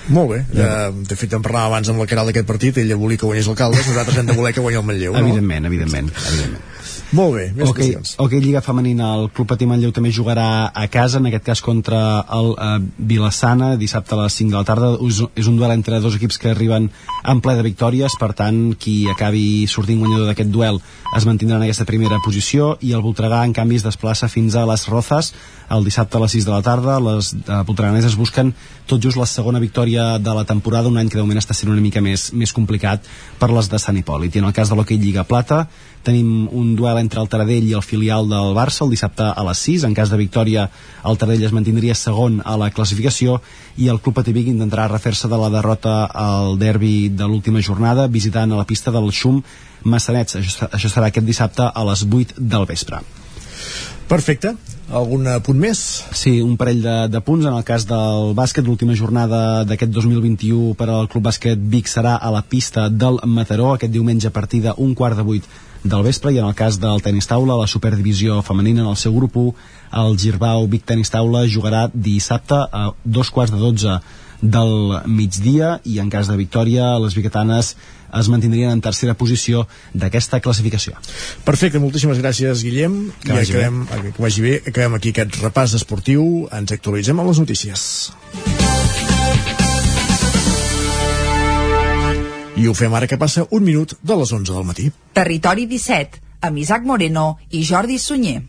Molt bé. Ja, de fet, en parlàvem abans amb la Caral d'aquest partit, ella volia que guanyés l'alcalde, nosaltres hem de voler que guanyi el Manlleu, no? Evidentment, evidentment, evidentment. Molt bé, més okay, qüestions. ok, Lliga Femenina, el Club Patí Manlleu també jugarà a casa, en aquest cas contra el uh, Vilassana, dissabte a les 5 de la tarda. És, és un duel entre dos equips que arriben en ple de victòries, per tant, qui acabi sortint guanyador d'aquest duel es mantindrà en aquesta primera posició i el Voltregà, en canvi, es desplaça fins a les Rozas el dissabte a les 6 de la tarda. Les uh, voltreganeses busquen tot just la segona victòria de la temporada, un any que de moment està sent una mica més, més complicat per les de Sant Hipòlit. I en el cas de l'hoquei Lliga Plata, tenim un duel entre el Taradell i el filial del Barça el dissabte a les 6, en cas de victòria el Taradell es mantindria segon a la classificació i el Club Pativic intentarà refer-se de la derrota al derbi de l'última jornada visitant a la pista del Xum Massanets, això, això serà aquest dissabte a les 8 del vespre Perfecte. Algun eh, punt més? Sí, un parell de, de punts. En el cas del bàsquet, l'última jornada d'aquest 2021 per al Club Bàsquet Vic serà a la pista del Mataró, aquest diumenge a partir d'un quart de vuit del vespre i en el cas del tenis taula, la superdivisió femenina en el seu grup 1, el Girbau Vic Tenis Taula jugarà dissabte a dos quarts de dotze del migdia i en cas de victòria les biguetanes es mantindrien en tercera posició d'aquesta classificació. Perfecte, moltíssimes gràcies, Guillem. Que I vagi acabem, que vagi bé. Acabem aquí aquest repàs esportiu. Ens actualitzem amb les notícies. I ho fem ara que passa un minut de les 11 del matí. Territori 17, amb Isaac Moreno i Jordi Sunyer.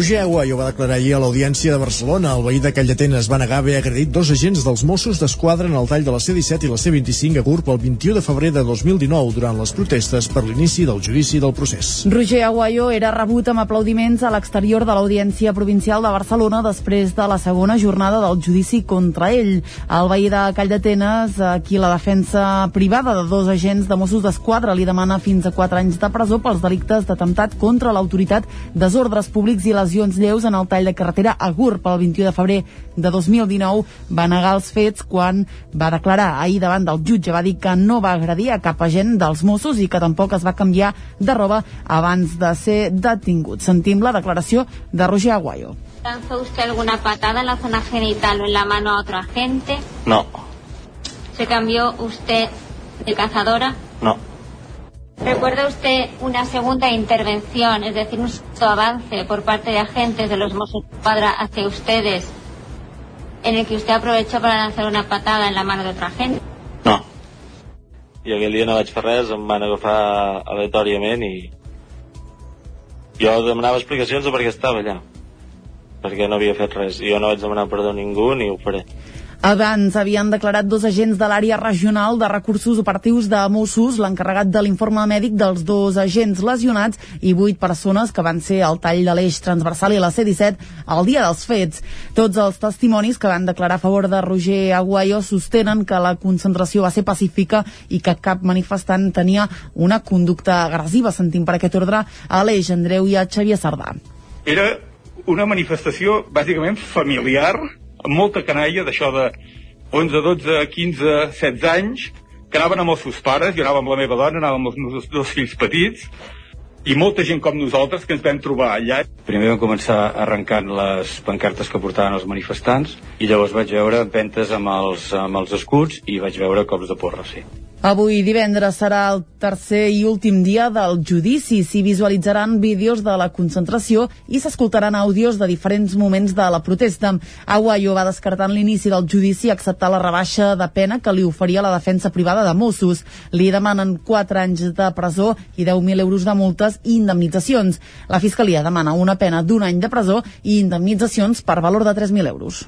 Roger Aguayo va declarar ahir a l'Audiència de Barcelona. El veí de Callatenes va negar haver agredit dos agents dels Mossos d'Esquadra en el tall de la C-17 i la C-25 a Gurb el 21 de febrer de 2019 durant les protestes per l'inici del judici del procés. Roger Aguayo era rebut amb aplaudiments a l'exterior de l'Audiència Provincial de Barcelona després de la segona jornada del judici contra ell. El veí de Call d'Atenes, a qui la defensa privada de dos agents de Mossos d'Esquadra li demana fins a 4 anys de presó pels delictes d'atemptat contra l'autoritat, desordres públics i lesions lleus en el tall de carretera a Gurb el 21 de febrer de 2019 va negar els fets quan va declarar ahir davant del jutge va dir que no va agredir a cap agent dels Mossos i que tampoc es va canviar de roba abans de ser detingut. Sentim la declaració de Roger Aguayo. ¿Lanzó usted alguna patada en la zona genital o en la mano a otro agente? No, ¿Se cambió usted de cazadora? no, ¿Recuerda usted una segunda intervención, es decir, un avance por parte de agentes de los Mossos de Escuadra hacia ustedes en el que usted aprovechó para lanzar una patada en la mano de otro agente? no. I aquell dia no vaig fer res, em van agafar aleatòriament i jo demanava explicacions de per què estava allà perquè no havia fet res i jo no vaig demanar perdó a ningú ni ho faré Abans havien declarat dos agents de l'àrea regional de recursos operatius de Mossos, l'encarregat de l'informe mèdic dels dos agents lesionats i vuit persones que van ser al tall de l'eix transversal i la C-17 el dia dels fets. Tots els testimonis que van declarar a favor de Roger Aguayo sostenen que la concentració va ser pacífica i que cap manifestant tenia una conducta agressiva. Sentim per aquest ordre a l'eix Andreu i a Xavier Sardà. Era una manifestació bàsicament familiar, molta canalla, d'això de 11, 12, 15, 16 anys, que anaven amb els seus pares, jo anava amb la meva dona, anava amb els meus dos fills petits, i molta gent com nosaltres que ens vam trobar allà. Primer vam començar arrencant les pancartes que portaven els manifestants i llavors vaig veure empentes amb els, amb els escuts i vaig veure cops de porra, sí. Avui divendres serà el tercer i últim dia del judici. S'hi visualitzaran vídeos de la concentració i s'escoltaran àudios de diferents moments de la protesta. Aguayo va descartant l'inici del judici acceptar la rebaixa de pena que li oferia la defensa privada de Mossos. Li demanen 4 anys de presó i 10.000 euros de multes i indemnitzacions. La Fiscalia demana una pena d'un any de presó i indemnitzacions per valor de 3.000 euros.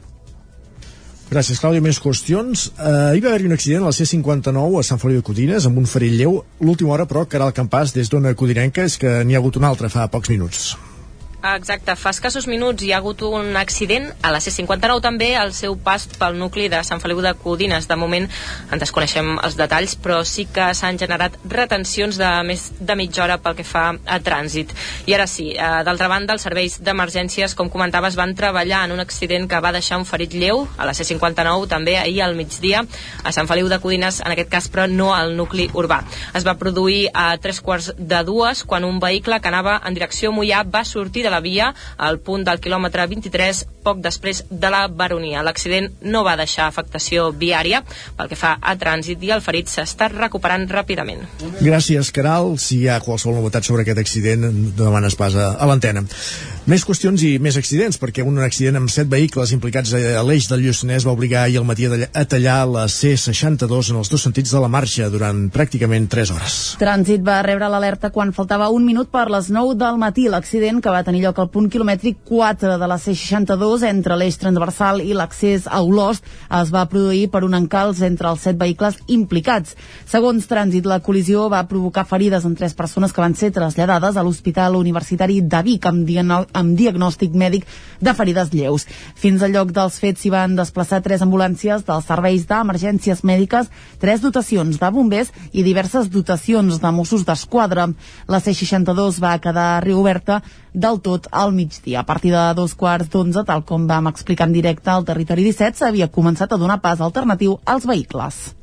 Gràcies, Clàudia. Més qüestions. Uh, hi va haver un accident a la C-59 a Sant Feliu de Codines amb un ferit lleu. L'última hora, però, que era el campàs des d'Ona Codinenca és que n'hi ha hagut un altre fa pocs minuts. Exacte, fa escassos minuts hi ha hagut un accident a la C-59 també al seu pas pel nucli de Sant Feliu de Codines. De moment en desconeixem els detalls, però sí que s'han generat retencions de més de mitja hora pel que fa a trànsit. I ara sí, eh, d'altra banda, els serveis d'emergències, com comentaves, van treballar en un accident que va deixar un ferit lleu a la C-59 també ahir al migdia a Sant Feliu de Codines, en aquest cas però no al nucli urbà. Es va produir a tres quarts de dues quan un vehicle que anava en direcció Mollà va sortir de la via al punt del quilòmetre 23 poc després de la baronia. L'accident no va deixar afectació viària pel que fa a trànsit i el ferit s'està recuperant ràpidament. Gràcies, Caral. Si hi ha qualsevol novetat sobre aquest accident, demanes pas a, a l'antena. Més qüestions i més accidents, perquè un accident amb set vehicles implicats a l'eix del Lluçanès va obligar ahir al matí a tallar la C62 en els dos sentits de la marxa durant pràcticament 3 hores. Trànsit va rebre l'alerta quan faltava un minut per les 9 del matí. L'accident, que va tenir lloc al punt quilomètric 4 de la C62 entre l'eix transversal i l'accés a Olost, es va produir per un encalç entre els set vehicles implicats. Segons Trànsit, la col·lisió va provocar ferides en tres persones que van ser traslladades a l'Hospital Universitari de Vic amb amb diagnòstic mèdic de ferides lleus. Fins al lloc dels fets s'hi van desplaçar tres ambulàncies dels serveis d'emergències mèdiques, tres dotacions de bombers i diverses dotacions de Mossos d'Esquadra. La C-62 va quedar reoberta del tot al migdia. A partir de dos quarts d'onze, tal com vam explicar en directe, al territori 17 s'havia començat a donar pas alternatiu als vehicles.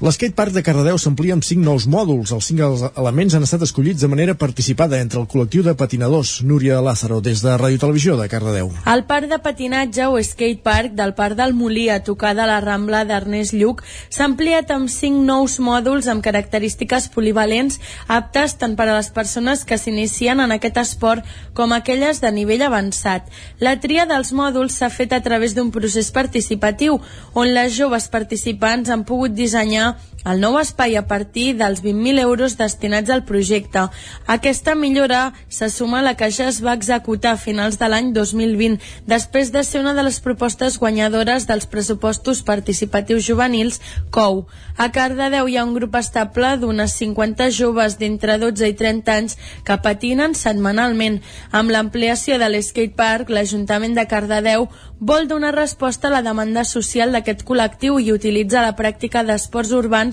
L'skatepark de Cardedeu s'amplia amb cinc nous mòduls. Els cinc elements han estat escollits de manera participada entre el col·lectiu de patinadors. Núria Lázaro, des de Ràdio Televisió de Cardedeu. El parc de patinatge o skatepark del Parc del Molí, a tocar de la Rambla d'Ernest Lluc, s'ha ampliat amb cinc nous mòduls amb característiques polivalents aptes tant per a les persones que s'inicien en aquest esport com aquelles de nivell avançat. La tria dels mòduls s'ha fet a través d'un procés participatiu on les joves participants han pogut dissenyar China. El nou espai a partir dels 20.000 euros destinats al projecte. Aquesta millora se suma a la que ja es va executar a finals de l'any 2020, després de ser una de les propostes guanyadores dels pressupostos participatius juvenils COU. A Cardedeu hi ha un grup estable d'unes 50 joves d'entre 12 i 30 anys que patinen setmanalment. Amb l'ampliació de l'skatepark, l'Ajuntament de Cardedeu vol donar resposta a la demanda social d'aquest col·lectiu i utilitza la pràctica d'esports urbans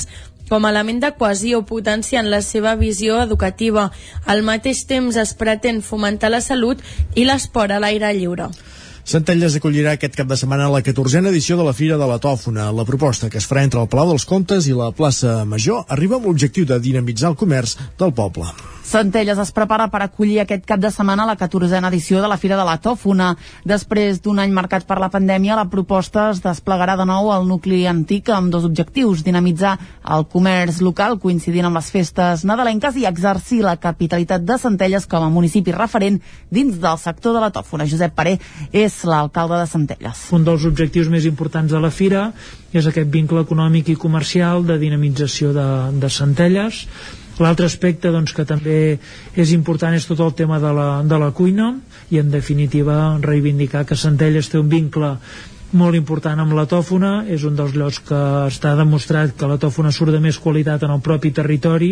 com a element de cohesió potenciant la seva visió educativa. Al mateix temps es pretén fomentar la salut i l'esport a l'aire lliure. Centelles acollirà aquest cap de setmana la 14a edició de la Fira de la Tòfona. La proposta que es farà entre el Palau dels Comtes i la plaça Major arriba amb l'objectiu de dinamitzar el comerç del poble. Centelles es prepara per acollir aquest cap de setmana la 14a edició de la Fira de la Tòfona. Després d'un any marcat per la pandèmia, la proposta es desplegarà de nou al nucli antic amb dos objectius, dinamitzar el comerç local coincidint amb les festes nadalenques i exercir la capitalitat de Centelles com a municipi referent dins del sector de la tòfona. Josep Paré és l'alcalde de Centelles. Un dels objectius més importants de la Fira és aquest vincle econòmic i comercial de dinamització de, de Centelles L'altre aspecte doncs, que també és important és tot el tema de la, de la cuina i en definitiva reivindicar que Centelles té un vincle molt important amb la tòfona, és un dels llocs que està demostrat que la tòfona surt de més qualitat en el propi territori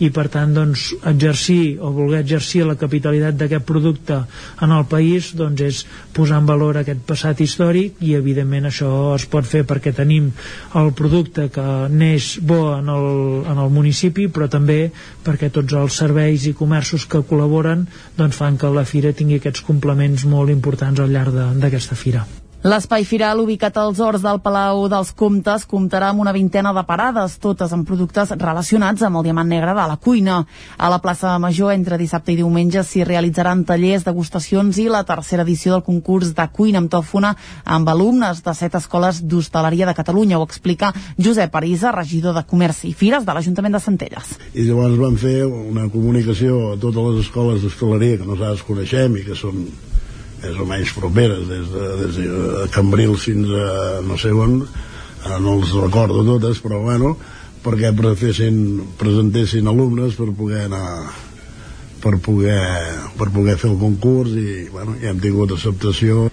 i per tant doncs, exercir o voler exercir la capitalitat d'aquest producte en el país doncs, és posar en valor aquest passat històric i evidentment això es pot fer perquè tenim el producte que neix bo en el, en el municipi però també perquè tots els serveis i comerços que col·laboren doncs, fan que la fira tingui aquests complements molt importants al llarg d'aquesta fira. L'espai firal, ubicat als horts del Palau dels Comtes, comptarà amb una vintena de parades, totes amb productes relacionats amb el diamant negre de la cuina. A la plaça Major, entre dissabte i diumenge, s'hi realitzaran tallers, degustacions i la tercera edició del concurs de cuina amb tòfona amb alumnes de set escoles d'hostaleria de Catalunya. Ho explica Josep Arisa, regidor de Comerç i Fires de l'Ajuntament de Centelles. I llavors vam fer una comunicació a totes les escoles d'hostaleria que nosaltres coneixem i que són més o menys properes des de, des de Cambrils fins a no sé on eh, no els recordo totes però bueno perquè presentessin, presentessin alumnes per poder anar per poder, per poder fer el concurs i bueno, ja hem tingut acceptació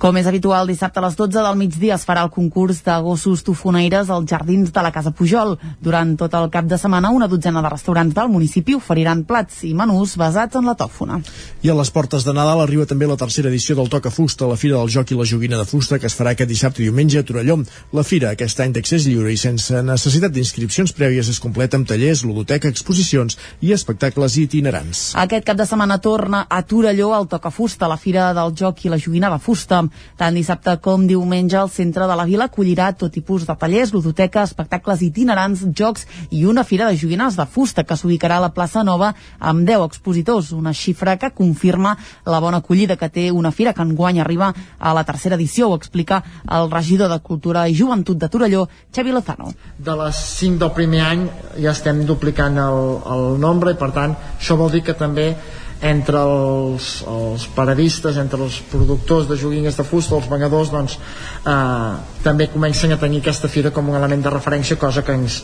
com és habitual, dissabte a les 12 del migdia es farà el concurs de gossos tofoneires als jardins de la Casa Pujol. Durant tot el cap de setmana, una dotzena de restaurants del municipi oferiran plats i menús basats en la tòfona. I a les portes de Nadal arriba també la tercera edició del Toca Fusta, la Fira del Joc i la Joguina de Fusta, que es farà aquest dissabte i diumenge a Torelló. La fira, aquest any d'accés lliure i sense necessitat d'inscripcions prèvies, es completa amb tallers, ludoteca, exposicions i espectacles itinerants. Aquest cap de setmana torna a Torelló el Toca Fusta, la Fira del Joc i la Joguina de Fusta. Tant dissabte com diumenge el centre de la vila acollirà tot tipus de tallers, ludoteca, espectacles itinerants, jocs i una fira de joguines de fusta que s'ubicarà a la plaça Nova amb 10 expositors, una xifra que confirma la bona acollida que té una fira que enguany arriba a la tercera edició, ho explica el regidor de Cultura i Joventut de Torelló, Xavi Lozano. De les 5 del primer any ja estem duplicant el, el nombre i per tant això vol dir que també entre els, els paradistes, entre els productors de joguines de fusta, els venedors, doncs eh, també comencen a tenir aquesta fira com un element de referència, cosa que ens,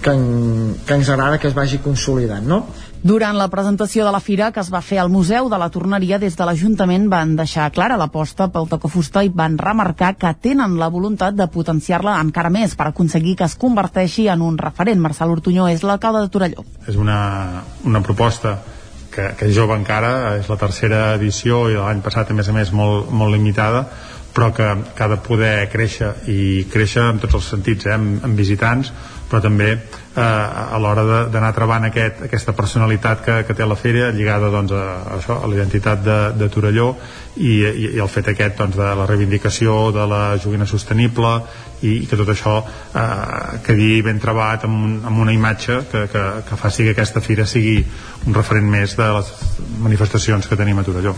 que, en, que ens agrada que es vagi consolidant, no? Durant la presentació de la fira que es va fer al Museu de la Torneria des de l'Ajuntament van deixar clara l'aposta pel tocafusta i van remarcar que tenen la voluntat de potenciar-la encara més per aconseguir que es converteixi en un referent. Marcel Ortunyó és l'alcalde de Torelló. És una, una proposta que, que és jove encara, és la tercera edició i l'any passat a més a més molt, molt limitada però que, que ha de poder créixer i créixer en tots els sentits, eh? amb, amb visitants però també eh, a l'hora d'anar trebant aquest, aquesta personalitat que, que té la fèria lligada doncs, a, a, això, a la identitat de, de Torelló i, i, i el fet aquest doncs, de la reivindicació de la joguina sostenible i, i que tot això eh, quedi ben trebat amb, un, amb una imatge que, que, que faci que aquesta fira sigui un referent més de les manifestacions que tenim a Torelló.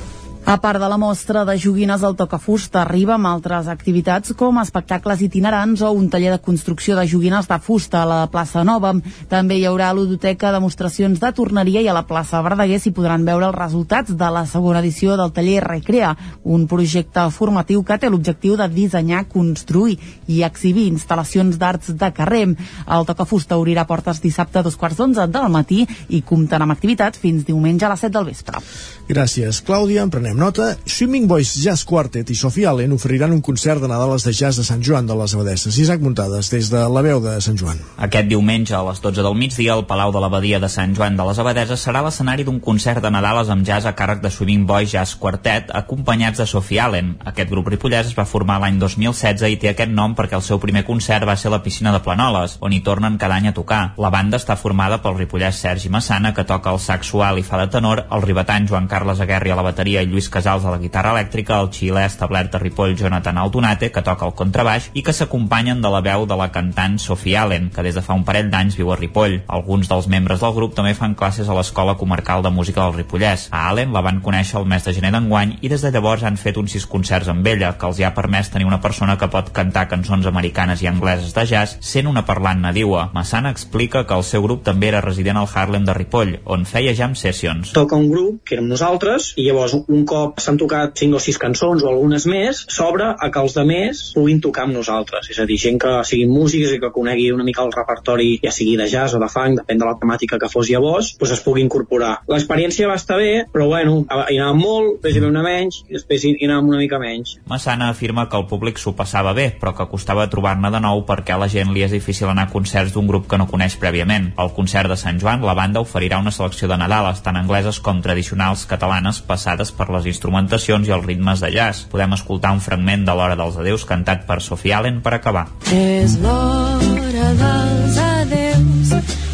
A part de la mostra de joguines del Tocafusta, arriba amb altres activitats com espectacles itinerants o un taller de construcció de joguines de fusta a la plaça Nova. També hi haurà ludoteca, demostracions de torneria i a la plaça Verdaguer s'hi podran veure els resultats de la segona edició del taller Recrea, un projecte formatiu que té l'objectiu de dissenyar, construir i exhibir instal·lacions d'arts de carrer. El Tocafusta obrirà portes dissabte a dos quarts d'onze del matí i comptarà amb activitats fins diumenge a les 7 del vespre. Gràcies, Clàudia. En prenem nota. Swimming Boys Jazz Quartet i Sofia Allen oferiran un concert de Nadales de jazz a Sant Joan de les Abadesses. Isaac Muntades, des de la veu de Sant Joan. Aquest diumenge a les 12 del migdia al Palau de l'Abadia de Sant Joan de les Abadeses serà l'escenari d'un concert de Nadales amb jazz a càrrec de Swimming Boys Jazz Quartet acompanyats de Sofia Allen. Aquest grup ripollès es va formar l'any 2016 i té aquest nom perquè el seu primer concert va ser a la piscina de Planoles, on hi tornen cada any a tocar. La banda està formada pel ripollès Sergi Massana, que toca el saxual i fa de tenor, el ribetant Joan Carles Aguerri a la bateria i Lluís Casals a la guitarra elèctrica, el xilè establert a Ripoll Jonathan Altonate, que toca el contrabaix, i que s'acompanyen de la veu de la cantant Sophie Allen, que des de fa un parell d'anys viu a Ripoll. Alguns dels membres del grup també fan classes a l'Escola Comarcal de Música del Ripollès. A Allen la van conèixer el mes de gener d'enguany i des de llavors han fet uns sis concerts amb ella, que els hi ha permès tenir una persona que pot cantar cançons americanes i angleses de jazz sent una parlant nadiua. Massana explica que el seu grup també era resident al Harlem de Ripoll, on feia jam sessions. Toca un grup, que érem nosaltres, i llavors un cop s'han tocat 5 o 6 cançons o algunes més, s'obre a que els de més puguin tocar amb nosaltres. És a dir, gent que siguin músics i que conegui una mica el repertori, ja sigui de jazz o de funk, depèn de la temàtica que fos llavors, doncs es pugui incorporar. L'experiència va estar bé, però bueno, hi anàvem molt, després hi una menys, i després hi anàvem una mica menys. Massana afirma que el públic s'ho passava bé, però que costava trobar-ne de nou perquè a la gent li és difícil anar a concerts d'un grup que no coneix prèviament. Al concert de Sant Joan, la banda oferirà una selecció de Nadales, tant angleses com tradicionals catalanes, passades per les instrumentacions i els ritmes de jazz. Podem escoltar un fragment de l'Hora dels Adeus cantat per Sophie Allen per acabar. És l'hora dels adeus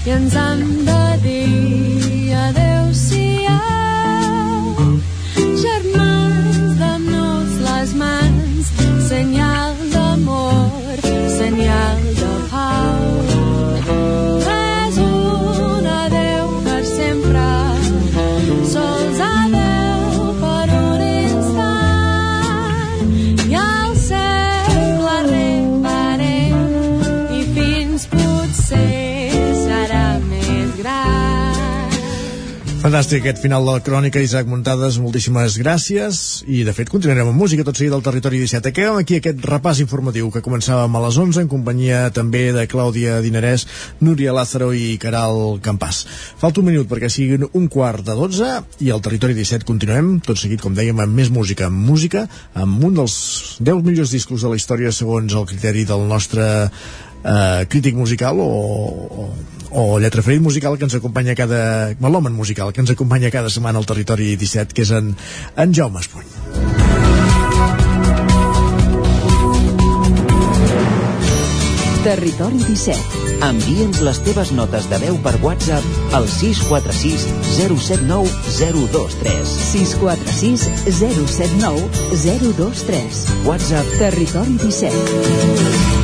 i ens han de dir adeu-siau. Germans, dam-nos les mans, Senyor Fantàstic aquest final de la crònica, Isaac Muntades, moltíssimes gràcies i de fet continuarem amb música tot seguit del Territori 17. Acabem aquí aquest repàs informatiu que començàvem a les 11 en companyia també de Clàudia Dinarès, Núria Lázaro i Caral Campàs. Falta un minut perquè siguin un quart de 12 i al Territori 17 continuem tot seguit, com dèiem, amb més música, amb música, amb un dels 10 millors discos de la història segons el criteri del nostre eh, crític musical o, o, o lletraferit musical que ens acompanya cada... melòman musical que ens acompanya cada setmana al territori 17 que és en, en Jaume Espuny Territori 17. Envia'ns les teves notes de veu per WhatsApp al 646 079 023. 646 079 023. WhatsApp Territori 17.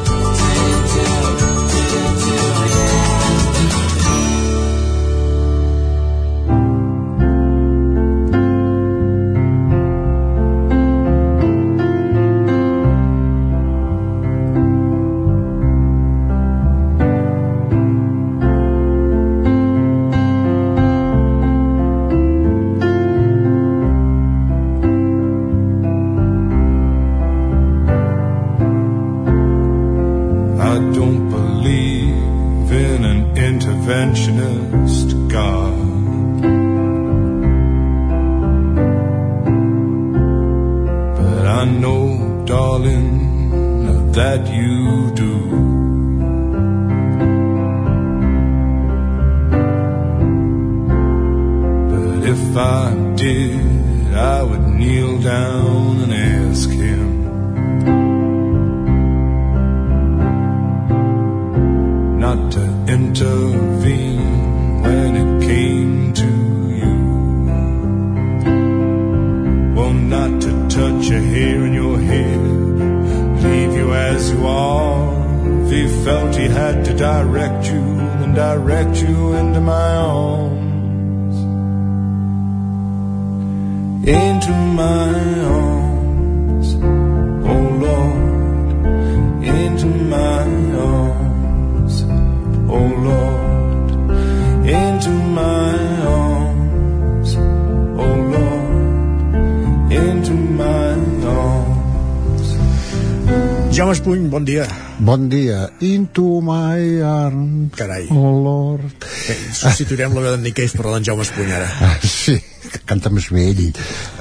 Bon dia. Into my arms. Carai. Oh, Lord. Bé, substituirem la veu d'en Cave per la d'en Jaume Espuny ara. Ah, sí, que canta més bé ell.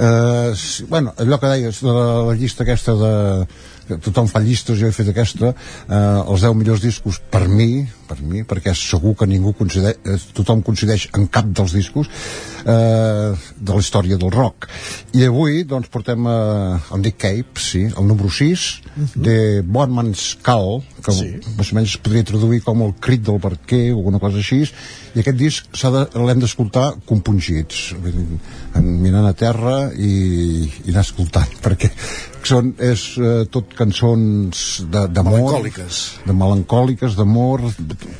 Uh, sí, bueno, allò que deies de la, la llista aquesta de que tothom fa llistes, jo he fet aquesta eh, els 10 millors discos per mi per mi, perquè segur que ningú coincideix, eh, tothom coincideix en cap dels discos eh, de la història del rock i avui doncs portem eh, el Nick Cave, sí, el número 6 uh -huh. de Bon Man's Call que sí. més o menys es podria traduir com el crit del barquer o alguna cosa així i aquest disc de, l'hem d'escoltar compungits mirant a terra i, i anar escoltant perquè són, és eh, tot cançons d'amor melancòliques de melancòliques, d'amor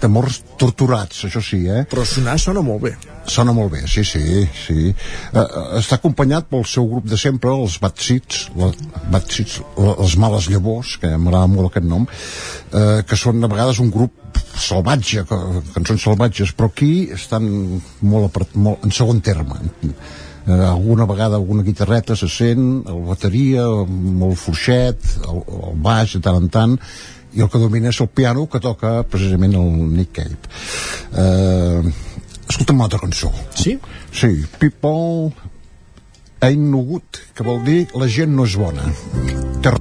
d'amors torturats, això sí eh? però sonar sona molt bé sona molt bé, sí, sí, sí. Uh, està acompanyat pel seu grup de sempre els Bad Seeds les males llavors, que m'agrada molt aquest nom uh, que són a vegades un grup salvatge, cançons salvatges però aquí estan molt, molt en segon terme eh, alguna vegada alguna guitarreta se sent, el bateria, molt fluixet, el, el baix de tant en tant, i el que domina és el piano que toca precisament el Nick Cave. Eh, escolta'm una altra cançó. Sí? Sí, People Ain't No Good, que vol dir la gent no és bona. Té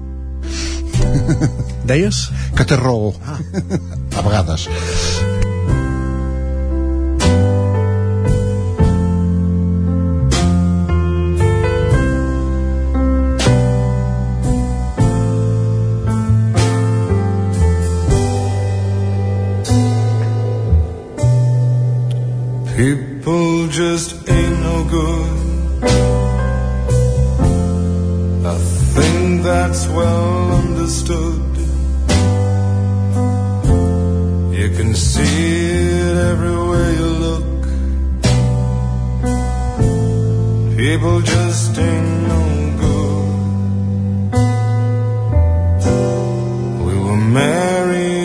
Deies? Que té raó. Ah. A vegades. People just ain't no good. I think that's well understood. You can see it everywhere you look. People just ain't no good. We were married.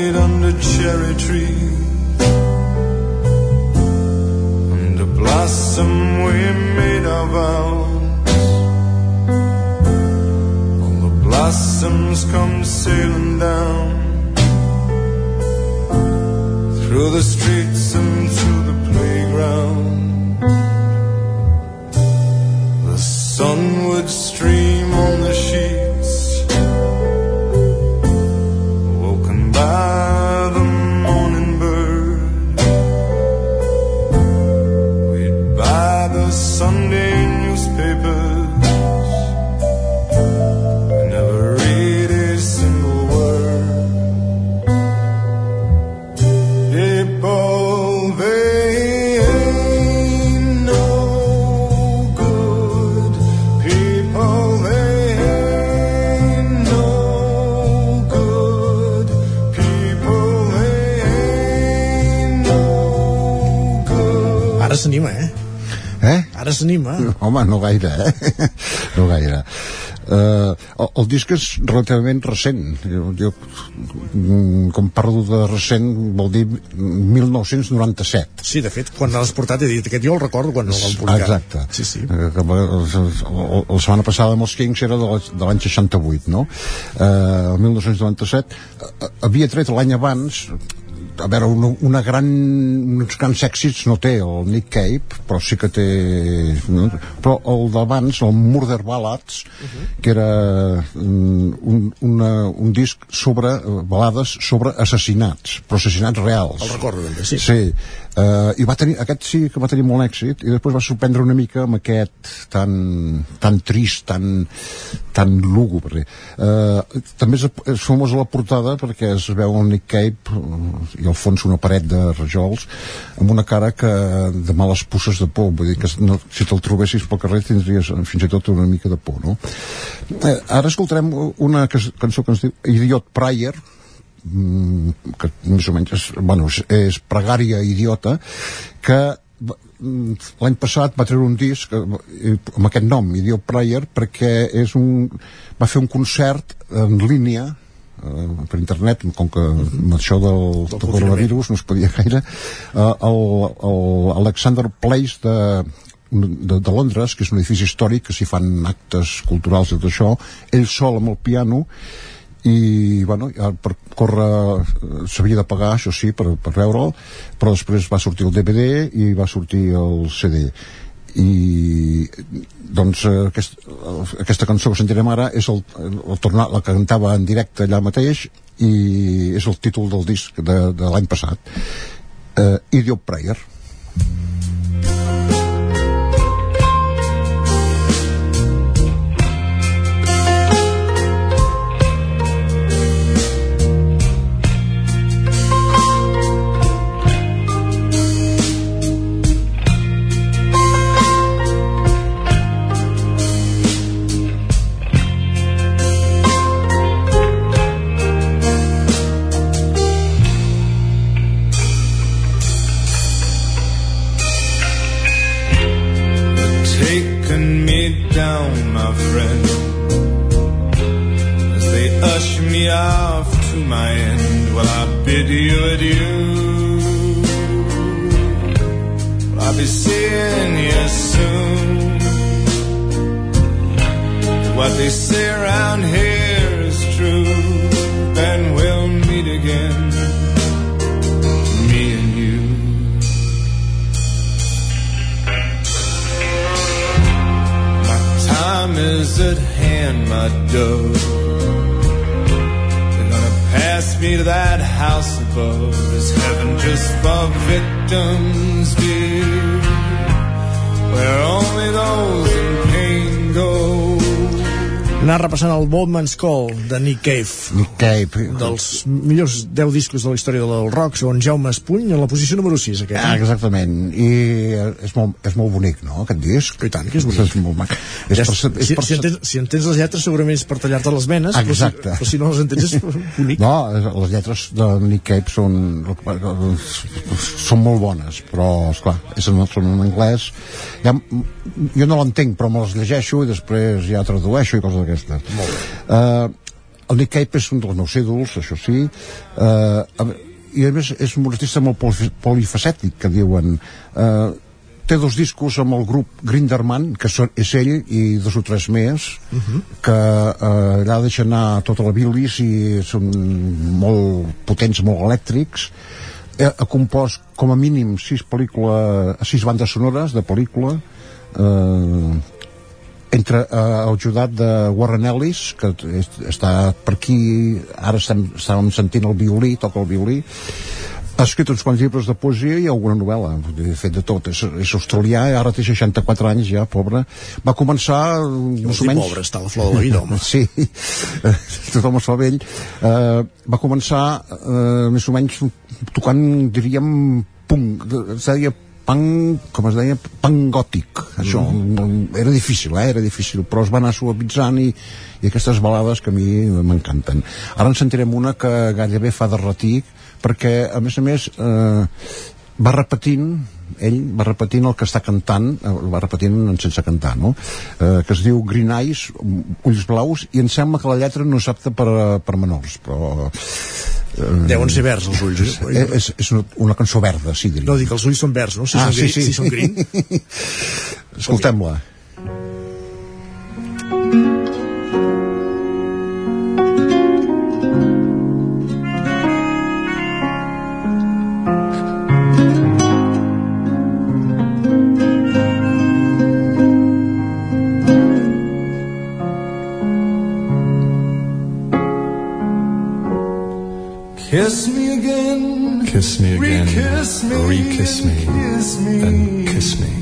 Blossom we made our vows. All the blossoms come sailing down through the streets and through the playground. The sun would stream on the sheets, woken by Sunday newspapers, and never read a single word. People, they ain't no good. People, they ain't no good. People, they ain't no good. Ara s'anima? Ara s'anima. Home, no gaire, eh? no gaire. Uh, el, el disc és relativament recent jo, jo mm, com parlo de recent vol dir 1997 Sí, de fet, quan l'has portat he dit aquest jo el recordo quan el vam publicar. Exacte. Sí, sí. Eh, que La, la, setmana passada amb els Kings era de la- de l'any 68, no? Eh, el 1997 eh, havia tret l'any abans a veure, una, una gran, uns grans èxits no té el Nick Cave, però sí que té... No? Però el d'abans, el Murder Ballads, que era mm, un, una, un disc sobre eh, balades sobre assassinats, però assassinats reals. El recordo, també, sí. Sí, uh, i va tenir, aquest sí que va tenir molt èxit i després va sorprendre una mica amb aquest tan, tan trist, tan, tan lúgubre. Uh, també és, és famós a la portada perquè es veu el Nick Cave uh, i al fons una paret de rajols amb una cara que de males pusses de por, vull dir que no, si te'l trobessis pel carrer tindries eh, fins i tot una mica de por, no? Uh, ara escoltarem una cançó que ens diu Idiot Prayer, mm, que més o menys és, bueno, és, és pregària idiota que mm, l'any passat va treure un disc eh, amb aquest nom, Idiot Prayer perquè és un, va fer un concert en línia eh, per internet, com que amb això del, del coronavirus no es podia gaire eh, el, el Alexander Place de, de, de Londres, que és un edifici històric que s'hi fan actes culturals i tot això ell sol amb el piano i bueno, ja per córrer eh, s'havia de pagar, això sí, per, per veure'l però després va sortir el DVD i va sortir el CD i doncs eh, aquest, eh, aquesta cançó que sentirem ara és el, el tornar, la cantava en directe allà mateix i és el títol del disc de, de l'any passat uh, Idiot Prayer What they say around here is true, and we'll meet again, me and you. My time is at hand, my dove. They're gonna pass me to that house above. Is heaven just for victims, dear? Where only those in pain go. Anar repassant el Boatman's Call de Nick Cave. Nick Cave. Dels millors 10 discos de la història del rock, segons Jaume Espuny, en la posició número 6, aquest. Ah, exactament. I eh, és molt, és molt bonic, no?, aquest disc. I tant, que és bonic. És molt mac. És Ja, per, si, és per, si, entens, si entens les lletres segurament és per tallar-te les venes Exacte. però si, però si no les entens és bonic No, les lletres de Nick Cave són, són molt bones, però, esclar, són en anglès. Ja, jo no l'entenc, però me les llegeixo i després ja tradueixo i coses d'aquestes. Molt bé. Uh, el Nick Cave és un dels meus ídols, això sí, uh, i a més és un artista molt poli- polifacètic que diuen. Eh, té dos discos amb el grup Grinderman que són, és ell i dos o tres més Uh -huh. que eh, allà deixa anar tota la bilis i són molt potents, molt elèctrics. Ha, ha compost com a mínim sis pel·lícules, sis bandes sonores de pel·lícula. Eh, entre eh, el judat de Warren Ellis que està per aquí ara estem, estàvem sentint el violí toca el violí ha escrit uns quants llibres de poesia i alguna novel·la ha fet de tot, és, és australià ara té 64 anys ja, pobre. Va començar més o menys pobre, està a la flor de la vida, home. sí, tothom es fa vell. Eh, va començar eh, més o menys tocant diríem punk, es deia punk, com es deia, punk gòtic això, mm. era difícil eh? era difícil, però es va anar suavitzant i, i aquestes balades que a mi m'encanten ara en sentirem una que gairebé fa de retic perquè a més a més eh, va repetint ell va repetint el que està cantant eh, el va repetint en sense cantar no? eh, que es diu Green Eyes ulls blaus i em sembla que la lletra no és apta per, per menors però Deuen ser verds els ulls, eh? és, és, una, una cançó verda sí diria No, dic, els ulls són verds, no? Si ah, són sí, gris, sí. Si són green. escoltem-la Kiss me again. Kiss me again, Re-kiss me. re-kiss me, Kiss me. then kiss me.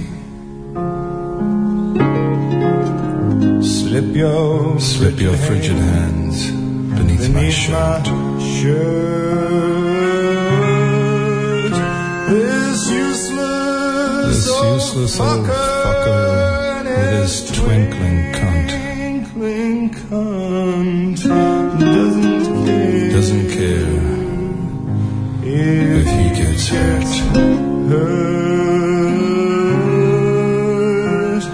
Slip your Slip your frigid hands beneath, my beneath shirt. my shirt. This useless, This useless old fucker with his twinkling cunt twinkling cunt doesn't doesn't Hurt.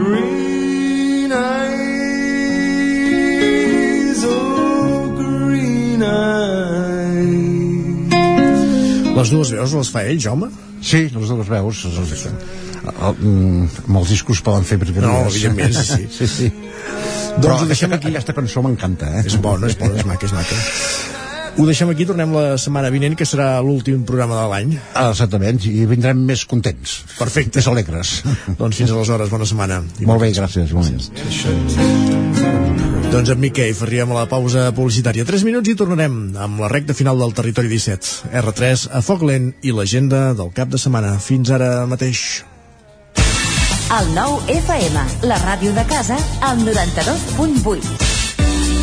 Green eyes, oh green eyes. Les dues veus les fa ell, home? Sí, les dues veus el, el, mm, amb els discos poden fer virgueries No, evidentment, sí, sí. sí, sí. Doncs Però ho deixem aquí. aquesta cançó m'encanta eh? És bona, és bona, és maca, és maca. Ho deixem aquí, tornem la setmana vinent, que serà l'últim programa de l'any. Ah, exactament, i vindrem més contents Perfecte. més alegres Doncs fins aleshores, bona setmana. I molt bé, gràcies igualment. Doncs amb Miquel arribem a la pausa publicitària. 3 minuts i tornarem amb la recta final del Territori 17. R3 a foc lent i l'agenda del cap de setmana. Fins ara mateix. El nou FM, la ràdio de casa, al 92.8.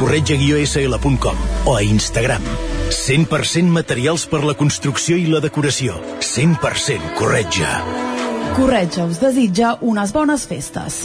corretja-sl.com o a Instagram. 100% materials per la construcció i la decoració. 100% corretja. Corretja us desitja unes bones festes.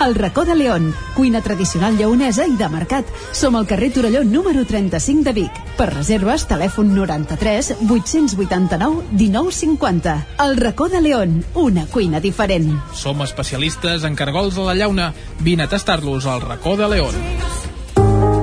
El racó de León, cuina tradicional lleonesa i de mercat. Som al carrer Torelló número 35 de Vic. Per reserves, telèfon 93 889 1950. El racó de León, una cuina diferent. Som especialistes en cargols a la llauna. Vine a tastar-los al racó de León.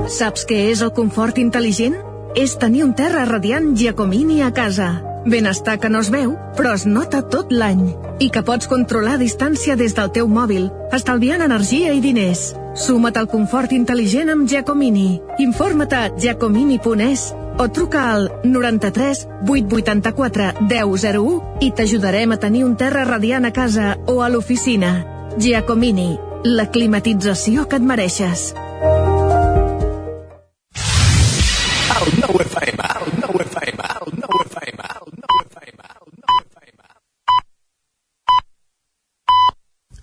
Saps què és el confort intel·ligent? És tenir un terra radiant Giacomini a casa. Benestar que no es veu, però es nota tot l'any. I que pots controlar a distància des del teu mòbil, estalviant energia i diners. Suma't al confort intel·ligent amb Giacomini. Informa't a giacomini.es o truca al 93 884 1001 i t'ajudarem a tenir un terra radiant a casa o a l'oficina. Giacomini, la climatització que et mereixes. El nou FM, el nou FM, el nou FM, el nou FM, el nou FM.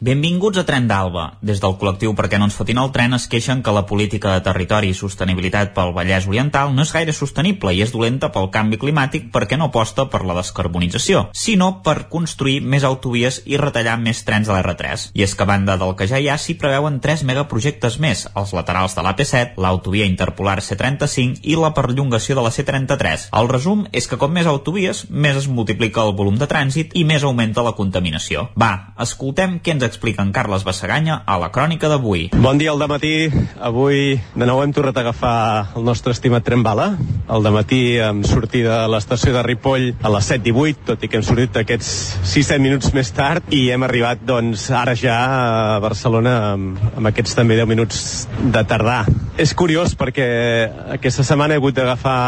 Benvinguts a Tren d'Alba. Des del col·lectiu Perquè no ens fotin el tren es queixen que la política de territori i sostenibilitat pel Vallès Oriental no és gaire sostenible i és dolenta pel canvi climàtic perquè no aposta per la descarbonització, sinó per construir més autovies i retallar més trens de l'R3. I és que a banda del que ja hi ha s'hi preveuen tres megaprojectes més, els laterals de l'AP7, l'autovia interpolar C35 i la perllongació de la C33. El resum és que com més autovies, més es multiplica el volum de trànsit i més augmenta la contaminació. Va, escoltem què ens explica en Carles Bassaganya a la crònica d'avui. Bon dia al matí. Avui de nou hem tornat a agafar el nostre estimat tren bala. El matí amb sortida a l'estació de Ripoll a les 7.18, tot i que hem sortit aquests 6-7 minuts més tard i hem arribat doncs ara ja a Barcelona amb, amb aquests també 10 minuts de tardar. És curiós perquè aquesta setmana he hagut d'agafar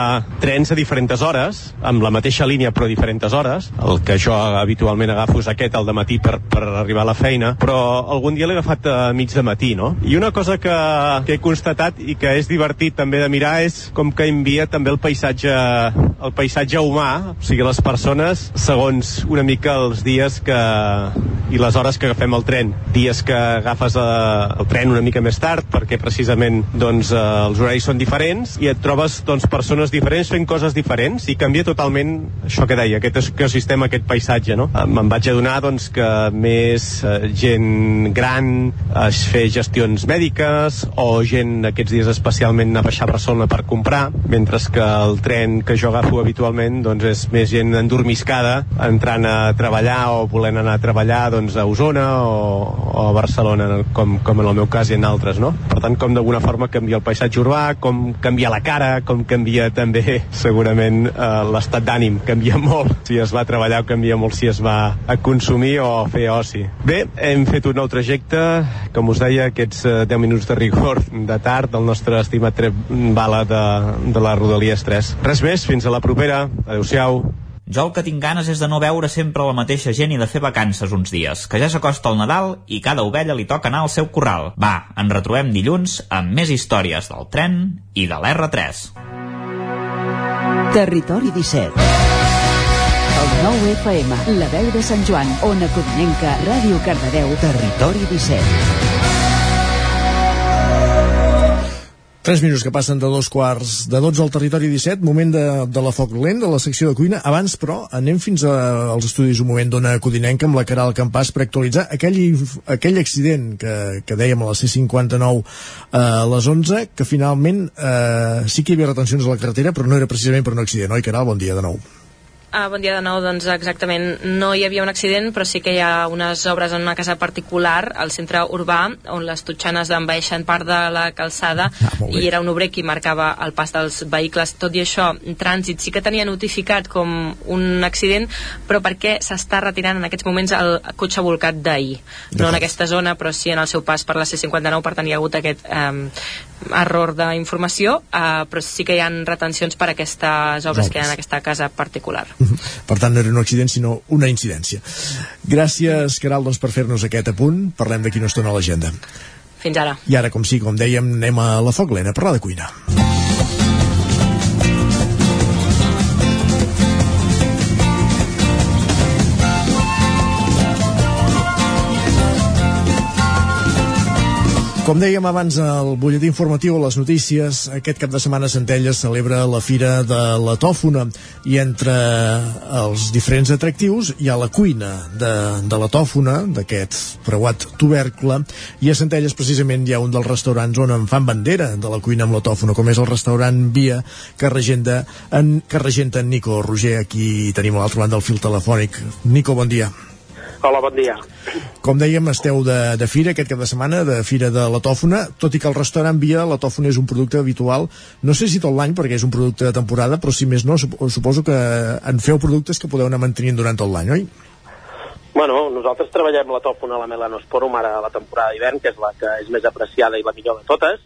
trens a diferents hores, amb la mateixa línia però a diferents hores. El que jo habitualment agafo és aquest al matí per, per arribar a la feina, però algun dia l'he agafat a mig de matí, no? I una cosa que, que he constatat i que és divertit també de mirar és com que envia també el paisatge el paisatge humà, o sigui, les persones segons una mica els dies que i les hores que agafem el tren. Dies que agafes eh, el tren una mica més tard perquè precisament doncs, eh, els horaris són diferents i et trobes doncs, persones diferents fent coses diferents i canvia totalment això que deia, aquest ecosistema, aquest paisatge. No? Me'n vaig adonar doncs, que més eh, gent gran es fer gestions mèdiques o gent aquests dies especialment a baixar a Barcelona per comprar, mentre que el tren que jo agafo habitualment doncs, és més gent endormiscada entrant a treballar o volent anar a treballar doncs, a Osona o, o a Barcelona, com, com en el meu cas i en altres. No? Per tant, com d'alguna forma canvia el paisatge urbà, com canvia la cara, com canvia també segurament eh, l'estat d'ànim, canvia molt si es va a treballar o canvia molt si es va a consumir o a fer oci. Bé, hem fet un nou trajecte, com us deia, aquests eh, 10 minuts de rigor de tard del nostre estimat tren bala de, de la Rodalies 3. Res més, fins a la propera. Adéu-siau. Jo el que tinc ganes és de no veure sempre la mateixa gent i de fer vacances uns dies, que ja s'acosta el Nadal i cada ovella li toca anar al seu corral. Va, en retrobem dilluns amb més històries del tren i de l'R3. Territori 17. El 9 FM, la veu de Sant Joan, Ona Codinenca, Ràdio Cardedeu, Territori 17. Tres minuts que passen de dos quarts de 12 al territori 17, moment de, de la foc lent, de la secció de cuina. Abans, però, anem fins a, als estudis un moment d'Ona Codinenca amb la Caral Campàs per actualitzar aquell, aquell accident que, que dèiem a la C-59 eh, a les 11, que finalment eh, sí que hi havia retencions a la carretera, però no era precisament per un accident, oi, Caral? Bon dia de nou. Ah, bon dia de nou, doncs exactament no hi havia un accident però sí que hi ha unes obres en una casa particular al centre urbà on les totxanes envaeixen part de la calçada ah, i era un obrer qui marcava el pas dels vehicles. Tot i això, trànsit sí que tenia notificat com un accident però perquè s'està retirant en aquests moments el cotxe volcat d'ahir? No en aquesta zona però sí en el seu pas per la C59 per tant hi ha hagut aquest eh, error d'informació, uh, però sí que hi ha retencions per aquestes obres Obres. que hi ha en aquesta casa particular. Per tant, no era un accident, sinó una incidència. Gràcies, Caral, doncs, per fer-nos aquest apunt. Parlem d'aquí una estona a l'agenda. Fins ara. I ara, com sí, com dèiem, anem a la Foc Lent a parlar de cuina. Com dèiem abans al butlletí informatiu a les notícies, aquest cap de setmana Centelles celebra la Fira de la Tòfona i entre els diferents atractius hi ha la cuina de, de la tòfona, d'aquest preuat tubercle, i a Centelles precisament hi ha un dels restaurants on en fan bandera de la cuina amb la tòfona, com és el restaurant Via, que regenta en, que regenta en Nico Roger, aquí tenim a l'altre banda del fil telefònic. Nico, bon dia. Hola, bon dia. Com dèiem, esteu de, de fira aquest cap de setmana, de fira de la tòfona, tot i que el restaurant Via, la tòfona és un producte habitual, no sé si tot l'any, perquè és un producte de temporada, però si més no, sup- suposo que en feu productes que podeu anar mantenint durant tot l'any, oi? Bueno, nosaltres treballem la tòfona a la Melanosporum ara a la temporada d'hivern, que és la que és més apreciada i la millor de totes,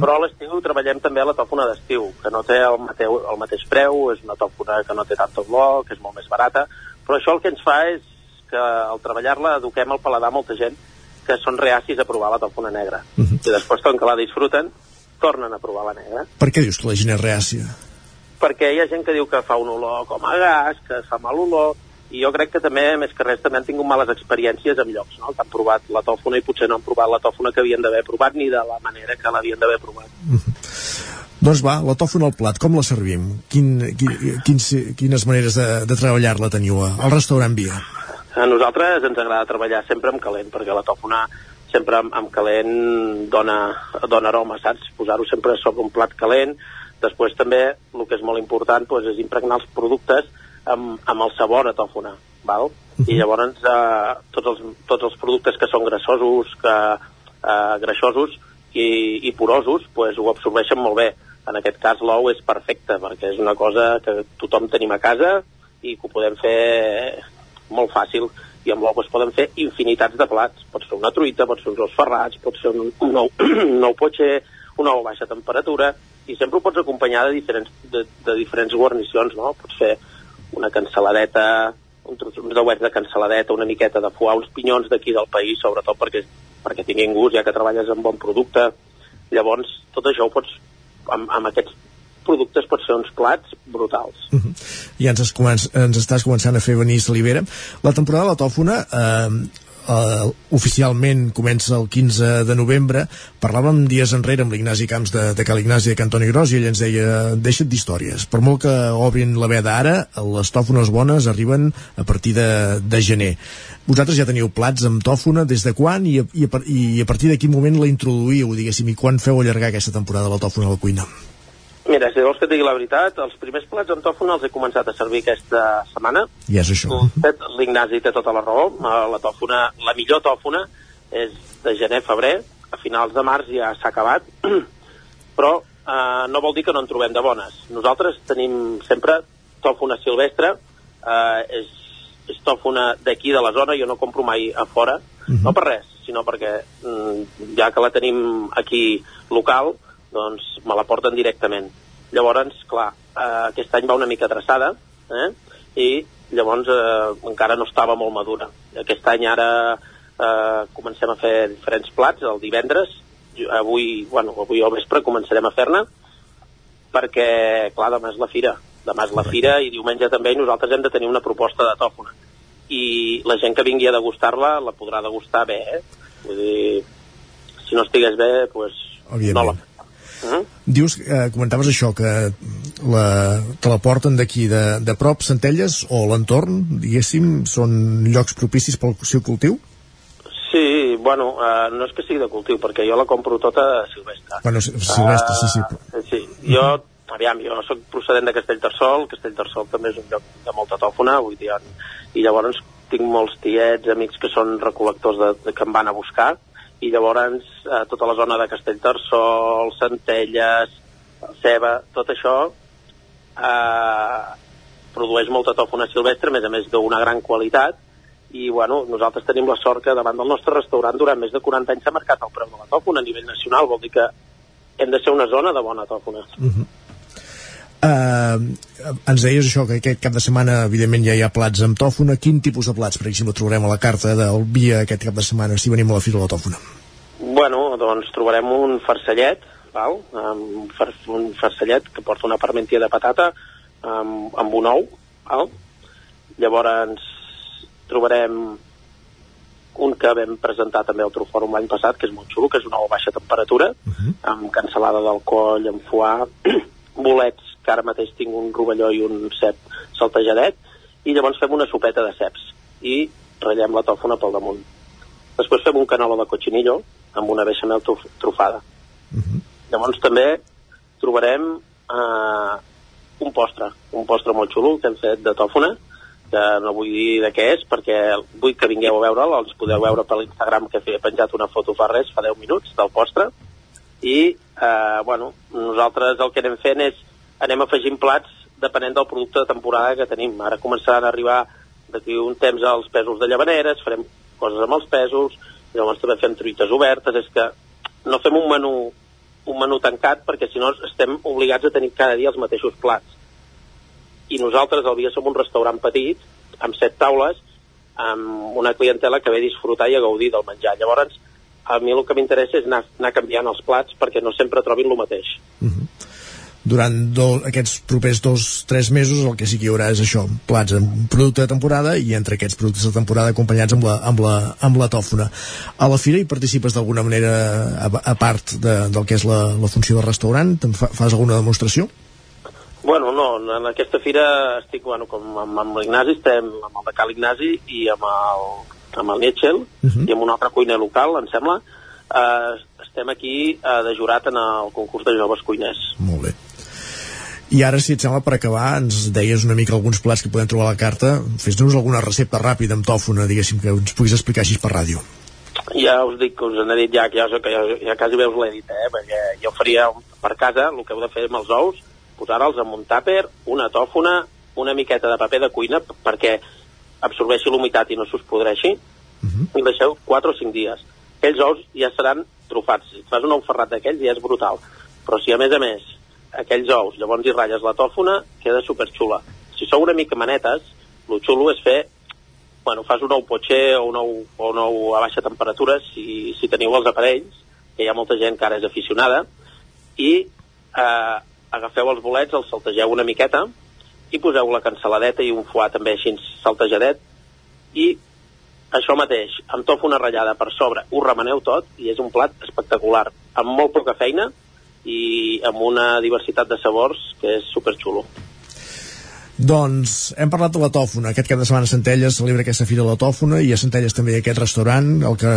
però a l'estiu treballem també la tòfona d'estiu, que no té el, mateu, el mateix preu, és una tòfona que no té tant olor, que és molt més barata, però això el que ens fa és que al treballar-la eduquem el paladar molta gent que són reacis a provar la tòfona negra. I després, com que la disfruten, tornen a provar la negra. Per què dius que la gent és reàcia? perquè hi ha gent que diu que fa un olor com a gas, que fa mal olor, i jo crec que també, més que res, també han tingut males experiències en llocs, no? que han provat la tòfona i potser no han provat la tòfona que havien d'haver provat ni de la manera que l'havien d'haver provat. Doncs va, la tòfona al plat, com la servim? Quin, quin, quins, quines maneres de, de treballar-la teniu a- al restaurant Via? A nosaltres ens agrada treballar sempre amb calent, perquè la tòfona sempre amb, amb calent dona, dona aroma, saps? Posar-ho sempre sobre un plat calent. Després també, el que és molt important, doncs, és impregnar els productes amb, amb el sabor a tòfona, val? I llavors eh, tots, els, tots els productes que són grassosos, que, eh, greixosos i, i porosos, doncs, ho absorbeixen molt bé. En aquest cas l'ou és perfecte, perquè és una cosa que tothom tenim a casa i que ho podem fer molt fàcil i amb l'ou es poden fer infinitats de plats. Pot ser una truita, pot ser uns ous ferrats, pot ser un, un, ou, un ou potxer, un ou a baixa temperatura, i sempre ho pots acompanyar de diferents, de, de diferents guarnicions, no? Pots fer una cansaladeta, un uns dauets de cansaladeta, una miqueta de foie, uns pinyons d'aquí del país, sobretot perquè, perquè tinguin gust, ja que treballes amb bon producte. Llavors, tot això ho pots, amb, amb aquests productes pots fer uns plats brutals. Ja ens, has començ, ens estàs començant a fer venir salivera. La temporada de la tòfona eh, eh, oficialment comença el 15 de novembre. Parlàvem dies enrere amb l'Ignasi Camps de, de Cal Ignasi de Cantoni Gros i ell ens deia, deixa't d'històries. Per molt que obrin la veda ara, les tòfones bones arriben a partir de, de gener. Vosaltres ja teniu plats amb tòfona des de quan i a, i a, i a partir de quin moment la introduïu, diguéssim, i quan feu allargar aquesta temporada de la tòfona a la cuina? Mira, si vols que et digui la veritat, els primers plats amb tòfona els he començat a servir aquesta setmana. Ja és això. Fet, L'Ignasi té tota la raó. Eh, La tòfona, la millor tòfona és de gener a febrer. A finals de març ja s'ha acabat. Però eh, no vol dir que no en trobem de bones. Nosaltres tenim sempre tòfona silvestre. Eh, és, és tòfona d'aquí, de la zona. Jo no compro mai a fora. No per res, sinó perquè mm, ja que la tenim aquí local, doncs me la porten directament. Llavors, clar, eh, aquest any va una mica adreçada, eh? i llavors eh, encara no estava molt madura. Aquest any ara eh, comencem a fer diferents plats, el divendres, avui, bueno, avui al vespre començarem a fer-ne, perquè, clar, demà és la fira. Demà és la fira i diumenge també i nosaltres hem de tenir una proposta de tòfona. I la gent que vingui a degustar-la la podrà degustar bé, eh? Vull dir, si no estigués bé, doncs pues, no la Mm? Dius, eh, comentaves això, que la, te la porten d'aquí de, de prop, Centelles, o l'entorn, diguéssim, són llocs propicis pel seu cultiu? Sí, bueno, uh, no és que sigui de cultiu, perquè jo la compro tota silvestre. Bueno, si- silvestre, sí, sí. Uh, sí, jo, aviam, jo soc procedent de Castellterçol, Castellterçol també és un lloc de molta tòfona, vull dir, i llavors tinc molts tiets, amics que són recol·lectors de, de, que em van a buscar, i llavors eh, tota la zona de Castellterçol, Centelles, Ceba, tot això eh, produeix molta tòfona silvestre, a més a més d'una gran qualitat, i bueno, nosaltres tenim la sort que davant del nostre restaurant durant més de 40 anys s'ha marcat el preu de la tòfona a nivell nacional, vol dir que hem de ser una zona de bona tòfona. Uh -huh. Uh, ens deies això, que aquest cap de setmana evidentment ja hi ha plats amb tòfona quin tipus de plats, per exemple, trobarem a la carta del via aquest cap de setmana si venim a la Fira de la Tòfona? Bueno, doncs trobarem un farcellet, val? Um, far, un farcellet que porta una parmentia de patata amb, amb un ou, val? llavors trobarem un que vam presentar també al Trofòrum l'any passat, que és molt xulo, que és un ou a baixa temperatura, uh -huh. amb cancel·lada d'alcohol, amb foie, bolets, que ara mateix tinc un rovelló i un cep saltejadet, i llavors fem una sopeta de ceps i ratllem la tòfona pel damunt. Després fem un canolo de cochinillo amb una beixamel truf trufada. Uh -huh. Llavors també trobarem eh, un postre, un postre molt xulo que hem fet de tòfona, que no vull dir de què és, perquè vull que vingueu a veure'l, els podeu veure per l'Instagram que he penjat una foto fa res, fa 10 minuts, del postre, i, eh, bueno, nosaltres el que anem fent és, anem afegint plats depenent del producte de temporada que tenim. Ara començaran a arribar d'aquí un temps els pesos de llavaneres, farem coses amb els pesos, llavors també fem truites obertes, és que no fem un menú un menú tancat perquè si no estem obligats a tenir cada dia els mateixos plats i nosaltres al Via som un restaurant petit amb set taules amb una clientela que ve a disfrutar i a gaudir del menjar llavors a mi el que m'interessa és anar, anar canviant els plats perquè no sempre trobin el mateix uh -huh. Durant do, aquests propers dos, tres mesos el que sí que hi haurà és això, plats amb producte de temporada i entre aquests productes de temporada acompanyats amb la, amb la, amb la tòfona a la fira hi participes d'alguna manera a, a part de, del que és la, la funció del restaurant? Fa, fas alguna demostració? Bueno, no, en aquesta fira estic, bueno, com amb, amb l'Ignasi, estem amb el de Cal Ignasi i amb el, amb el Nietchel uh -huh. i amb una altra cuina local, em sembla. Uh, estem aquí uh, de jurat en el concurs de joves cuiners. Molt bé. I ara, si et sembla, per acabar, ens deies una mica alguns plats que podem trobar a la carta. Fes-nos alguna recepta ràpida amb tòfona, diguéssim, que ens puguis explicar així per ràdio. Ja us dic que us n'he dit ja, que ja, ja, ja quasi bé us l'he dit, eh? perquè jo faria per casa el que heu de fer amb els ous, posar-los en un tàper, una tòfona, una miqueta de paper de cuina perquè absorbeixi l'humitat i no s'us podreixi, uh -huh. i deixeu 4 o 5 dies. Aquells ous ja seran trufats. Si fas un ou ferrat d'aquells ja és brutal. Però si a més a més aquells ous llavors hi ratlles la tòfona, queda superxula. Si sou una mica manetes, el xulo és fer bueno, fas un ou potxer o un ou, o un ou a baixa temperatura si, si teniu els aparells, que hi ha molta gent que ara és aficionada, i eh, agafeu els bolets, els saltegeu una miqueta i poseu la cansaladeta i un foie també així saltejadet i això mateix, amb tòfona ratllada per sobre, ho remeneu tot i és un plat espectacular, amb molt poca feina i amb una diversitat de sabors que és superxulo. Doncs hem parlat de la tòfona. Aquest cap de setmana a Centelles celebra aquesta fira de la tòfona i a Centelles també hi ha aquest restaurant, el que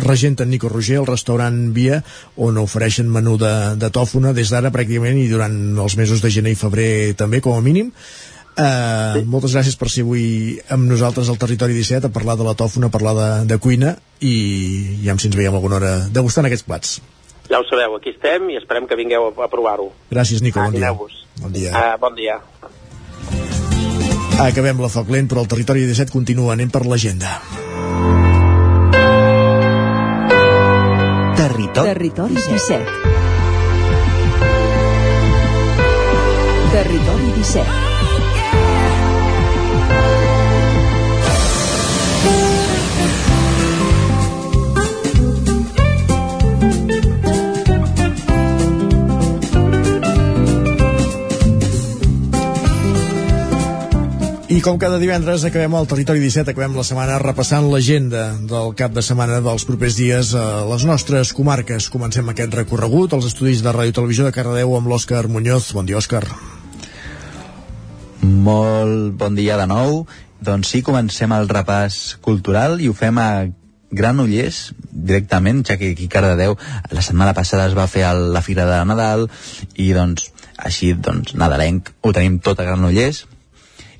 regenta Nico Roger, el restaurant Via, on ofereixen menú de, de tòfona des d'ara pràcticament i durant els mesos de gener i febrer també, com a mínim. Uh, sí. moltes gràcies per ser avui amb nosaltres al Territori 17 a parlar de la tòfona, a parlar de, de cuina i ja si ens veiem alguna hora degustant aquests plats. Ja ho sabeu, aquí estem i esperem que vingueu a, a provar-ho. Gràcies, Nico, bon dia. Bon dia. Uh, bon dia. Acabem la foc lent, però el territori 17 continua. Anem per l'agenda. Territori, territori 17. Territori 17. I com cada divendres acabem al Territori 17, acabem la setmana repassant l'agenda del cap de setmana dels propers dies a les nostres comarques. Comencem aquest recorregut als estudis de Ràdio Televisió de Cardedeu amb l'Òscar Muñoz. Bon dia, Òscar. Molt bon dia de nou. Doncs sí, comencem el repàs cultural i ho fem a Granollers directament, ja que aquí a Cardedeu la setmana passada es va fer el, la Fira de Nadal i doncs així doncs nadalenc ho tenim tot a Granollers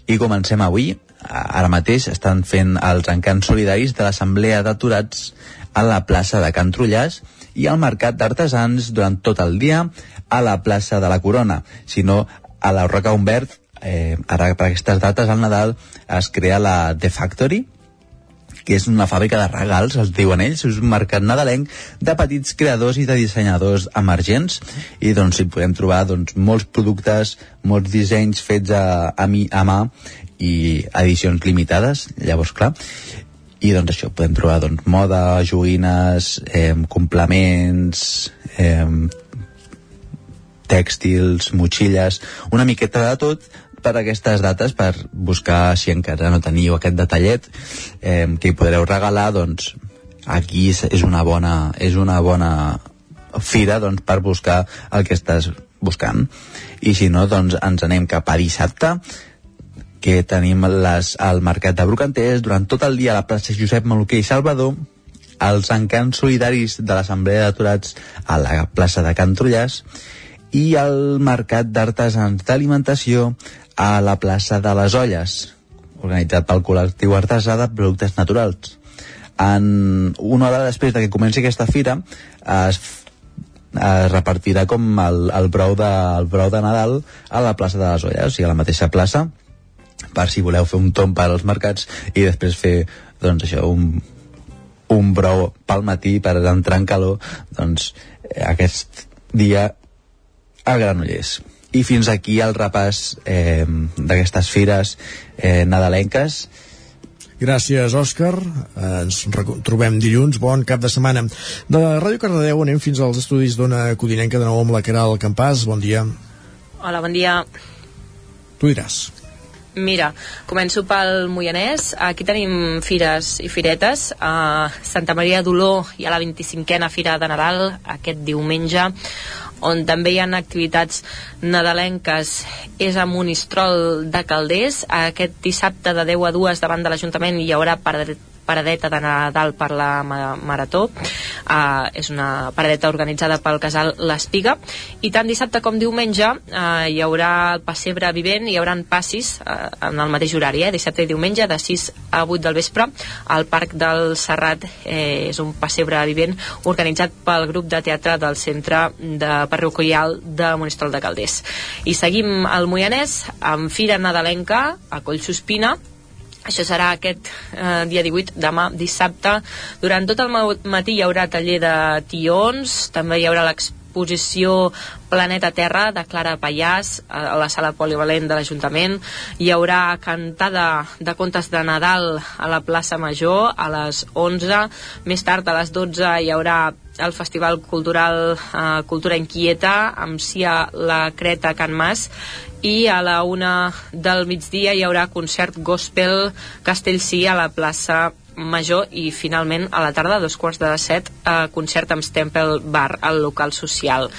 i comencem avui. Ara mateix estan fent els encants solidaris de l'Assemblea d'Aturats a la plaça de Can Trullàs i al Mercat d'Artesans durant tot el dia a la plaça de la Corona. Si no, a la Roca Humbert, eh, ara per aquestes dates, al Nadal, es crea la The Factory, que és una fàbrica de regals, els diuen ells, és un mercat nadalenc de petits creadors i de dissenyadors emergents. I doncs hi podem trobar doncs, molts productes, molts dissenys fets a, a, mi, a mà i edicions limitades, llavors clar. I doncs això, podem trobar doncs, moda, joguines, eh, complements, eh, tèxtils, motxilles, una miqueta de tot per aquestes dates per buscar si encara no teniu aquest detallet eh, que hi podreu regalar doncs aquí és, una bona és una bona fira doncs, per buscar el que estàs buscant. I si no doncs ens anem cap a dissabte que tenim les, al Mercat de Brocanters. Durant tot el dia a la plaça Josep Maluquer i Salvador els encants solidaris de l'Assemblea d'Aturats a la plaça de Can Trullàs i el Mercat d'Artesans d'Alimentació a la plaça de les Olles, organitzat pel col·lectiu artesà de productes naturals. En una hora després de que comenci aquesta fira es, es repartirà com el, el, brou de, el brou de Nadal a la plaça de les Olles, o sigui, a la mateixa plaça, per si voleu fer un tomb per als mercats i després fer doncs això, un, un brou pel matí per entrar en calor, doncs aquest dia a Granollers. I fins aquí el repàs eh, d'aquestes fires eh, nadalenques. Gràcies, Òscar. Eh, ens trobem dilluns. Bon cap de setmana. De la Ràdio Cardedeu anem fins als estudis d'Ona Codinenca de nou amb la Caral Campàs. Bon dia. Hola, bon dia. Tu diràs. Mira, començo pel Moianès. Aquí tenim fires i firetes. A Santa Maria d'Oló hi ha la 25a Fira de Nadal aquest diumenge on també hi ha activitats nadalenques és a Monistrol de Calders. Aquest dissabte de 10 a 2 davant de l'Ajuntament hi haurà paradeta de Nadal per la Marató. Uh, és una paradeta organitzada pel casal L'Espiga. I tant dissabte com diumenge uh, hi haurà el pessebre vivent hi haurà passis uh, en el mateix horari eh? dissabte i diumenge de 6 a 8 del vespre al Parc del Serrat. Eh, és un pessebre vivent organitzat pel grup de teatre del centre de parroquial de Monistrol de Calders. I seguim al Moianès amb Fira Nadalenca a Collsospina això serà aquest eh, dia 18, demà dissabte. Durant tot el matí hi haurà taller de tions, també hi haurà l'exposició Planeta Terra de Clara Pallàs a la sala polivalent de l'Ajuntament. Hi haurà cantada de contes de Nadal a la plaça Major a les 11. Més tard, a les 12, hi haurà el Festival Cultural eh, Cultura Inquieta amb Cia la Creta Can Mas i a la una del migdia hi haurà concert gospel Castellcí a la plaça Major i finalment a la tarda, a dos quarts de set, eh, concert amb Stempel Bar al local social.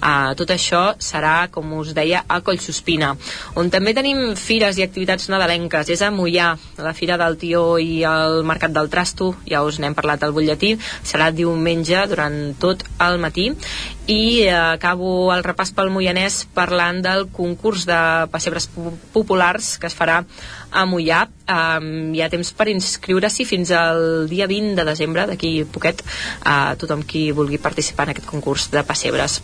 Eh, tot això serà, com us deia, a Collsospina, on també tenim fires i activitats nadalenques. És a Mollà, la Fira del Tió i el Mercat del Trasto, ja us n'hem parlat al butlletí, serà diumenge durant tot el matí i eh, acabo el repàs pel Moianès parlant del concurs de pessebres populars que es farà a Mollà um, hi ha temps per inscriure-s'hi fins al dia 20 de desembre d'aquí poquet a uh, tothom qui vulgui participar en aquest concurs de pessebres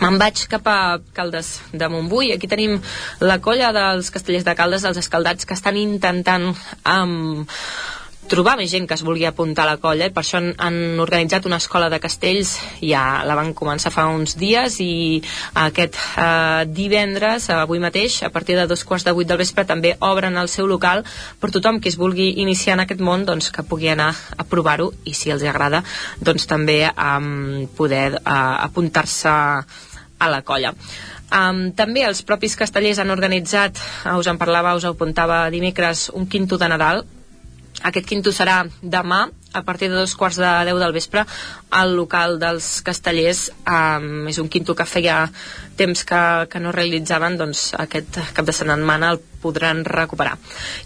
Me'n vaig cap a Caldes de Montbui. Aquí tenim la colla dels castellers de Caldes, dels escaldats, que estan intentant um, trobar més gent que es vulgui apuntar a la colla i per això han, han organitzat una escola de castells ja la van començar fa uns dies i aquest eh, divendres, avui mateix a partir de dos quarts de vuit del vespre també obren el seu local per tothom que es vulgui iniciar en aquest món doncs que pugui anar a provar-ho i si els agrada doncs també um, poder uh, apuntar-se a la colla. Um, també els propis castellers han organitzat, uh, us en parlava, us apuntava dimecres, un quinto de Nadal aquest quinto serà demà a partir de dos quarts de deu del vespre al local dels castellers. Um, és un quinto que feia temps que, que no realitzaven doncs aquest cap de setmana el podran recuperar.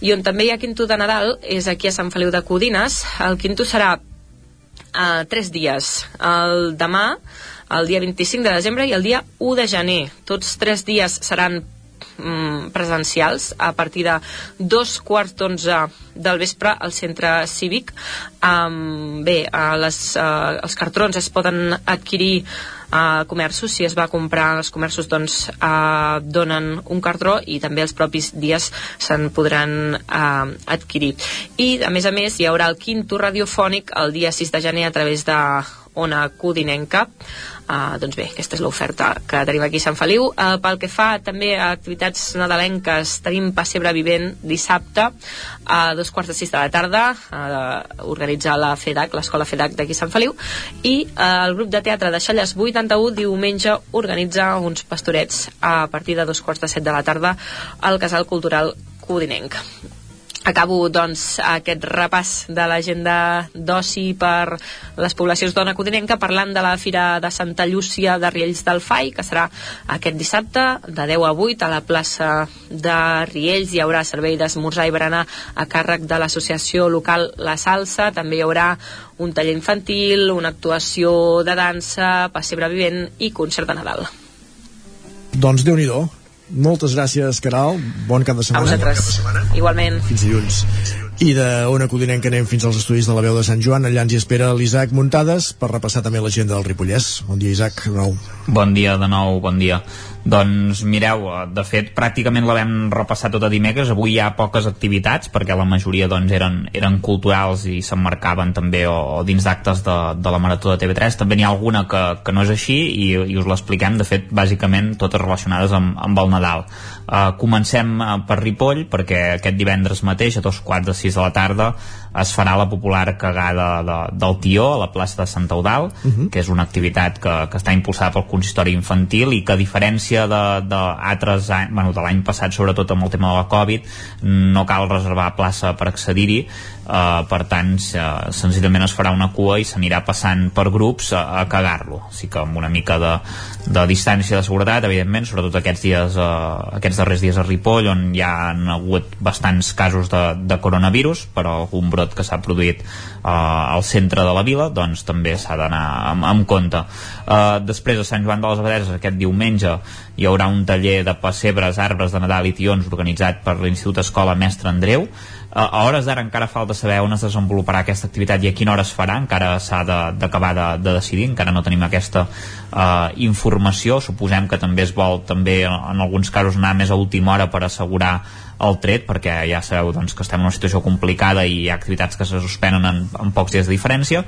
I on també hi ha quinto de Nadal és aquí a Sant Feliu de Codines. El quinto serà uh, tres dies el demà el dia 25 de desembre i el dia 1 de gener. Tots tres dies seran mm, presencials a partir de dos quarts d'onze del vespre al centre cívic. Um, bé, uh, les, uh, els cartrons es poden adquirir a comerços, si es va comprar als comerços doncs eh, donen un cartró i també els propis dies se'n podran eh, adquirir. I a més a més hi haurà el quinto radiofònic el dia 6 de gener a través de Ona Codinenca Uh, doncs bé, aquesta és l'oferta que tenim aquí a Sant Feliu. Uh, pel que fa també a activitats nadalenques, tenim Passebre Vivent dissabte a dos quarts de sis de la tarda, uh, organitzar la FEDAC, l'escola FEDAC d'aquí a Sant Feliu, i uh, el grup de teatre de Xalles 81 diumenge organitza uns pastorets a partir de dos quarts de set de la tarda al Casal Cultural Codinenc. Acabo, doncs, aquest repàs de l'agenda d'oci per les poblacions d'Ona Codinenca parlant de la Fira de Santa Llúcia de Riells del Fai, que serà aquest dissabte de 10 a 8 a la plaça de Riells. Hi haurà servei d'esmorzar i berenar a càrrec de l'associació local La Salsa. També hi haurà un taller infantil, una actuació de dansa, pessebre vivent i concert de Nadal. Doncs déu nhi moltes gràcies, Caral. Bon cap de setmana. A vosaltres. Igualment. Fins dilluns. I d'Ona Codinenca anem fins als estudis de la veu de Sant Joan. Allà ens hi espera l'Isaac Muntades per repassar també l'agenda del Ripollès. Bon dia, Isaac. De nou. Bon dia de nou, bon dia. Doncs mireu, de fet pràcticament la vam repassar tota dimecres, avui hi ha poques activitats perquè la majoria doncs, eren, eren culturals i s'emmarcaven també o, o dins d'actes de, de la Marató de TV3, també n'hi ha alguna que, que no és així i, i us l'expliquem, de fet bàsicament totes relacionades amb, amb el Nadal. Uh, comencem uh, per Ripoll perquè aquest divendres mateix a dos quarts de sis de la tarda es farà la popular cagada de, del Tió a la plaça de Sant Eudal, uh -huh. que és una activitat que, que està impulsada pel consistori infantil i que a diferència d'altres anys, bueno, de l'any passat sobretot amb el tema de la Covid, no cal reservar plaça per accedir-hi Uh, per tant uh, senzillament es farà una cua i s'anirà passant per grups a, a cagar-lo. Així que amb una mica de, de distància de seguretat evidentment, sobretot aquests dies uh, aquests darrers dies a Ripoll on hi ha hagut bastants casos de, de coronavirus però algun brot que s'ha produït uh, al centre de la vila doncs també s'ha d'anar amb, amb compte. Uh, després a Sant Joan de les Abadeses aquest diumenge hi haurà un taller de pessebres, arbres de Nadal i tions organitzat per l'Institut Escola Mestre Andreu a hores d'ara encara falta saber on es desenvoluparà aquesta activitat i a quina hora es farà, encara s'ha d'acabar de, de, de decidir, encara no tenim aquesta uh, informació, suposem que també es vol també en alguns casos anar més a última hora per assegurar el tret perquè ja sabeu doncs, que estem en una situació complicada i hi ha activitats que se suspenen en, en pocs dies de diferència.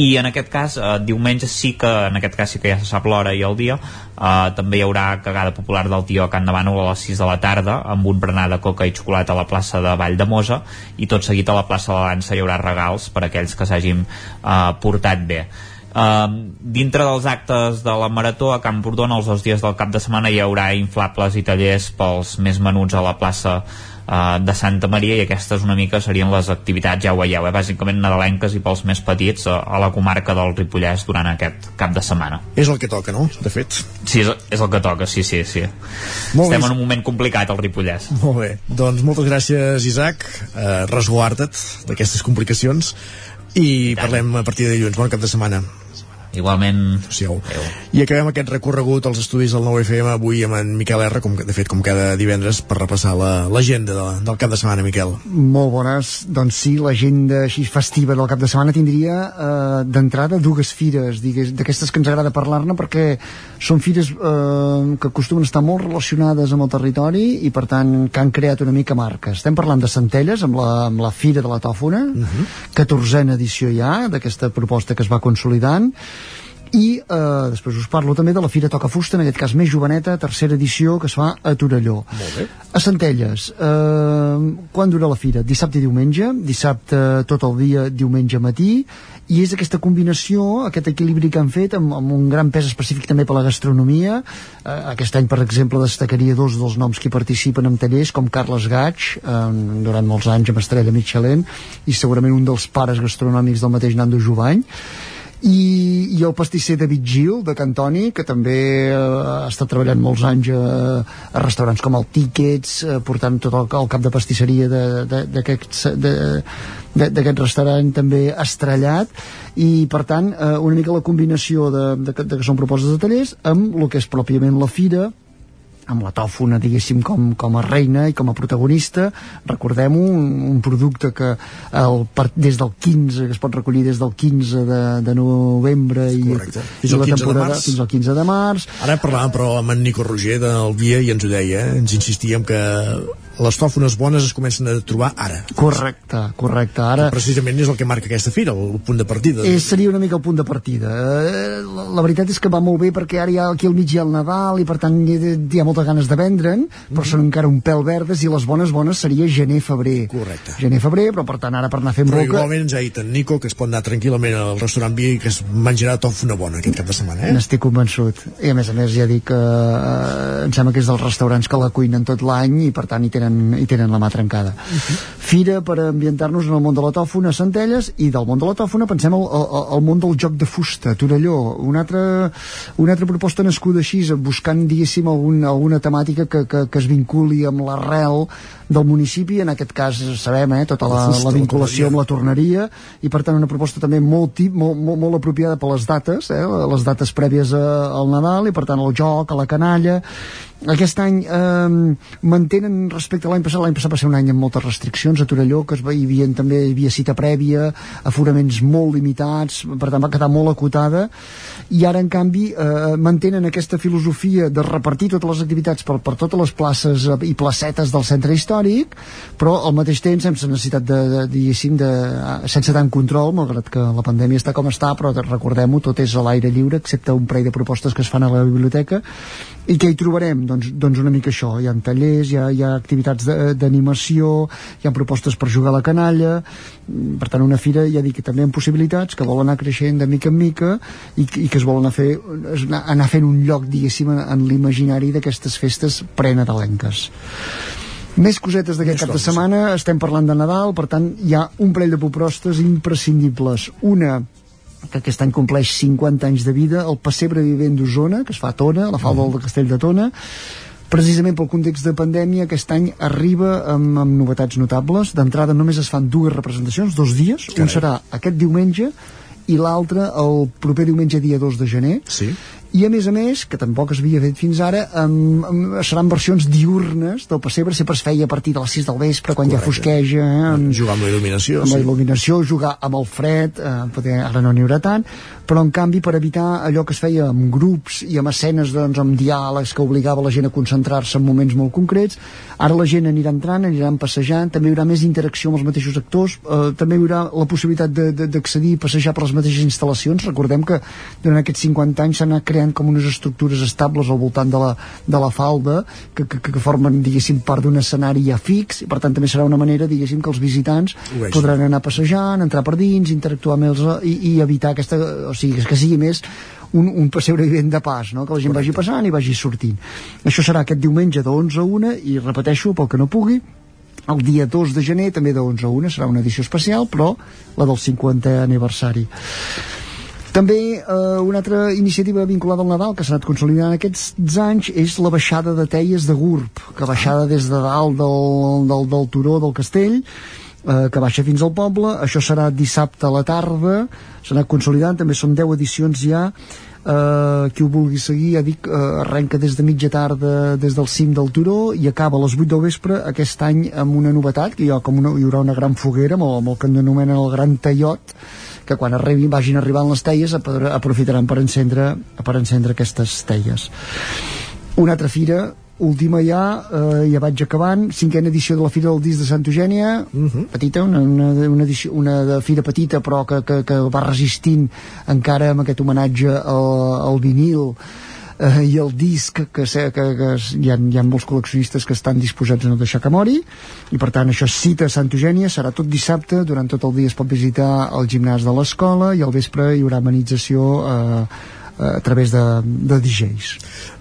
I en aquest cas, eh, diumenge sí que en aquest cas sí que ja se sap l'hora i el dia eh, també hi haurà cagada popular del tio a Can de Bànol a les 6 de la tarda amb un berenar de coca i xocolata a la plaça de Vall de Mosa i tot seguit a la plaça de la Dansa hi haurà regals per a aquells que s'hagin eh, portat bé Uh, dintre dels actes de la Marató a Camprodon els dos dies del cap de setmana hi haurà inflables i tallers pels més menuts a la plaça uh, de Santa Maria i aquestes una mica serien les activitats, ja ho veieu, eh? bàsicament nadalenques i pels més petits a, a la comarca del Ripollès durant aquest cap de setmana. És el que toca, no? De fet. Sí, és, és el que toca, sí, sí, sí. Molt Estem bé. en un moment complicat al Ripollès. Molt bé, doncs moltes gràcies Isaac, uh, resguarda't d'aquestes complicacions i parlem a partir de dilluns. Bon cap de setmana. Igualment. Adéu. I acabem aquest recorregut als estudis del 9FM avui amb en Miquel R, com, de fet com cada divendres, per repassar l'agenda la, de, del cap de setmana, Miquel. Molt bones. Doncs sí, l'agenda així festiva del cap de setmana tindria eh, d'entrada dues fires, d'aquestes que ens agrada parlar-ne, perquè són fires eh, que acostumen a estar molt relacionades amb el territori i, per tant, que han creat una mica marques. Estem parlant de Centelles, amb la, amb la Fira de la Tòfona, uh -huh. 14a edició ja, d'aquesta proposta que es va consolidant, i eh, després us parlo també de la Fira Toca Fusta, en aquest cas més joveneta, tercera edició que es fa a Torelló. Molt bé. A Centelles, eh, quan dura la fira? Dissabte i diumenge, dissabte tot el dia, diumenge matí, i és aquesta combinació, aquest equilibri que han fet amb, amb un gran pes específic també per la gastronomia. Eh, aquest any, per exemple, destacaria dos dels noms que participen en tallers, com Carles Gaig, eh, durant molts anys amb Estrella Michelin, i segurament un dels pares gastronòmics del mateix Nando Jovany i, i el pastisser David Gil de Cantoni que també eh, ha estat treballant molts anys a, a restaurants com el Tickets eh, portant tot el, el cap de pastisseria d'aquest restaurant també estrellat. I per tant eh, una mica la combinació de, de, de que són propostes de tallers amb el que és pròpiament la fira amb la tòfona, diguéssim, com, com a reina i com a protagonista. Recordem-ho, un, un producte que el, per, des del 15, que es pot recollir des del 15 de, de novembre i, Correcte. Fins i la 15 de temporada fins al 15 de març. Ara parlàvem però amb en Nico Roger del guia i ens ho deia, eh? ens insistíem que les tòfones bones es comencen a trobar ara. Correcte, correcte. Ara, Que precisament és el que marca aquesta fira, el punt de partida. Eh, seria una mica el punt de partida. Eh, la, la veritat és que va molt bé perquè ara hi ha aquí al mig hi ha el Nadal i per tant hi ha, hi ha moltes ganes de vendre'n, però són encara un pèl verdes i les bones bones seria gener-febrer. Correcte. Gener-febrer, però per tant ara per anar fent Però boca... igualment ens ha dit en Nico que es pot anar tranquil·lament al restaurant Vi i que es menjarà tòfona bona aquest cap de setmana, eh? N'estic convençut. I a més a més ja dic que eh, em sembla que és dels restaurants que la cuinen tot l'any i per tant hi tenen, hi tenen la mà trencada. Fira per ambientar-nos en el món de la tòfona a Centelles i del món de la tòfona pensem al, al, al món del joc de fusta, a Torelló. Una altra, una altra proposta nascuda així, buscant, diguéssim, algun, alguna temàtica que, que, que es vinculi amb l'arrel del municipi, en aquest cas sabem, eh, tota la, La vinculació amb la torneria i per tant una proposta també molt tip, molt, molt, molt apropiada per les dates, eh, les dates prèvies a, al Nadal i per tant al joc, a la canalla aquest any eh, mantenen respecte a l'any passat, l'any passat va ser un any amb moltes restriccions a Torelló, que es va, hi havia, també hi havia cita prèvia, aforaments molt limitats, per tant va quedar molt acotada. I ara en canvi eh, mantenen aquesta filosofia de repartir totes les activitats per, per totes les places eh, i placetes del centre històric però al mateix temps sense necessitat de, de diguéssim, de, sense tant control malgrat que la pandèmia està com està però recordem-ho, tot és a l'aire lliure excepte un parell de propostes que es fan a la biblioteca i què hi trobarem? Doncs, doncs una mica això. Hi ha tallers, hi ha, hi ha activitats de- d'animació, hi ha propostes per jugar a la canalla. Per tant una fira ja dic que també amb possibilitats que vol anar creixent de mica en mica i, que- i que es vol anar, fer, anar fent un lloc diguéssim en, en l'imaginari d'aquestes festes prenadalenques més cosetes d'aquest cap de setmana. Estem parlant de Nadal, per tant hi ha un parell de propostes imprescindibles. Una que aquest any compleix 50 anys de vida, el pessebre vivent d'Osona, que es fa a Tona, a la falda del castell de Tona, precisament pel context de pandèmia aquest any arriba amb, amb novetats notables. D'entrada només es fan dues representacions dos dies, un serà aquest diumenge i l'altre el proper diumenge dia 2 de gener. Sí. I a més a més, que tampoc es havia fet fins ara amb, amb, seran versions diurnes del pessebre, sempre es feia a partir de les 6 del vespre quan ja fosqueja eh, amb, Jugar amb la il·luminació, amb la sí. il·luminació, jugar amb el fred eh, poder, ara no n'hi haurà tant però en canvi per evitar allò que es feia amb grups i amb escenes doncs, amb diàlegs que obligava la gent a concentrar-se en moments molt concrets ara la gent anirà entrant, aniran passejant també hi haurà més interacció amb els mateixos actors eh, també hi haurà la possibilitat d'accedir i passejar per les mateixes instal·lacions recordem que durant aquests 50 anys s'han anat creant com unes estructures estables al voltant de la, de la falda que, que, que formen diguéssim part d'un escenari ja fix i per tant també serà una manera diguéssim que els visitants podran anar passejant, entrar per dins, interactuar amb els i, i evitar aquesta, o sigui, que sigui més un, un passebre vivent de pas, no? que la gent vagi passant i vagi sortint. Això serà aquest diumenge de 11 a 1 i repeteixo, pel que no pugui, el dia 2 de gener també de 11 a 1 serà una edició especial, però la del 50è aniversari. També eh, una altra iniciativa vinculada al Nadal que s'ha anat consolidant aquests anys és la baixada de teies de Gurb, que baixada des de dalt del, del, del turó del castell, eh, que baixa fins al poble. Això serà dissabte a la tarda, s'ha anat consolidant, també són 10 edicions ja, eh, qui ho vulgui seguir, ja dic, eh, arrenca des de mitja tarda des del cim del turó i acaba a les 8 del vespre aquest any amb una novetat, que hi, ha com una, hi haurà una gran foguera amb el, amb el que anomenen el gran tallot, que quan arribin, vagin arribant les teies apro- aprofitaran per encendre, per encendre aquestes teies. Una altra fira, última ja, eh, ja vaig acabant, cinquena edició de la Fira del Disc de Santa Eugènia, petita, una, una, una, edició, una de fira petita però que, que, que va resistint encara amb aquest homenatge al, al vinil eh, i el disc que, que, que es- hi, ha, hi ha molts col·leccionistes que estan disposats a no deixar que mori i per tant això cita a Santa Eugènia serà tot dissabte, durant tot el dia es pot visitar el gimnàs de l'escola i al vespre hi haurà amenització eh, a través de, de DJs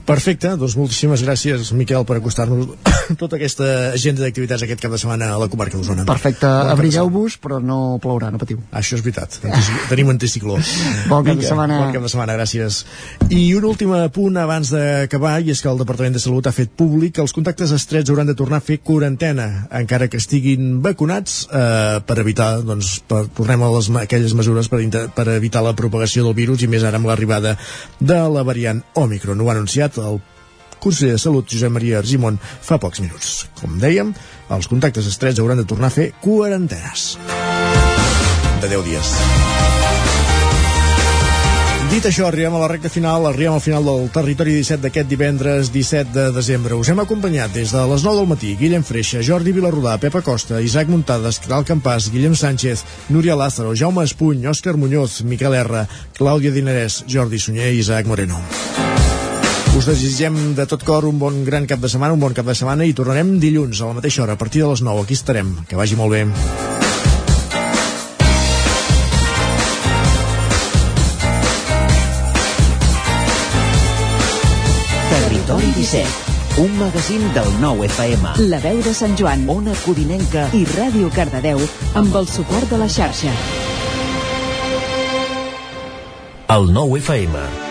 Perfecte, doncs moltíssimes gràcies, Miquel, per acostar-nos tota aquesta agenda d'activitats aquest cap de setmana a la comarca d'Osona. perfecte, abrigueu-vos però no plourà, no patiu Això és veritat, tenim anticicló. Bon cap de setmana. Bon cap de setmana, gràcies. I un últim punt abans d'acabar, i és que el Departament de Salut ha fet públic que els contactes estrets hauran de tornar a fer quarantena, encara que estiguin vacunats, eh, per evitar, doncs, per, tornem a les, aquelles mesures per, per evitar la propagació del virus, i més ara amb l'arribada de la variant Omicron. Ho ha anunciat el conseller de Salut Josep Maria Argimon fa pocs minuts. Com dèiem, els contactes estrets hauran de tornar a fer quarantenes de 10 dies. Dit això, arribem a la recta final, arribem al final del Territori 17 d'aquest divendres 17 de desembre. Us hem acompanyat des de les 9 del matí Guillem Freixa, Jordi Vilarrudà, Pepa Costa, Isaac Muntades, Caral Campàs, Guillem Sánchez, Núria Lázaro, Jaume Espuny, Òscar Muñoz, Miquel R, Clàudia Dinarès, Jordi Sunyer i Isaac Moreno. Us desitgem de tot cor un bon gran cap de setmana, un bon cap de setmana i tornarem dilluns a la mateixa hora, a partir de les 9. Aquí estarem. Que vagi molt bé. Territori 17, un magazín del nou FM. La veu de Sant Joan, Ona Codinenca i Ràdio Cardedeu amb el suport de la xarxa. el nou FM.